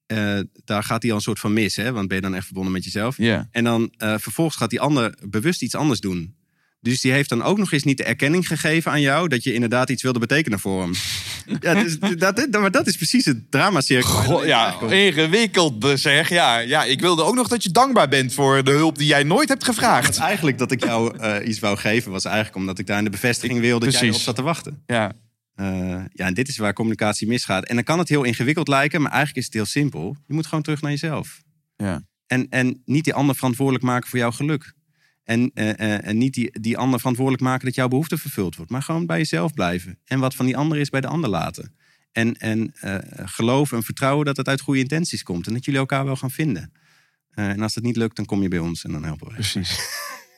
Eh, daar gaat hij al een soort van mis, hè? Want ben je dan echt verbonden met jezelf. En dan eh, vervolgens gaat die ander bewust iets anders doen. Dus die heeft dan ook nog eens niet de erkenning gegeven aan jou dat je inderdaad iets wilde betekenen voor hem. ja, dus, dat, dat, maar dat is precies het dramacirkel. ja, ingewikkeld zeg. Ja, ja, ik wilde ook nog dat je dankbaar bent voor de hulp die jij nooit hebt gevraagd. Eigenlijk dat ik jou eh, iets wou geven, was eigenlijk omdat ik daar in de bevestiging wilde dat jij erop zat te wachten. Ja, Eh, ja, en dit is waar communicatie misgaat. En dan kan het heel ingewikkeld lijken, maar eigenlijk is het heel simpel. Je moet gewoon terug naar jezelf. ja. En, en niet die ander verantwoordelijk maken voor jouw geluk. En, eh, en niet die, die ander verantwoordelijk maken dat jouw behoefte vervuld wordt. Maar gewoon bij jezelf blijven. En wat van die ander is bij de ander laten. En, en geloven en vertrouwen dat het uit goede intenties komt. En dat jullie elkaar wel gaan vinden. En als dat niet lukt, dan kom je bij ons en dan helpen we. precies.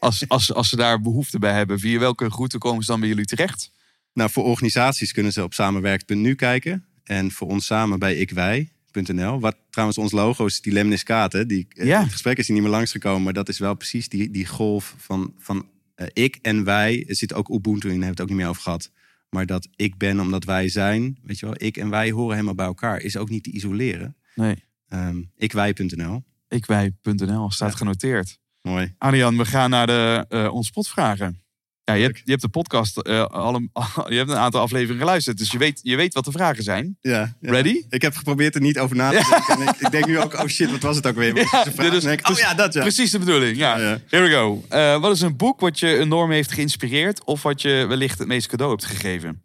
Als, als, als ze daar behoefte bij hebben, via welke route komen ze dan bij jullie terecht? Nou, voor organisaties kunnen ze op samenwerkt.nu kijken. En voor ons samen bij ikwij.nl. Wat trouwens ons logo is die lemniskaten. Die, eh, Ja. Het gesprek is die niet meer langsgekomen. Maar dat is wel precies die, die golf van, van eh, ik en wij. Er zit ook Ubuntu in, daar hebben we het ook niet meer over gehad. Maar dat ik ben omdat wij zijn. Weet je wel, ik en wij horen helemaal bij elkaar. Is ook niet te isoleren. Nee, Ehm ikwij.nl. ikwij.nl staat Ja. genoteerd. Mooi. Arjan, we gaan naar de eh ontspotvragen. Ja, je hebt, je hebt de podcast, eh, al een, je hebt een aantal afleveringen geluisterd, dus je weet, je weet wat de vragen zijn. Ja, ja. Ready? Ik heb geprobeerd er niet over na te denken. En ik, ik denk nu ook, oh shit, wat was het ook weer? Ik, oh ja, dat ja. Precies de bedoeling, ja. Here we go. Eh, wat is een boek wat je enorm heeft geïnspireerd of wat je wellicht het meest cadeau hebt gegeven?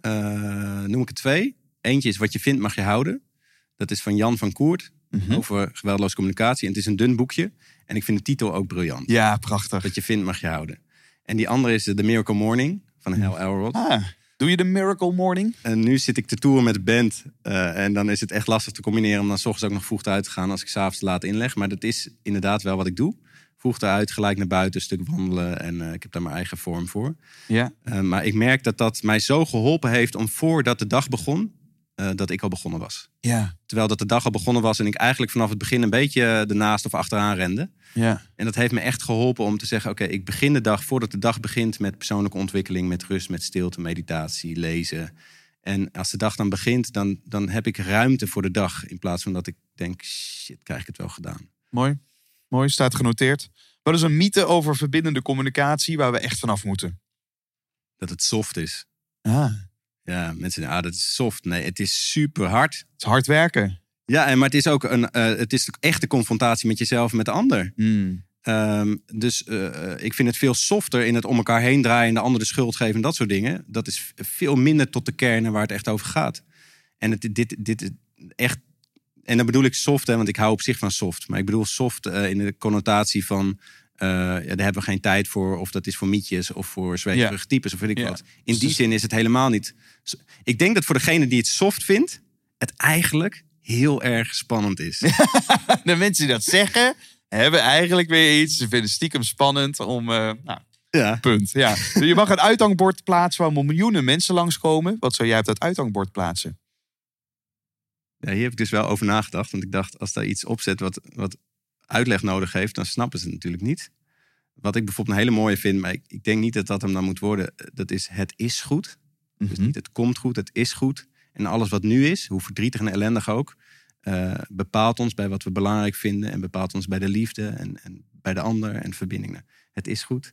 Eh, noem ik er twee. Eentje is Wat je vindt mag je houden. Dat is van Jan van Koert. Mhm. Over geweldloze communicatie. En het is een dun boekje. En ik vind de titel ook briljant. Ja, prachtig. Wat je vindt mag je houden. En die andere is The Miracle Morning van Hal Elrod. Ah, doe je de Miracle Morning? En nu zit ik te toeren met de band. eh, en dan is het echt lastig te combineren om dan 's ochtends ook nog vroeg uit te gaan als ik s'avonds laat inleg. Maar dat is inderdaad wel wat ik doe. Vroeg eruit, gelijk naar buiten, een stuk wandelen. En eh, ik heb daar mijn eigen vorm voor. Ja. Eh, maar ik merk dat dat mij zo geholpen heeft om voordat de dag begon, eh, dat ik al begonnen was. Ja. Terwijl dat de dag al begonnen was en ik eigenlijk vanaf het begin een beetje ernaast of achteraan rende. Ja. En dat heeft me echt geholpen om te zeggen: oké, ik begin de dag voordat de dag begint met persoonlijke ontwikkeling, met rust, met stilte, meditatie, lezen. En als de dag dan begint, dan, dan heb ik ruimte voor de dag. In plaats van dat ik denk: shit, krijg ik het wel gedaan. Mooi. Mooi, staat genoteerd. Wat is een mythe over verbindende communicatie waar we echt vanaf moeten? Dat het soft is. Ah, Ja, mensen ah, dat is soft. Nee, het is super hard. het is hard werken. Ja, en, maar het is ook een, eh, het is echt de confrontatie met jezelf en met de ander. Hmm. Ehm, dus eh, ik vind het veel softer in het om elkaar heen draaien en de ander de schuld geven en dat soort dingen. Dat is veel minder tot de kern en waar het echt over gaat. En het, dit, dit is echt. En dan bedoel ik soft, hè, want ik hou op zich van soft. Maar ik bedoel soft eh, in de connotatie van. Eh, ja, daar hebben we geen tijd voor. Of dat is voor mietjes of voor zweterige types of weet ik wat. In die Dus- zin is het helemaal niet. Ik denk dat voor degene die het soft vindt, het eigenlijk heel erg spannend is. De mensen die dat zeggen, hebben eigenlijk weer iets. Ze vinden stiekem spannend om... eh, nou, ja. punt. Ja. Je mag een uithangbord plaatsen waar miljoenen mensen langskomen. Wat zou jij op dat uithangbord plaatsen? Ja, hier heb ik dus wel over nagedacht. Want ik dacht, als daar iets op zit wat, wat uitleg nodig heeft, dan snappen ze het natuurlijk niet. Wat ik bijvoorbeeld een hele mooie vind, maar ik, ik denk niet dat dat hem dan moet worden. eh, Dat is het is goed. Dus Mhm. niet het komt goed, het is goed. En alles wat nu is, hoe verdrietig en ellendig ook, eh, bepaalt ons bij wat we belangrijk vinden. En bepaalt ons bij de liefde en, en bij de ander en verbindingen. Het is goed.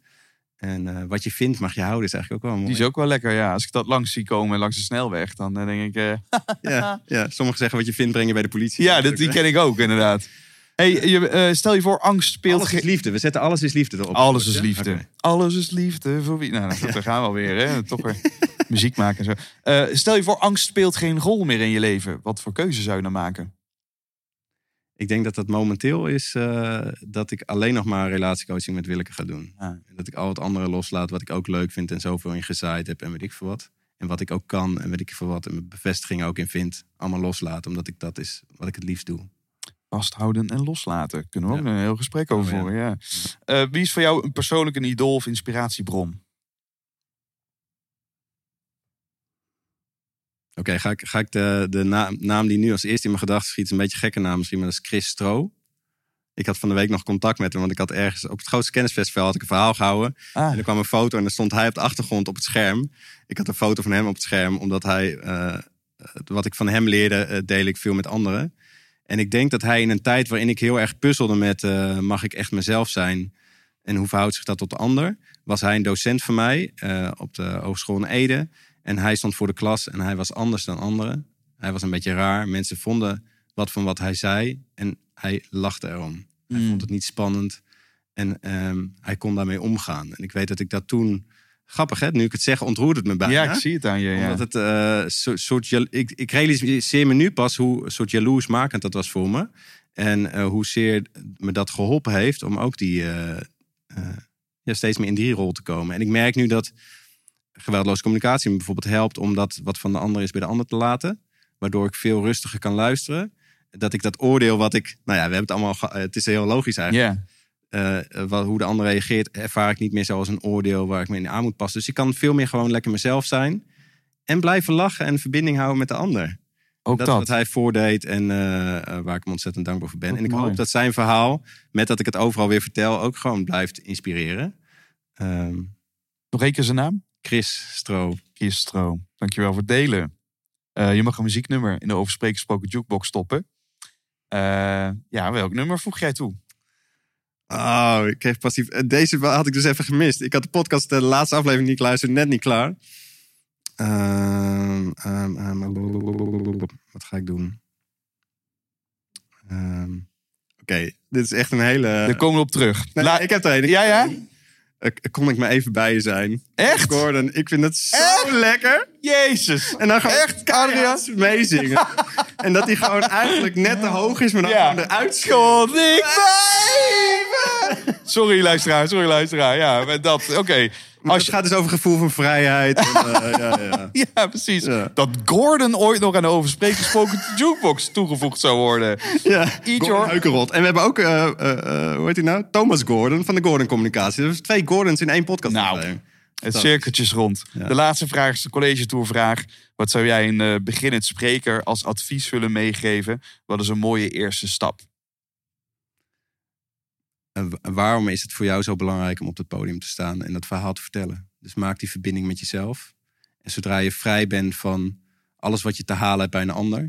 En eh, wat je vindt mag je houden, is eigenlijk ook wel mooi. Die is ook wel lekker, ja. Als ik dat langs zie komen langs de snelweg, dan denk ik... ja, ja, sommigen zeggen wat je vindt breng je bij de politie. ja, dat, die ken ik ook, inderdaad. Hey, je, eh, stel je voor, angst speelt Alles is liefde. We zetten alles is liefde erop. Alles is liefde. Alles is liefde voor wie? Nou, dat daar gaan we alweer, hè? Toch weer muziek maken en zo. Eh, stel je voor, angst speelt geen rol meer in je leven. Wat voor keuze zou je dan maken? Ik denk dat dat momenteel is eh, dat ik alleen nog maar relatiecoaching met Willeke ga doen. En dat ik al het andere loslaat wat ik ook leuk vind en zoveel in gezaaid heb en weet ik veel wat. En wat ik ook kan en weet ik veel wat. En mijn bevestiging ook in vind. Allemaal loslaten, omdat ik dat is wat ik het liefst doe. Vasthouden en loslaten. Kunnen we ook een heel gesprek over Oh, voeren, ja. Eh, wie is voor jou een persoonlijk een idool of inspiratiebron? Oké, ga ik, ga ik de, de naam, naam die nu als eerste in mijn gedachten schiet, een beetje gekke naam misschien, maar dat is Chris Stro. Ik had van de week nog contact met hem, want ik had ergens op het grootste kennisfestival had ik een verhaal gehouden. Ah, En er kwam een foto en er stond hij op de achtergrond op het scherm. Ik had een foto van hem op het scherm, omdat hij, eh, wat ik van hem leerde, eh, deel ik veel met anderen. En ik denk dat hij in een tijd waarin ik heel erg puzzelde met, eh, mag ik echt mezelf zijn? En hoe verhoudt zich dat tot de ander? Was hij een docent van mij eh, op de Hogeschool in Ede. En hij stond voor de klas en hij was anders dan anderen. Hij was een beetje raar. Mensen vonden wat van wat hij zei en hij lachte erom. Hij Mm. vond het niet spannend en ehm, hij kon daarmee omgaan. En ik weet dat ik dat toen... Grappig hè, nu ik het zeg ontroert het me bijna. ja, ik zie het aan je. Ja. Omdat het eh, so- soort... Ik, ik realiseer me nu pas hoe soort jaloersmakend dat was voor me. En eh hoezeer me dat geholpen heeft om ook die... eh, ja, steeds meer in die rol te komen. En ik merk nu dat geweldloze communicatie me bijvoorbeeld helpt... om dat wat van de ander is bij de ander te laten. Waardoor ik veel rustiger kan luisteren. Dat ik dat oordeel wat ik... Nou ja, we hebben het allemaal... Het is heel logisch eigenlijk ja. Eh, wat, hoe de ander reageert, ervaar ik niet meer zoals een oordeel waar ik me in aan moet passen. Dus ik kan veel meer gewoon lekker mezelf zijn. En blijven lachen en verbinding houden met de ander. Ook dat wat hij voordeed en eh, eh, waar ik hem ontzettend dankbaar voor ben. En ik mooi. hoop dat zijn verhaal, met dat ik het overal weer vertel, ook gewoon blijft inspireren. Ehm, Nog één keer zijn naam? Chris Stro. Kies Stroom. Dankjewel voor het delen. Je mag een muzieknummer in de overspreken gesproken jukebox stoppen. Ja, welk nummer voeg jij toe? Oh, ik kreeg passief. eh, Deze had ik dus even gemist. Ik had de podcast, de laatste aflevering die ik luisterde, net niet klaar. Ehm, ehm, ehm, wat ga ik doen? Oké, dit is echt een hele. Daar komen we op terug. Nee, La- ik heb er een. Ja, ja? Kon ik maar even bij je zijn? Echt? Gordon, ik vind het zo lekker. Jezus. En dan gewoon Echt, keihard meezingen. en dat hij gewoon eigenlijk net te hoog is, maar dan Ja. eruit. God, ik blijf. Sorry, luisteraar. Sorry, luisteraar. Ja, maar dat. Oké. Als het je... gaat dus over gevoel van vrijheid. En, eh, ja, ja. Ja, precies. Ja. Dat Gordon ooit nog aan de overspreken gesproken jukebox toegevoegd zou worden. Ja, Eat Gordon your-. En we hebben ook, eh, eh, hoe heet hij nou? Thomas Gordon van de Gordon Communicatie. Dus twee Gordons in één podcast. Nou. Het cirkeltje is rond. Ja. De laatste vraag is de college tourvraag. Wat zou jij een beginnend spreker als advies willen meegeven? Wat is een mooie eerste stap? Waarom is het voor jou zo belangrijk om op het podium te staan en dat verhaal te vertellen? Dus maak die verbinding met jezelf. En zodra je vrij bent van alles wat je te halen hebt bij een ander...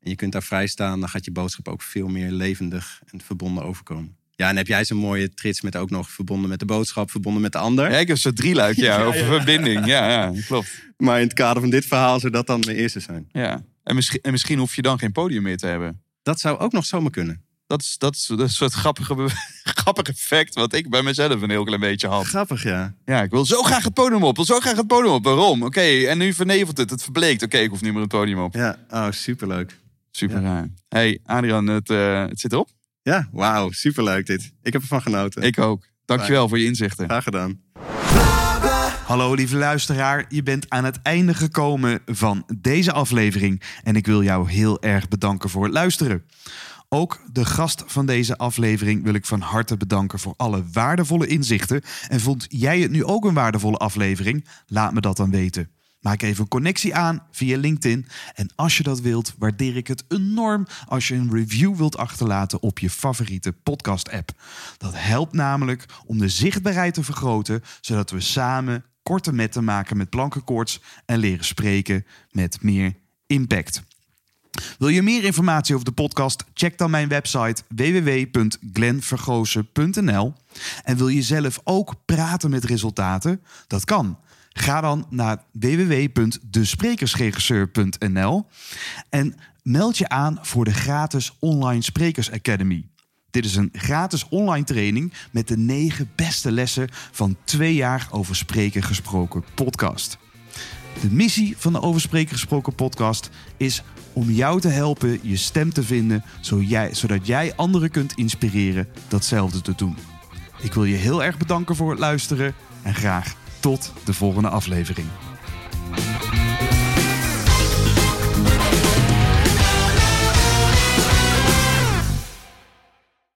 en je kunt daar vrij staan, dan gaat je boodschap ook veel meer levendig en verbonden overkomen. Ja, en heb jij zo'n mooie trits met ook nog verbonden met de boodschap, verbonden met de ander. Ja, ik heb zo'n drieluik, ja, over verbinding. Ja, ja, klopt. Maar in het kader van dit verhaal zou dat dan de eerste zijn. Ja. En, misschien, en misschien hoef je dan geen podium meer te hebben. Dat zou ook nog zomaar kunnen. Dat is, dat is, een soort grappige, grappig effect wat ik bij mezelf een heel klein beetje had. Grappig, ja. Ja, ik wil zo graag het podium op. Ik wil zo graag het podium op. Waarom? Oké, en nu vernevelt het. Het verbleekt. Oké, ik hoef niet meer het podium op. Ja, oh, superleuk. Super Ja. raar. hey, Adrian, het, eh, het zit erop. Ja, wauw, superleuk dit. Ik heb ervan genoten. Ik ook. Dankjewel voor je inzichten. Graag gedaan. Hallo lieve luisteraar, je bent aan het einde gekomen van deze aflevering en ik wil jou heel erg bedanken voor het luisteren. Ook de gast van deze aflevering wil ik van harte bedanken voor alle waardevolle inzichten. En vond jij het nu ook een waardevolle aflevering? Laat me dat dan weten. Maak even een connectie aan via LinkedIn. En als je dat wilt, waardeer ik het enorm als je een review wilt achterlaten op je favoriete podcast-app. Dat helpt namelijk om de zichtbaarheid te vergroten, zodat we samen korte metten maken met plankenkoorts en leren spreken met meer impact. Wil je meer informatie over de podcast? Check dan mijn website www.glenvergozen.nl. En wil je zelf ook praten met resultaten? Dat kan. Ga dan naar www.desprekersregisseur.nl en meld je aan voor de gratis Online Sprekers Academy. Dit is een gratis online training met de negen beste lessen van twee jaar over spreken gesproken podcast. De missie van de Over Spreken Gesproken podcast is om jou te helpen je stem te vinden, zodat jij anderen kunt inspireren datzelfde te doen. Ik wil je heel erg bedanken voor het luisteren en graag tot de volgende aflevering.